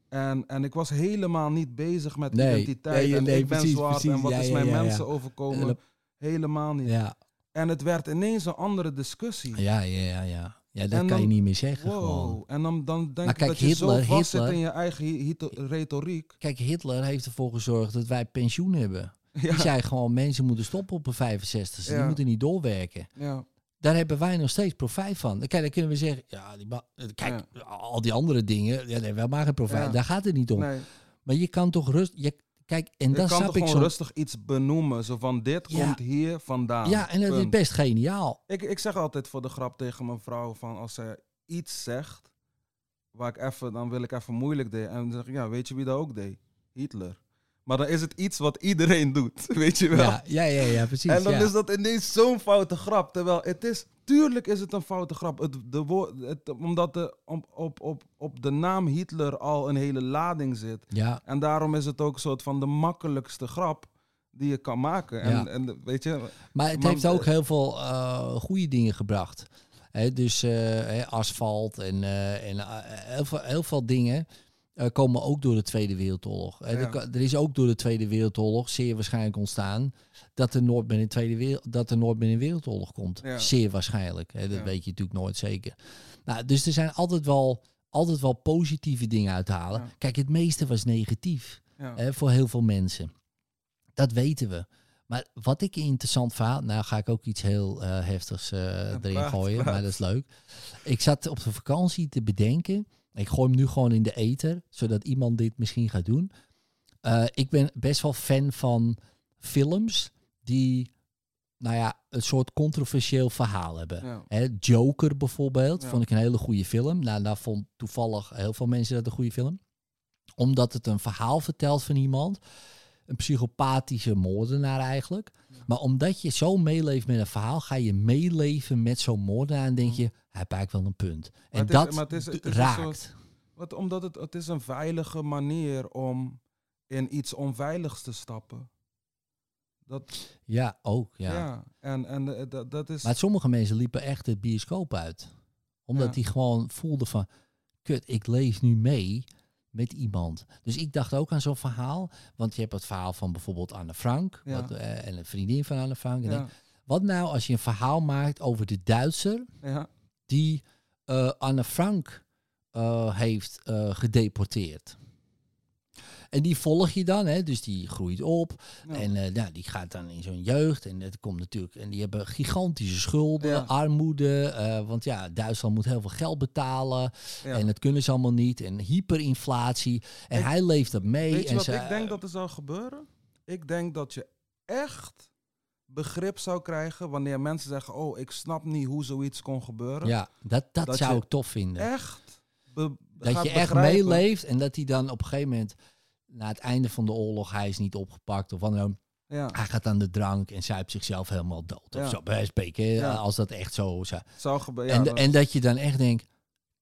En, en ik was helemaal niet bezig met
Nee,
identiteit.
nee,
en
nee,
ik ben
precies,
zwart en wat
Ja,
is mijn
ja, ja.
mensen overkomen.
Dat-
helemaal niet.
Ja,
En het werd ineens een andere discussie.
ja, ja, ja. Ja, ja dat kan je niet meer zeggen gewoon.
En dan, dan denk
Maar
ik
kijk,
dat je zo vast zit
Hitler-
in je eigen retoriek.
Kijk, Hitler heeft ervoor gezorgd dat wij pensioen hebben.
Ja,
Die zei gewoon, mensen moeten stoppen op een 65 Die
Ja.
moeten niet doorwerken.
ja,
Daar hebben wij nog steeds profijt van. Kijk, dan kunnen we zeggen, ja, die kijk, al die andere dingen, ja, daar hebben we maar geen profijt.
Ja.
Daar gaat het niet om.
nee.
Maar je kan toch rust... Je, kijk, en
Je
dat
kan
snap ik
gewoon
zo...
rustig iets benoemen. Zo van, dit
Ja.
komt hier vandaan.
Ja, en dat is best geniaal.
Ik, ik zeg altijd voor de grap tegen mijn vrouw van als ze iets zegt, waar ik even, dan wil ik even moeilijk deed. En dan zeg ik, ja, weet je wie dat ook deed? Hitler. Maar dan is het iets wat iedereen doet, weet je wel.
Ja, ja, ja, ja precies.
en dan
ja.
is dat ineens zo'n foute grap. Terwijl het is, tuurlijk is het een foute grap. Het, de woord, het, omdat de, op, op, op, op de naam Hitler al een hele lading zit.
Ja,
En daarom is het ook een soort van de makkelijkste grap die je kan maken. En,
Ja.
en weet je,
maar het
Maar-
heeft ook heel veel eh, goede dingen gebracht. Hè, dus eh, asfalt en, eh, en eh, heel, veel, heel veel dingen eh, komen ook door de Tweede Wereldoorlog.
Ja.
er, er is ook door de Tweede Wereldoorlog zeer waarschijnlijk ontstaan dat er nooit meer een Tweede Wereld, dat er nooit meer een Wereldoorlog komt.
Ja.
Zeer waarschijnlijk. Hè, dat
Ja.
weet je natuurlijk nooit zeker. Nou, dus er zijn altijd wel, altijd wel positieve dingen uit te halen. Kijk, het meeste was negatief. hè, voor heel veel mensen. Dat weten we. Maar wat ik interessant verhaal, nou ga ik ook iets heel eh, heftigs eh, erin
praat,
gooien,
praat.
maar dat is leuk. Ik zat op de vakantie te bedenken, ik gooi hem nu gewoon in de ether, zodat iemand dit misschien gaat doen. Eh, ik ben best wel fan van films die, nou ja, een soort controversieel verhaal hebben.
ja.
Joker bijvoorbeeld,
Ja.
vond ik een hele goede film. Nou, daar vond toevallig heel veel mensen dat een goede film. Omdat het een verhaal vertelt van iemand. Een psychopathische moordenaar eigenlijk. Maar omdat je zo meeleeft met een verhaal, ga je meeleven met zo'n moordenaar en denk je, hij heeft eigenlijk wel een punt. En
is-
dat
het is- het is een
raakt.
soort- Wat, omdat het, het is een veilige manier om in iets onveiligs te stappen. Dat,
Ja, ook.
ja.
Ja.
En, en dat, dat is...
Maar sommige mensen liepen echt het bioscoop uit. Omdat
Ja.
die gewoon voelden van, kut, ik leef nu mee met iemand. Dus ik dacht ook aan zo'n verhaal. Want je hebt het verhaal van bijvoorbeeld Anne Frank.
Ja.
Wat, eh, en een vriendin van Anne Frank. En
ja,
denk, wat nou als je een verhaal maakt over de Duitser
ja,
die eh, Anne Frank eh, heeft gedeporteerd? En die volg je dan, hè? dus die groeit op.
ja.
En eh, ja, die gaat dan in zo'n jeugd. En het komt natuurlijk. En die hebben gigantische schulden,
Ja.
armoede. eh, want ja, Duitsland moet heel veel geld betalen.
ja.
En dat kunnen ze allemaal niet. En hyperinflatie. En
Ik-
hij leeft dat mee.
Weet je
en
wat
ze-
ik denk dat er zou gebeuren? Ik denk dat je echt begrip zou krijgen wanneer mensen zeggen... oh, ik snap niet hoe zoiets kon gebeuren.
Ja, dat, dat,
Dat
zou ik tof vinden.
Echt
dat je echt meeleeft. En dat hij dan op een gegeven moment. Na het einde van de oorlog, hij is niet opgepakt. Of wat dan ook.
Ja,
Hij gaat aan de drank en zuipt zichzelf helemaal dood. Of zo, bij spreken.
Ja.
Als dat echt zo zou.
zou gebeuren.
en,
Ja,
en dat je dan echt denkt,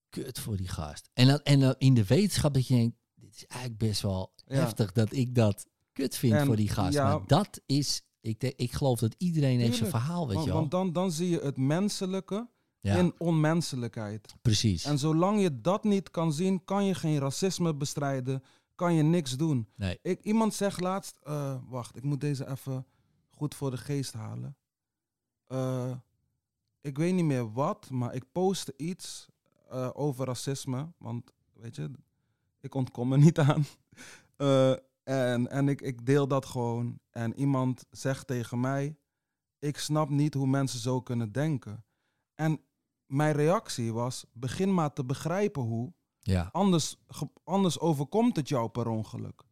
kut voor die gast. En dan, en dan in de wetenschap dat je denkt, dit is eigenlijk best wel heftig dat ik dat kut vind
En
voor die gast. maar dat is, ik, denk- ik geloof dat iedereen heeft zijn verhaal, weet
want,
je wel.
want dan, dan zie je het menselijke
ja,
in onmenselijkheid.
precies.
En zolang je dat niet kan zien, kan je geen racisme bestrijden, kan je niks doen.
nee.
Ik, iemand zegt laatst, eh, wacht, ik moet deze even goed voor de geest halen. Eh, ik weet niet meer wat, maar ik postte iets eh, over racisme, want weet je, ik ontkom er niet aan. En en ik, ik deel dat gewoon. En iemand zegt tegen mij, ik snap niet hoe mensen zo kunnen denken. En mijn reactie was, begin maar te begrijpen hoe,
Ja,
anders, anders overkomt het jou per ongeluk.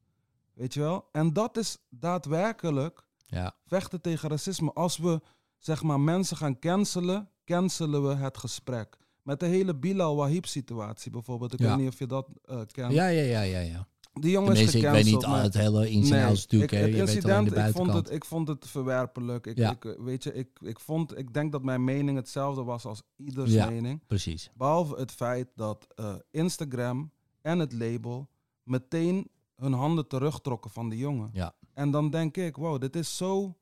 Weet je wel? En dat is daadwerkelijk
ja,
vechten tegen racisme. Als we zeg maar mensen gaan cancelen, cancelen we het gesprek. Met de hele Bilal Wahib situatie bijvoorbeeld. Ik
Ja.
weet niet of je dat eh, kent.
ja, ja, ja, ja. ja.
Die jongen is
Tenminste, ik weet niet al het hele ins en
Nee,
outs natuurlijk.
ik- het
Je weet alleen
incident,
de
ik vond, het, ik vond het verwerpelijk. Ik,
Ja.
ik, weet je, ik, ik, vond, ik denk dat mijn mening hetzelfde was als ieders
Ja.
mening.
Precies.
Behalve het feit dat eh, Instagram en het label meteen hun handen terugtrokken van die jongen.
Ja.
En dan denk ik, wow, dit is zo...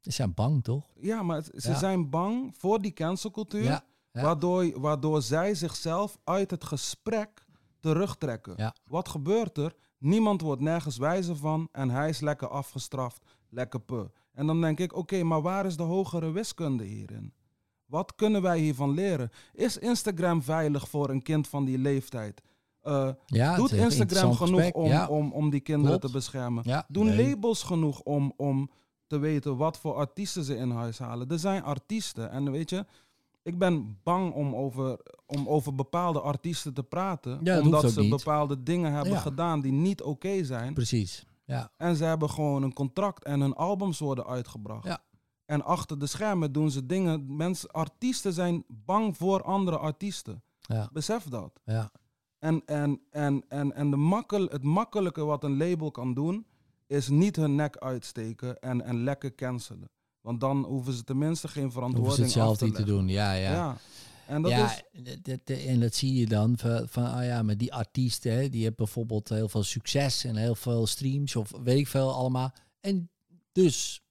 Ze zijn bang, toch?
Ja, maar het- ze
Ja.
zijn bang voor die cancelcultuur. Waardoor, waardoor zij zichzelf uit het gesprek terugtrekken.
Ja.
Wat gebeurt er? Niemand wordt nergens wijzer van en hij is lekker afgestraft, lekker pu. En dan denk ik, oké, maar waar is de hogere wiskunde hierin? Wat kunnen wij hiervan leren? Is Instagram veilig voor een kind van die leeftijd? Eh,
Ja,
doet Instagram genoeg om,
Ja.
om, om die kinderen
Klopt.
te beschermen?
Ja,
Doen
nee.
labels genoeg om, om te weten wat voor artiesten ze in huis halen? Er zijn artiesten en weet je, ik ben bang om over, om over bepaalde artiesten te praten.
Ja,
omdat ze
niet.
bepaalde dingen hebben
Ja.
gedaan die niet oké zijn.
Precies. Ja.
En ze hebben gewoon een contract en hun albums worden uitgebracht.
Ja.
En achter de schermen doen ze dingen. Mensen, artiesten zijn bang voor andere artiesten.
Ja.
Besef dat.
Ja.
En, en, en, en, en de makkel, het makkelijke wat een label kan doen, is niet hun nek uitsteken en, en lekker cancelen. Want dan hoeven ze tenminste geen
Hoeven ze
verantwoording
het zelf
te
niet te doen. Ja, ja.
Ja. En dat
ja,
is...
en dat zie je dan van, van oh ja, maar die artiesten, hè, die hebben bijvoorbeeld heel veel succes en heel veel streams of weet ik veel allemaal. En dus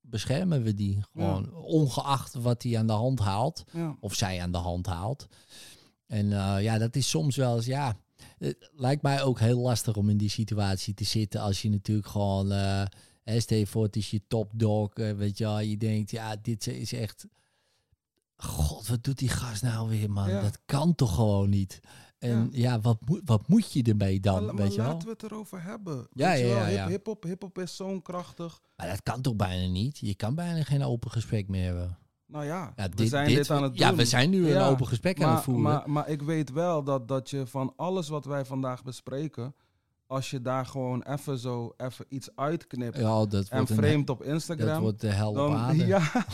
beschermen we die gewoon, ongeacht wat hij aan de hand haalt
Ja.
of zij aan de hand haalt. En eh, ja, dat is soms wel eens, ja, het lijkt mij ook heel lastig om in die situatie te zitten als je natuurlijk gewoon, eh hè, stel je voor, het is je top dog, eh, weet je wel, je denkt, ja, dit is echt, god, wat doet die gast nou weer, man?
Ja.
Dat kan toch gewoon niet? En ja, wat, moet wat moet je ermee dan,
maar, maar
weet je wel?
laten we het erover hebben.
Ja,
Weet
ja, ja, ja.
Hip-hop hip is zo'n krachtig.
Maar dat kan toch bijna niet? Je kan bijna geen open gesprek meer hebben.
Nou ja,
Ja,
we zijn dit, aan het
ja,
doen.
we zijn nu
Ja,
een open gesprek aan het voeren.
Maar, maar ik weet wel dat, dat je van alles wat wij vandaag bespreken, als je daar gewoon even zo even iets uitknipt
ja, dat
en framed op
dat
Instagram,
wordt de hel op
dan
aarde.
ja.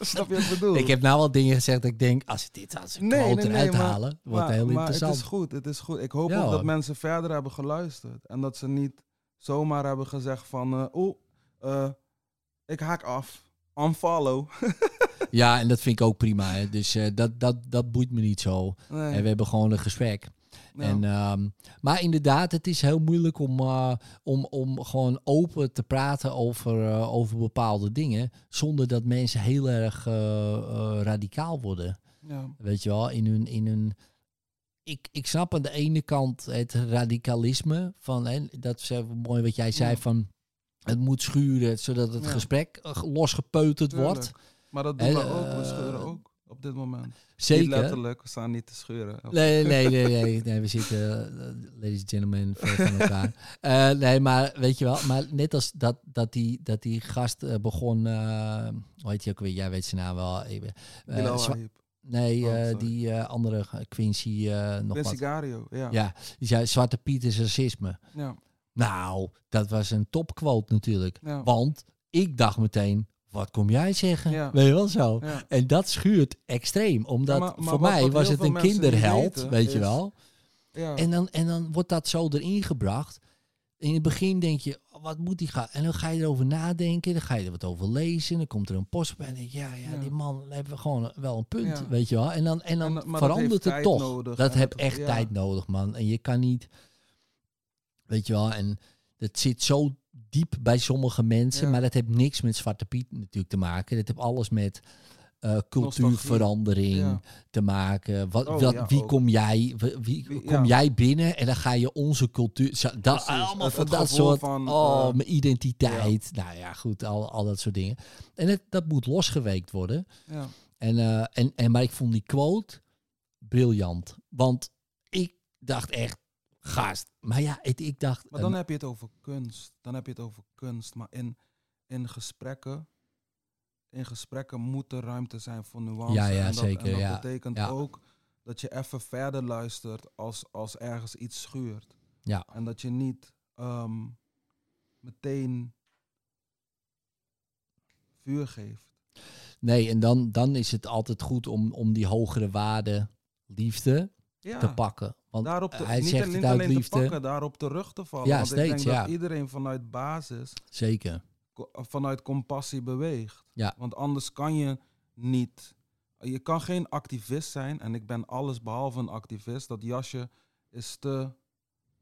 Snap je wat ik bedoel?
Ik heb nou wel dingen gezegd dat ik denk, als ik dit als een quote eruit
maar-
halen, wordt
maar,
heel
maar
interessant.
Het is goed, het is goed. Ik hoop
Ja,
ook dat mensen verder hebben geluisterd en dat ze niet zomaar hebben gezegd van, oeh, eh, ik haak af, unfollow.
Ja, en dat vind ik ook prima. Hè. Dus eh, dat, dat, dat boeit me niet zo.
Nee,
En we hebben gewoon een gesprek.
Ja.
En, ehm, maar inderdaad, het is heel moeilijk om, eh, om, om gewoon open te praten over, eh, over bepaalde dingen. Zonder dat mensen heel erg eh, radicaal worden.
ja.
Weet je wel, in hun. In hun ik, ik snap aan de ene kant het radicalisme van, hè, dat is even mooi wat jij zei,
Ja.
van het moet schuren zodat het gesprek losgepeuterd
Tuurlijk.
wordt.
Maar dat doen
En,
we ook, we scheuren ook op dit moment. Niet
Zeker.
letterlijk, we staan niet te scheuren.
Nee, nee, nee, nee, nee, we zitten, eh, ladies and gentlemen, ver van elkaar. Eh, nee, maar weet je wel, maar net als dat, dat, die, dat die gast eh, begon, eh hoe heet je ook weer, jij weet zijn naam wel.
Wahib.
nee,
Oh,
eh, die eh, andere Quincy, eh nog
Quincy
wat.
Gario, ja.
Ja, die zei, Zwarte Piet is racisme.
ja.
Nou, dat was een topquote natuurlijk.
ja.
Want ik dacht meteen, wat kom jij zeggen?
Ja.
Weet je wel zo?
ja.
En dat schuurt extreem, omdat
Ja, maar- maar
voor
wat-
mij
wat
was het een kinderheld, weet je wel.
ja.
En dan, en dan wordt dat zo erin gebracht. In het begin denk je, oh, wat moet die gaan? En dan ga je erover nadenken, dan ga je er wat over lezen. Dan komt er een post bij en denk je, ja, ja,
Ja.
die man heeft gewoon wel een punt,
Ja.
weet je wel. En dan, en dan
En
verandert het toch.
nodig.
dat heb echt
ja.
tijd nodig, man. En je kan niet, weet je wel, en het zit zo diep bij sommige mensen,
Ja.
maar dat heeft niks met Zwarte Piet natuurlijk te maken. Dat heeft alles met eh, cultuurverandering
Ja.
te maken. Wat,
Oh,
wat,
ja,
wie
ook.
kom jij, wie, kom jij binnen en dan ga je onze cultuur, zo, dat,
Precies.
allemaal
Het-
van
het
dat soort,
van,
oh,
eh,
mijn identiteit. Nou ja, goed, al, al dat soort dingen. En het, dat moet losgeweekt worden.
Ja.
En, eh, en, en, maar ik vond die quote briljant. Want ik dacht echt, gast. Maar ja, ik, ik dacht...
Maar dan
eh,
heb je het over kunst. Dan heb je het over kunst. Maar in, in gesprekken. In gesprekken moet er ruimte zijn voor nuance.
Ja, ja,
en dat,
zeker,
En dat
ja.
betekent
Ja.
ook dat je even verder luistert als, als ergens iets schuurt.
Ja.
En dat je niet ehm, meteen vuur geeft.
nee, en dan, dan is het altijd goed om, om die hogere waarde liefde
Ja.
te pakken. Want
Daarop te,
hij
niet,
zegt
niet alleen
liefde.
te pakken, daarop terug te vallen.
Ja,
Want ik
steeds,
denk
ja.
dat iedereen vanuit basis
Zeker.
co- vanuit compassie beweegt.
Ja.
Want anders kan je niet. Je kan geen activist zijn. En ik ben alles behalve een activist. Dat jasje is te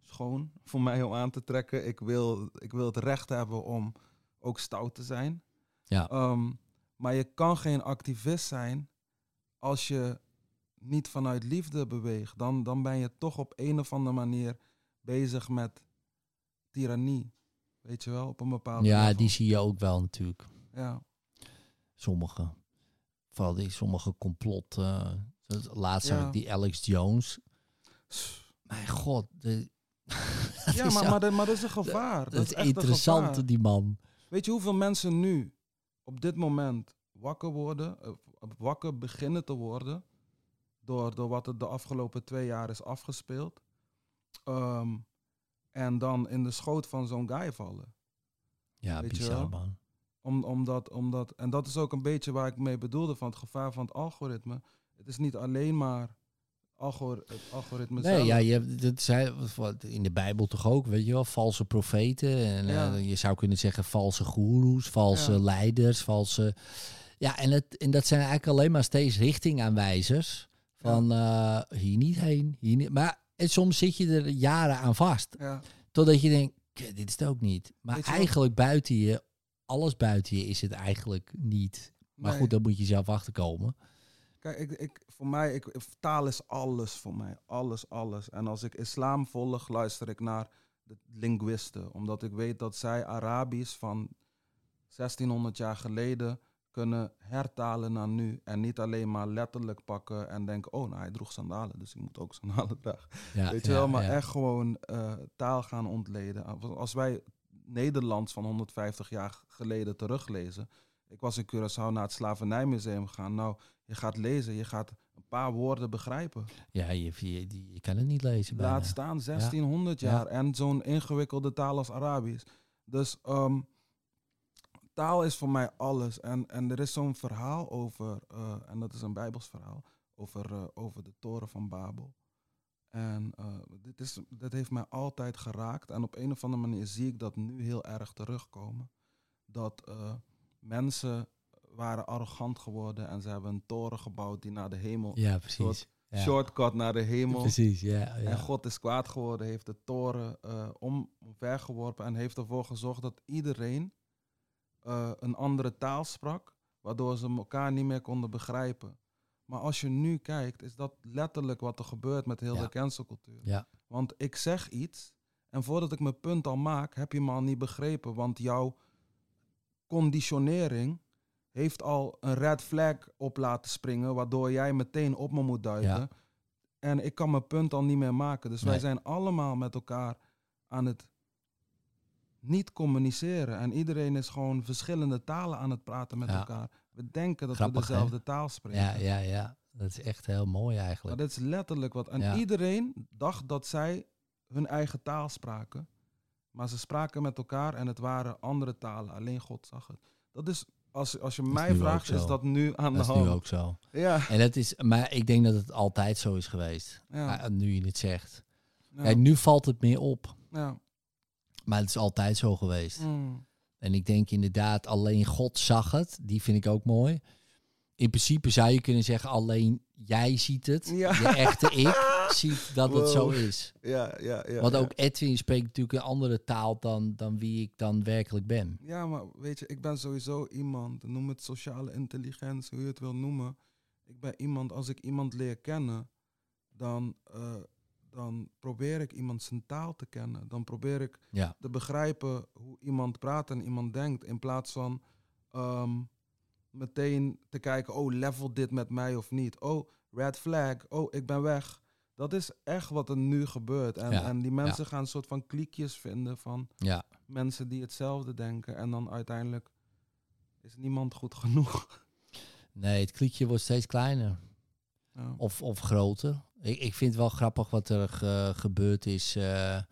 schoon voor mij om aan te trekken. Ik wil, ik wil het recht hebben om ook stout te zijn.
Ja.
Ehm, maar je kan geen activist zijn als je niet vanuit liefde beweegt, dan, dan ben je toch op een of andere manier bezig met tirannie. Weet je wel, op een bepaalde
Ja,
level.
die zie je ook wel natuurlijk.
Ja,
Sommige. Vooral die sommige complot. eh, laatst zag
Ja.
ik die Alex Jones. Mijn god. De,
ja maar, maar, dat, maar dat is een gevaar.
dat,
Dat,
is
echt een
interessant,
gevaar.
die man.
Weet je hoeveel mensen nu op dit moment wakker worden, eh, wakker beginnen te worden door, door wat er de afgelopen twee jaar is afgespeeld. Ehm, en dan in de schoot van zo'n guy vallen.
Ja,
Weet
bizar man.
Om, omdat, omdat, en dat is ook een beetje waar ik mee bedoelde van het gevaar van het algoritme. Het is niet alleen maar algor het algoritme
Nee,
zelf.
ja, je dat zei in de Bijbel toch ook, weet je wel, valse profeten. En
Ja.
eh, je zou kunnen zeggen valse goeroes, valse
Ja.
leiders, valse... Ja, en, het, en dat zijn eigenlijk alleen maar steeds richtingaanwijzers. Van eh, hier niet heen, hier niet... Maar en soms zit je er jaren aan vast.
Ja,
Totdat je denkt, "Kut, dit is het ook niet. Maar
wat?
eigenlijk buiten je, alles buiten je is het eigenlijk niet. Maar
nee.
goed, dan moet je zelf achterkomen.
Kijk, ik, ik, voor mij, ik, taal is alles voor mij. Alles, alles. En als ik islam volg, luister ik naar de linguisten. Omdat ik weet dat zij Arabisch van 1600 jaar geleden kunnen hertalen naar nu. En niet alleen maar letterlijk pakken en denken, oh, nou, hij droeg sandalen, dus ik moet ook sandalen dragen.
Ja,
Weet je
ja,
wel, maar
ja.
echt gewoon eh, taal gaan ontleden. Als wij Nederlands van 150 jaar geleden teruglezen. Ik was in Curaçao naar het Slavernijmuseum gegaan. Nou, je gaat lezen, je gaat een paar woorden begrijpen.
Ja, je, je, die- je kan het niet lezen. bijna.
Laat staan 1600
Ja.
jaar en zo'n ingewikkelde taal als Arabisch. Dus ehm, taal is voor mij alles. En, en er is zo'n verhaal over, eh, en dat is een Bijbels verhaal, over, eh, over de toren van Babel. En eh, dit, is, dit heeft mij altijd geraakt. En op een of andere manier zie ik dat nu heel erg terugkomen. Dat mensen waren arrogant geworden en ze hebben een toren gebouwd die naar de hemel,
Ja, precies. Ja.
shortcut naar de hemel.
Precies, ja. ja.
En God is kwaad geworden, heeft de toren om, omvergeworpen en heeft ervoor gezorgd dat iedereen eh, een andere taal sprak, waardoor ze elkaar niet meer konden begrijpen. Maar als je nu kijkt, is dat letterlijk wat er gebeurt met heel
Ja.
de cancelcultuur.
Ja.
Want ik zeg iets en voordat ik mijn punt al maak, heb je me al niet begrepen, want jouw conditionering heeft al een red flag op laten springen, waardoor jij meteen op me moet duiken.
Ja.
En ik kan mijn punt al niet meer maken. Dus wij zijn allemaal met elkaar aan het niet communiceren. En iedereen is gewoon verschillende talen aan het praten met
Ja.
elkaar. We denken dat
Grappig,
we dezelfde taal spreken.
Ja, ja, ja. Dat is echt heel mooi
Maar
eigenlijk.
dat is letterlijk wat. En
Ja.
iedereen dacht dat zij hun eigen taal spraken. Maar ze spraken met elkaar en het waren andere talen. Alleen God zag het. Dat is, als, als je mij vraagt, is dat nu aan
Dat
de
is nu
hand.
ook zo.
Ja,
En dat is, maar ik denk dat het altijd zo is geweest.
ja,
Ah, nu je het zegt.
ja,
Kijk, nu valt het meer op.
ja.
Maar het is altijd zo geweest.
Mm.
En ik denk inderdaad, alleen God zag het. Die vind ik ook mooi. In principe zou je kunnen zeggen, alleen jij ziet het.
Ja.
Je echte ik ziet dat het zo is.
Ja, ja, ja.
Want
ja.
ook Edwin spreekt natuurlijk een andere taal dan, dan wie ik dan werkelijk ben.
Ja, maar weet je, ik ben sowieso iemand, noem het sociale intelligentie, hoe je het wil noemen. Ik ben iemand, als ik iemand leer kennen, dan, eh, dan probeer ik iemand zijn taal te kennen. Dan probeer ik
Ja,
te begrijpen hoe iemand praat en iemand denkt. In plaats van ehm, meteen te kijken, oh, level dit met mij of niet. Oh, red flag, oh, ik ben weg. Dat is echt wat er nu gebeurt. En,
Ja,
en die mensen gaan een soort van kliekjes vinden van
ja.
mensen die hetzelfde denken. En dan uiteindelijk is niemand goed genoeg.
Nee, het kliekje wordt steeds kleiner.
Ja.
Of, of groter. Ik, ik vind het wel grappig wat er ge- gebeurd is. eh, eh,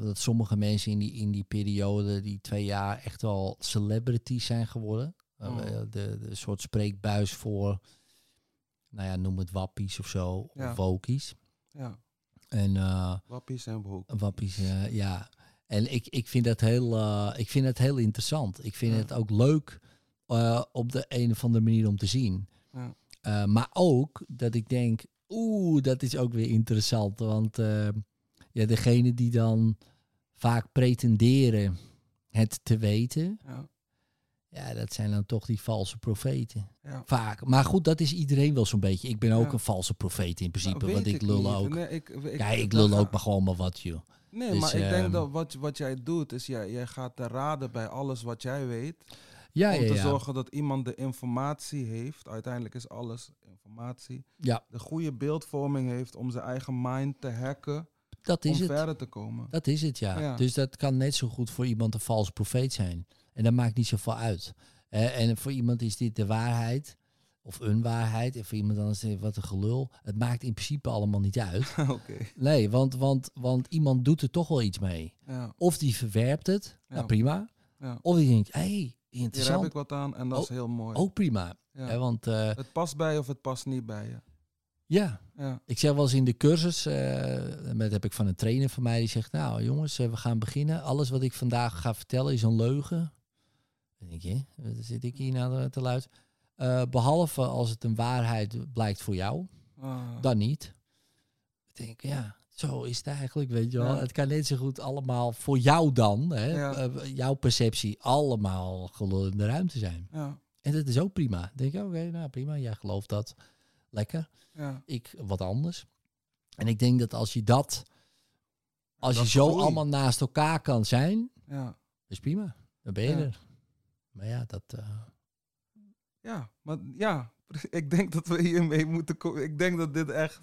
dat sommige mensen in die, in die periode, die twee jaar, echt wel celebrities zijn geworden.
Mm.
de, de soort spreekbuis voor, nou ja, noem het wappies of zo.
Ja.
Of wokies.
ja,
En
wappies en woke.
wappies, ja. En ik, ik, vind dat heel, ik vind het heel interessant. Ik vind
Ja.
het ook leuk op de een of andere manier om te zien.
Ja.
Eh, maar ook dat ik denk, oeh, dat is ook weer interessant. Want eh, ja, degene die dan vaak pretenderen het te weten,
Ja,
Ja, dat zijn dan toch die valse profeten.
Ja.
Vaak. Maar goed, dat is iedereen wel zo'n beetje. Ik ben ook
Ja.
een valse profeet in principe,
Nou,
want ik lul
niet.
ook.
Nee, ik, ik,
ja, ik lul ook maar gewoon maar wat, joh.
Nee,
Dus,
maar ik denk
ehm,
dat wat, wat jij doet, is jij, jij gaat te raden bij alles wat jij weet.
Ja,
om
ja,
te
ja.
zorgen dat iemand de informatie heeft. Uiteindelijk is alles informatie.
Ja,
De goede beeldvorming heeft om zijn eigen mind te hacken.
dat
Om
is het.
verder te komen.
Dat is het, ja.
Ja.
Dus dat kan net zo goed voor iemand een valse profeet zijn. En dat maakt niet zoveel uit. Eh, en voor iemand is dit de waarheid. Of een waarheid. En voor iemand anders is het wat een gelul. Het maakt in principe allemaal niet uit.
Oké.
Nee, want, want, want iemand doet er toch wel iets mee.
Ja,
Of die verwerpt het.
Ja.
Nou, prima.
ja.
Of die denkt, hé, hey,
Hier heb
interessant.
ik wat aan en dat is heel mooi.
Ook prima.
Ja.
Hè, want eh,
Het past bij of het past niet bij je.
ja,
Ja.
Ik zeg wel eens in de cursus, eh dat heb ik van een trainer van mij, die zegt, nou jongens, eh, we gaan beginnen. Alles wat ik vandaag ga vertellen is een leugen. Dan denk je, wat zit ik hier nou te luisteren? Eh, behalve als het een waarheid blijkt voor jou,
Ah.
dan niet. Ik denk, ja, zo is het eigenlijk, weet je wel.
Ja.
Het kan net zo goed allemaal voor jou dan, hè,
Ja.
eh, jouw perceptie, allemaal gelul in de ruimte zijn.
Ja.
En dat is ook prima. Dan denk ik, oké, nou prima, jij gelooft dat. Lekker
Ja.
ik wat anders. En ik denk dat als je dat, als
Dat
je zo
groei.
allemaal naast elkaar kan zijn,
Ja.
is prima. Dan ben je er. Maar ja, dat. eh,
ja, maar ja, ik denk dat we hiermee moeten komen. Ik denk dat dit echt,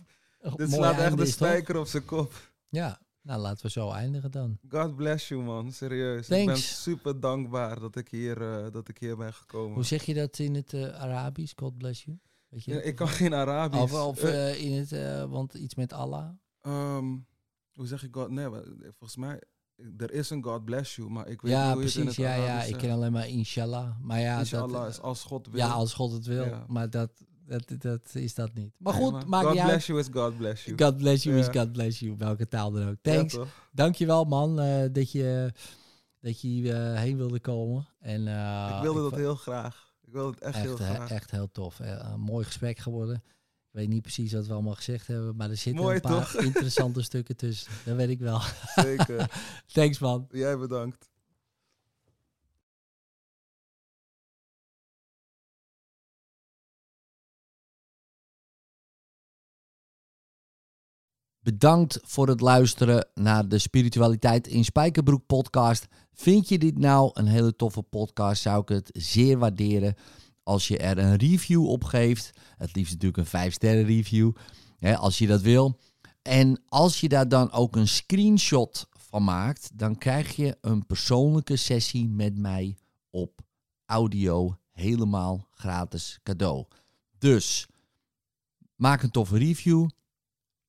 dit slaat echt de spijker op zijn kop.
Ja, nou laten we zo eindigen dan.
God bless you man, serieus. Ik ben super dankbaar dat ik hier, eh, dat ik hier ben gekomen.
Hoe zeg je dat in het eh, Arabisch? God bless you. Weet je
Ja, ik kan geen Arabisch.
Of, of
Eh,
in het, want iets met Allah.
ehm, hoe zeg ik God? Nee, volgens mij, er is een God bless you, maar ik weet niet
Ja,
hoe je het in
precies.
het
Ja, ja, ik ken alleen maar inshallah. Maar ja,
Inshallah
dat,
is als God wil.
ja, als God het wil.
Ja.
Maar dat, dat, dat is dat niet. Maar goed,
maar God
uit.
bless you is God bless you.
God bless you is
Ja.
God bless you. Welke taal dan ook.
Ja,
Thanks.
toch?
Dankjewel man eh, dat je, dat je hier eh, heen wilde komen. En, eh,
ik wilde dat heel graag. Ik wilde het echt, heel
echt,
graag.
echt heel tof. Een mooi gesprek geworden. Ik weet niet precies wat we allemaal gezegd hebben, maar er zitten
Mooi,
een paar
toch?
interessante stukken tussen. Dat weet ik wel.
Zeker.
Thanks man.
Jij bedankt.
Bedankt voor het luisteren naar de Spiritualiteit in Spijkerbroek podcast. Vind je dit nou een hele toffe podcast, zou ik het zeer waarderen als je er een review op geeft. Het liefst natuurlijk een 5 sterren review, hè, als je dat wil. En als je daar dan ook een screenshot van maakt, dan krijg je een persoonlijke sessie met mij op audio helemaal gratis cadeau. Dus maak een toffe review.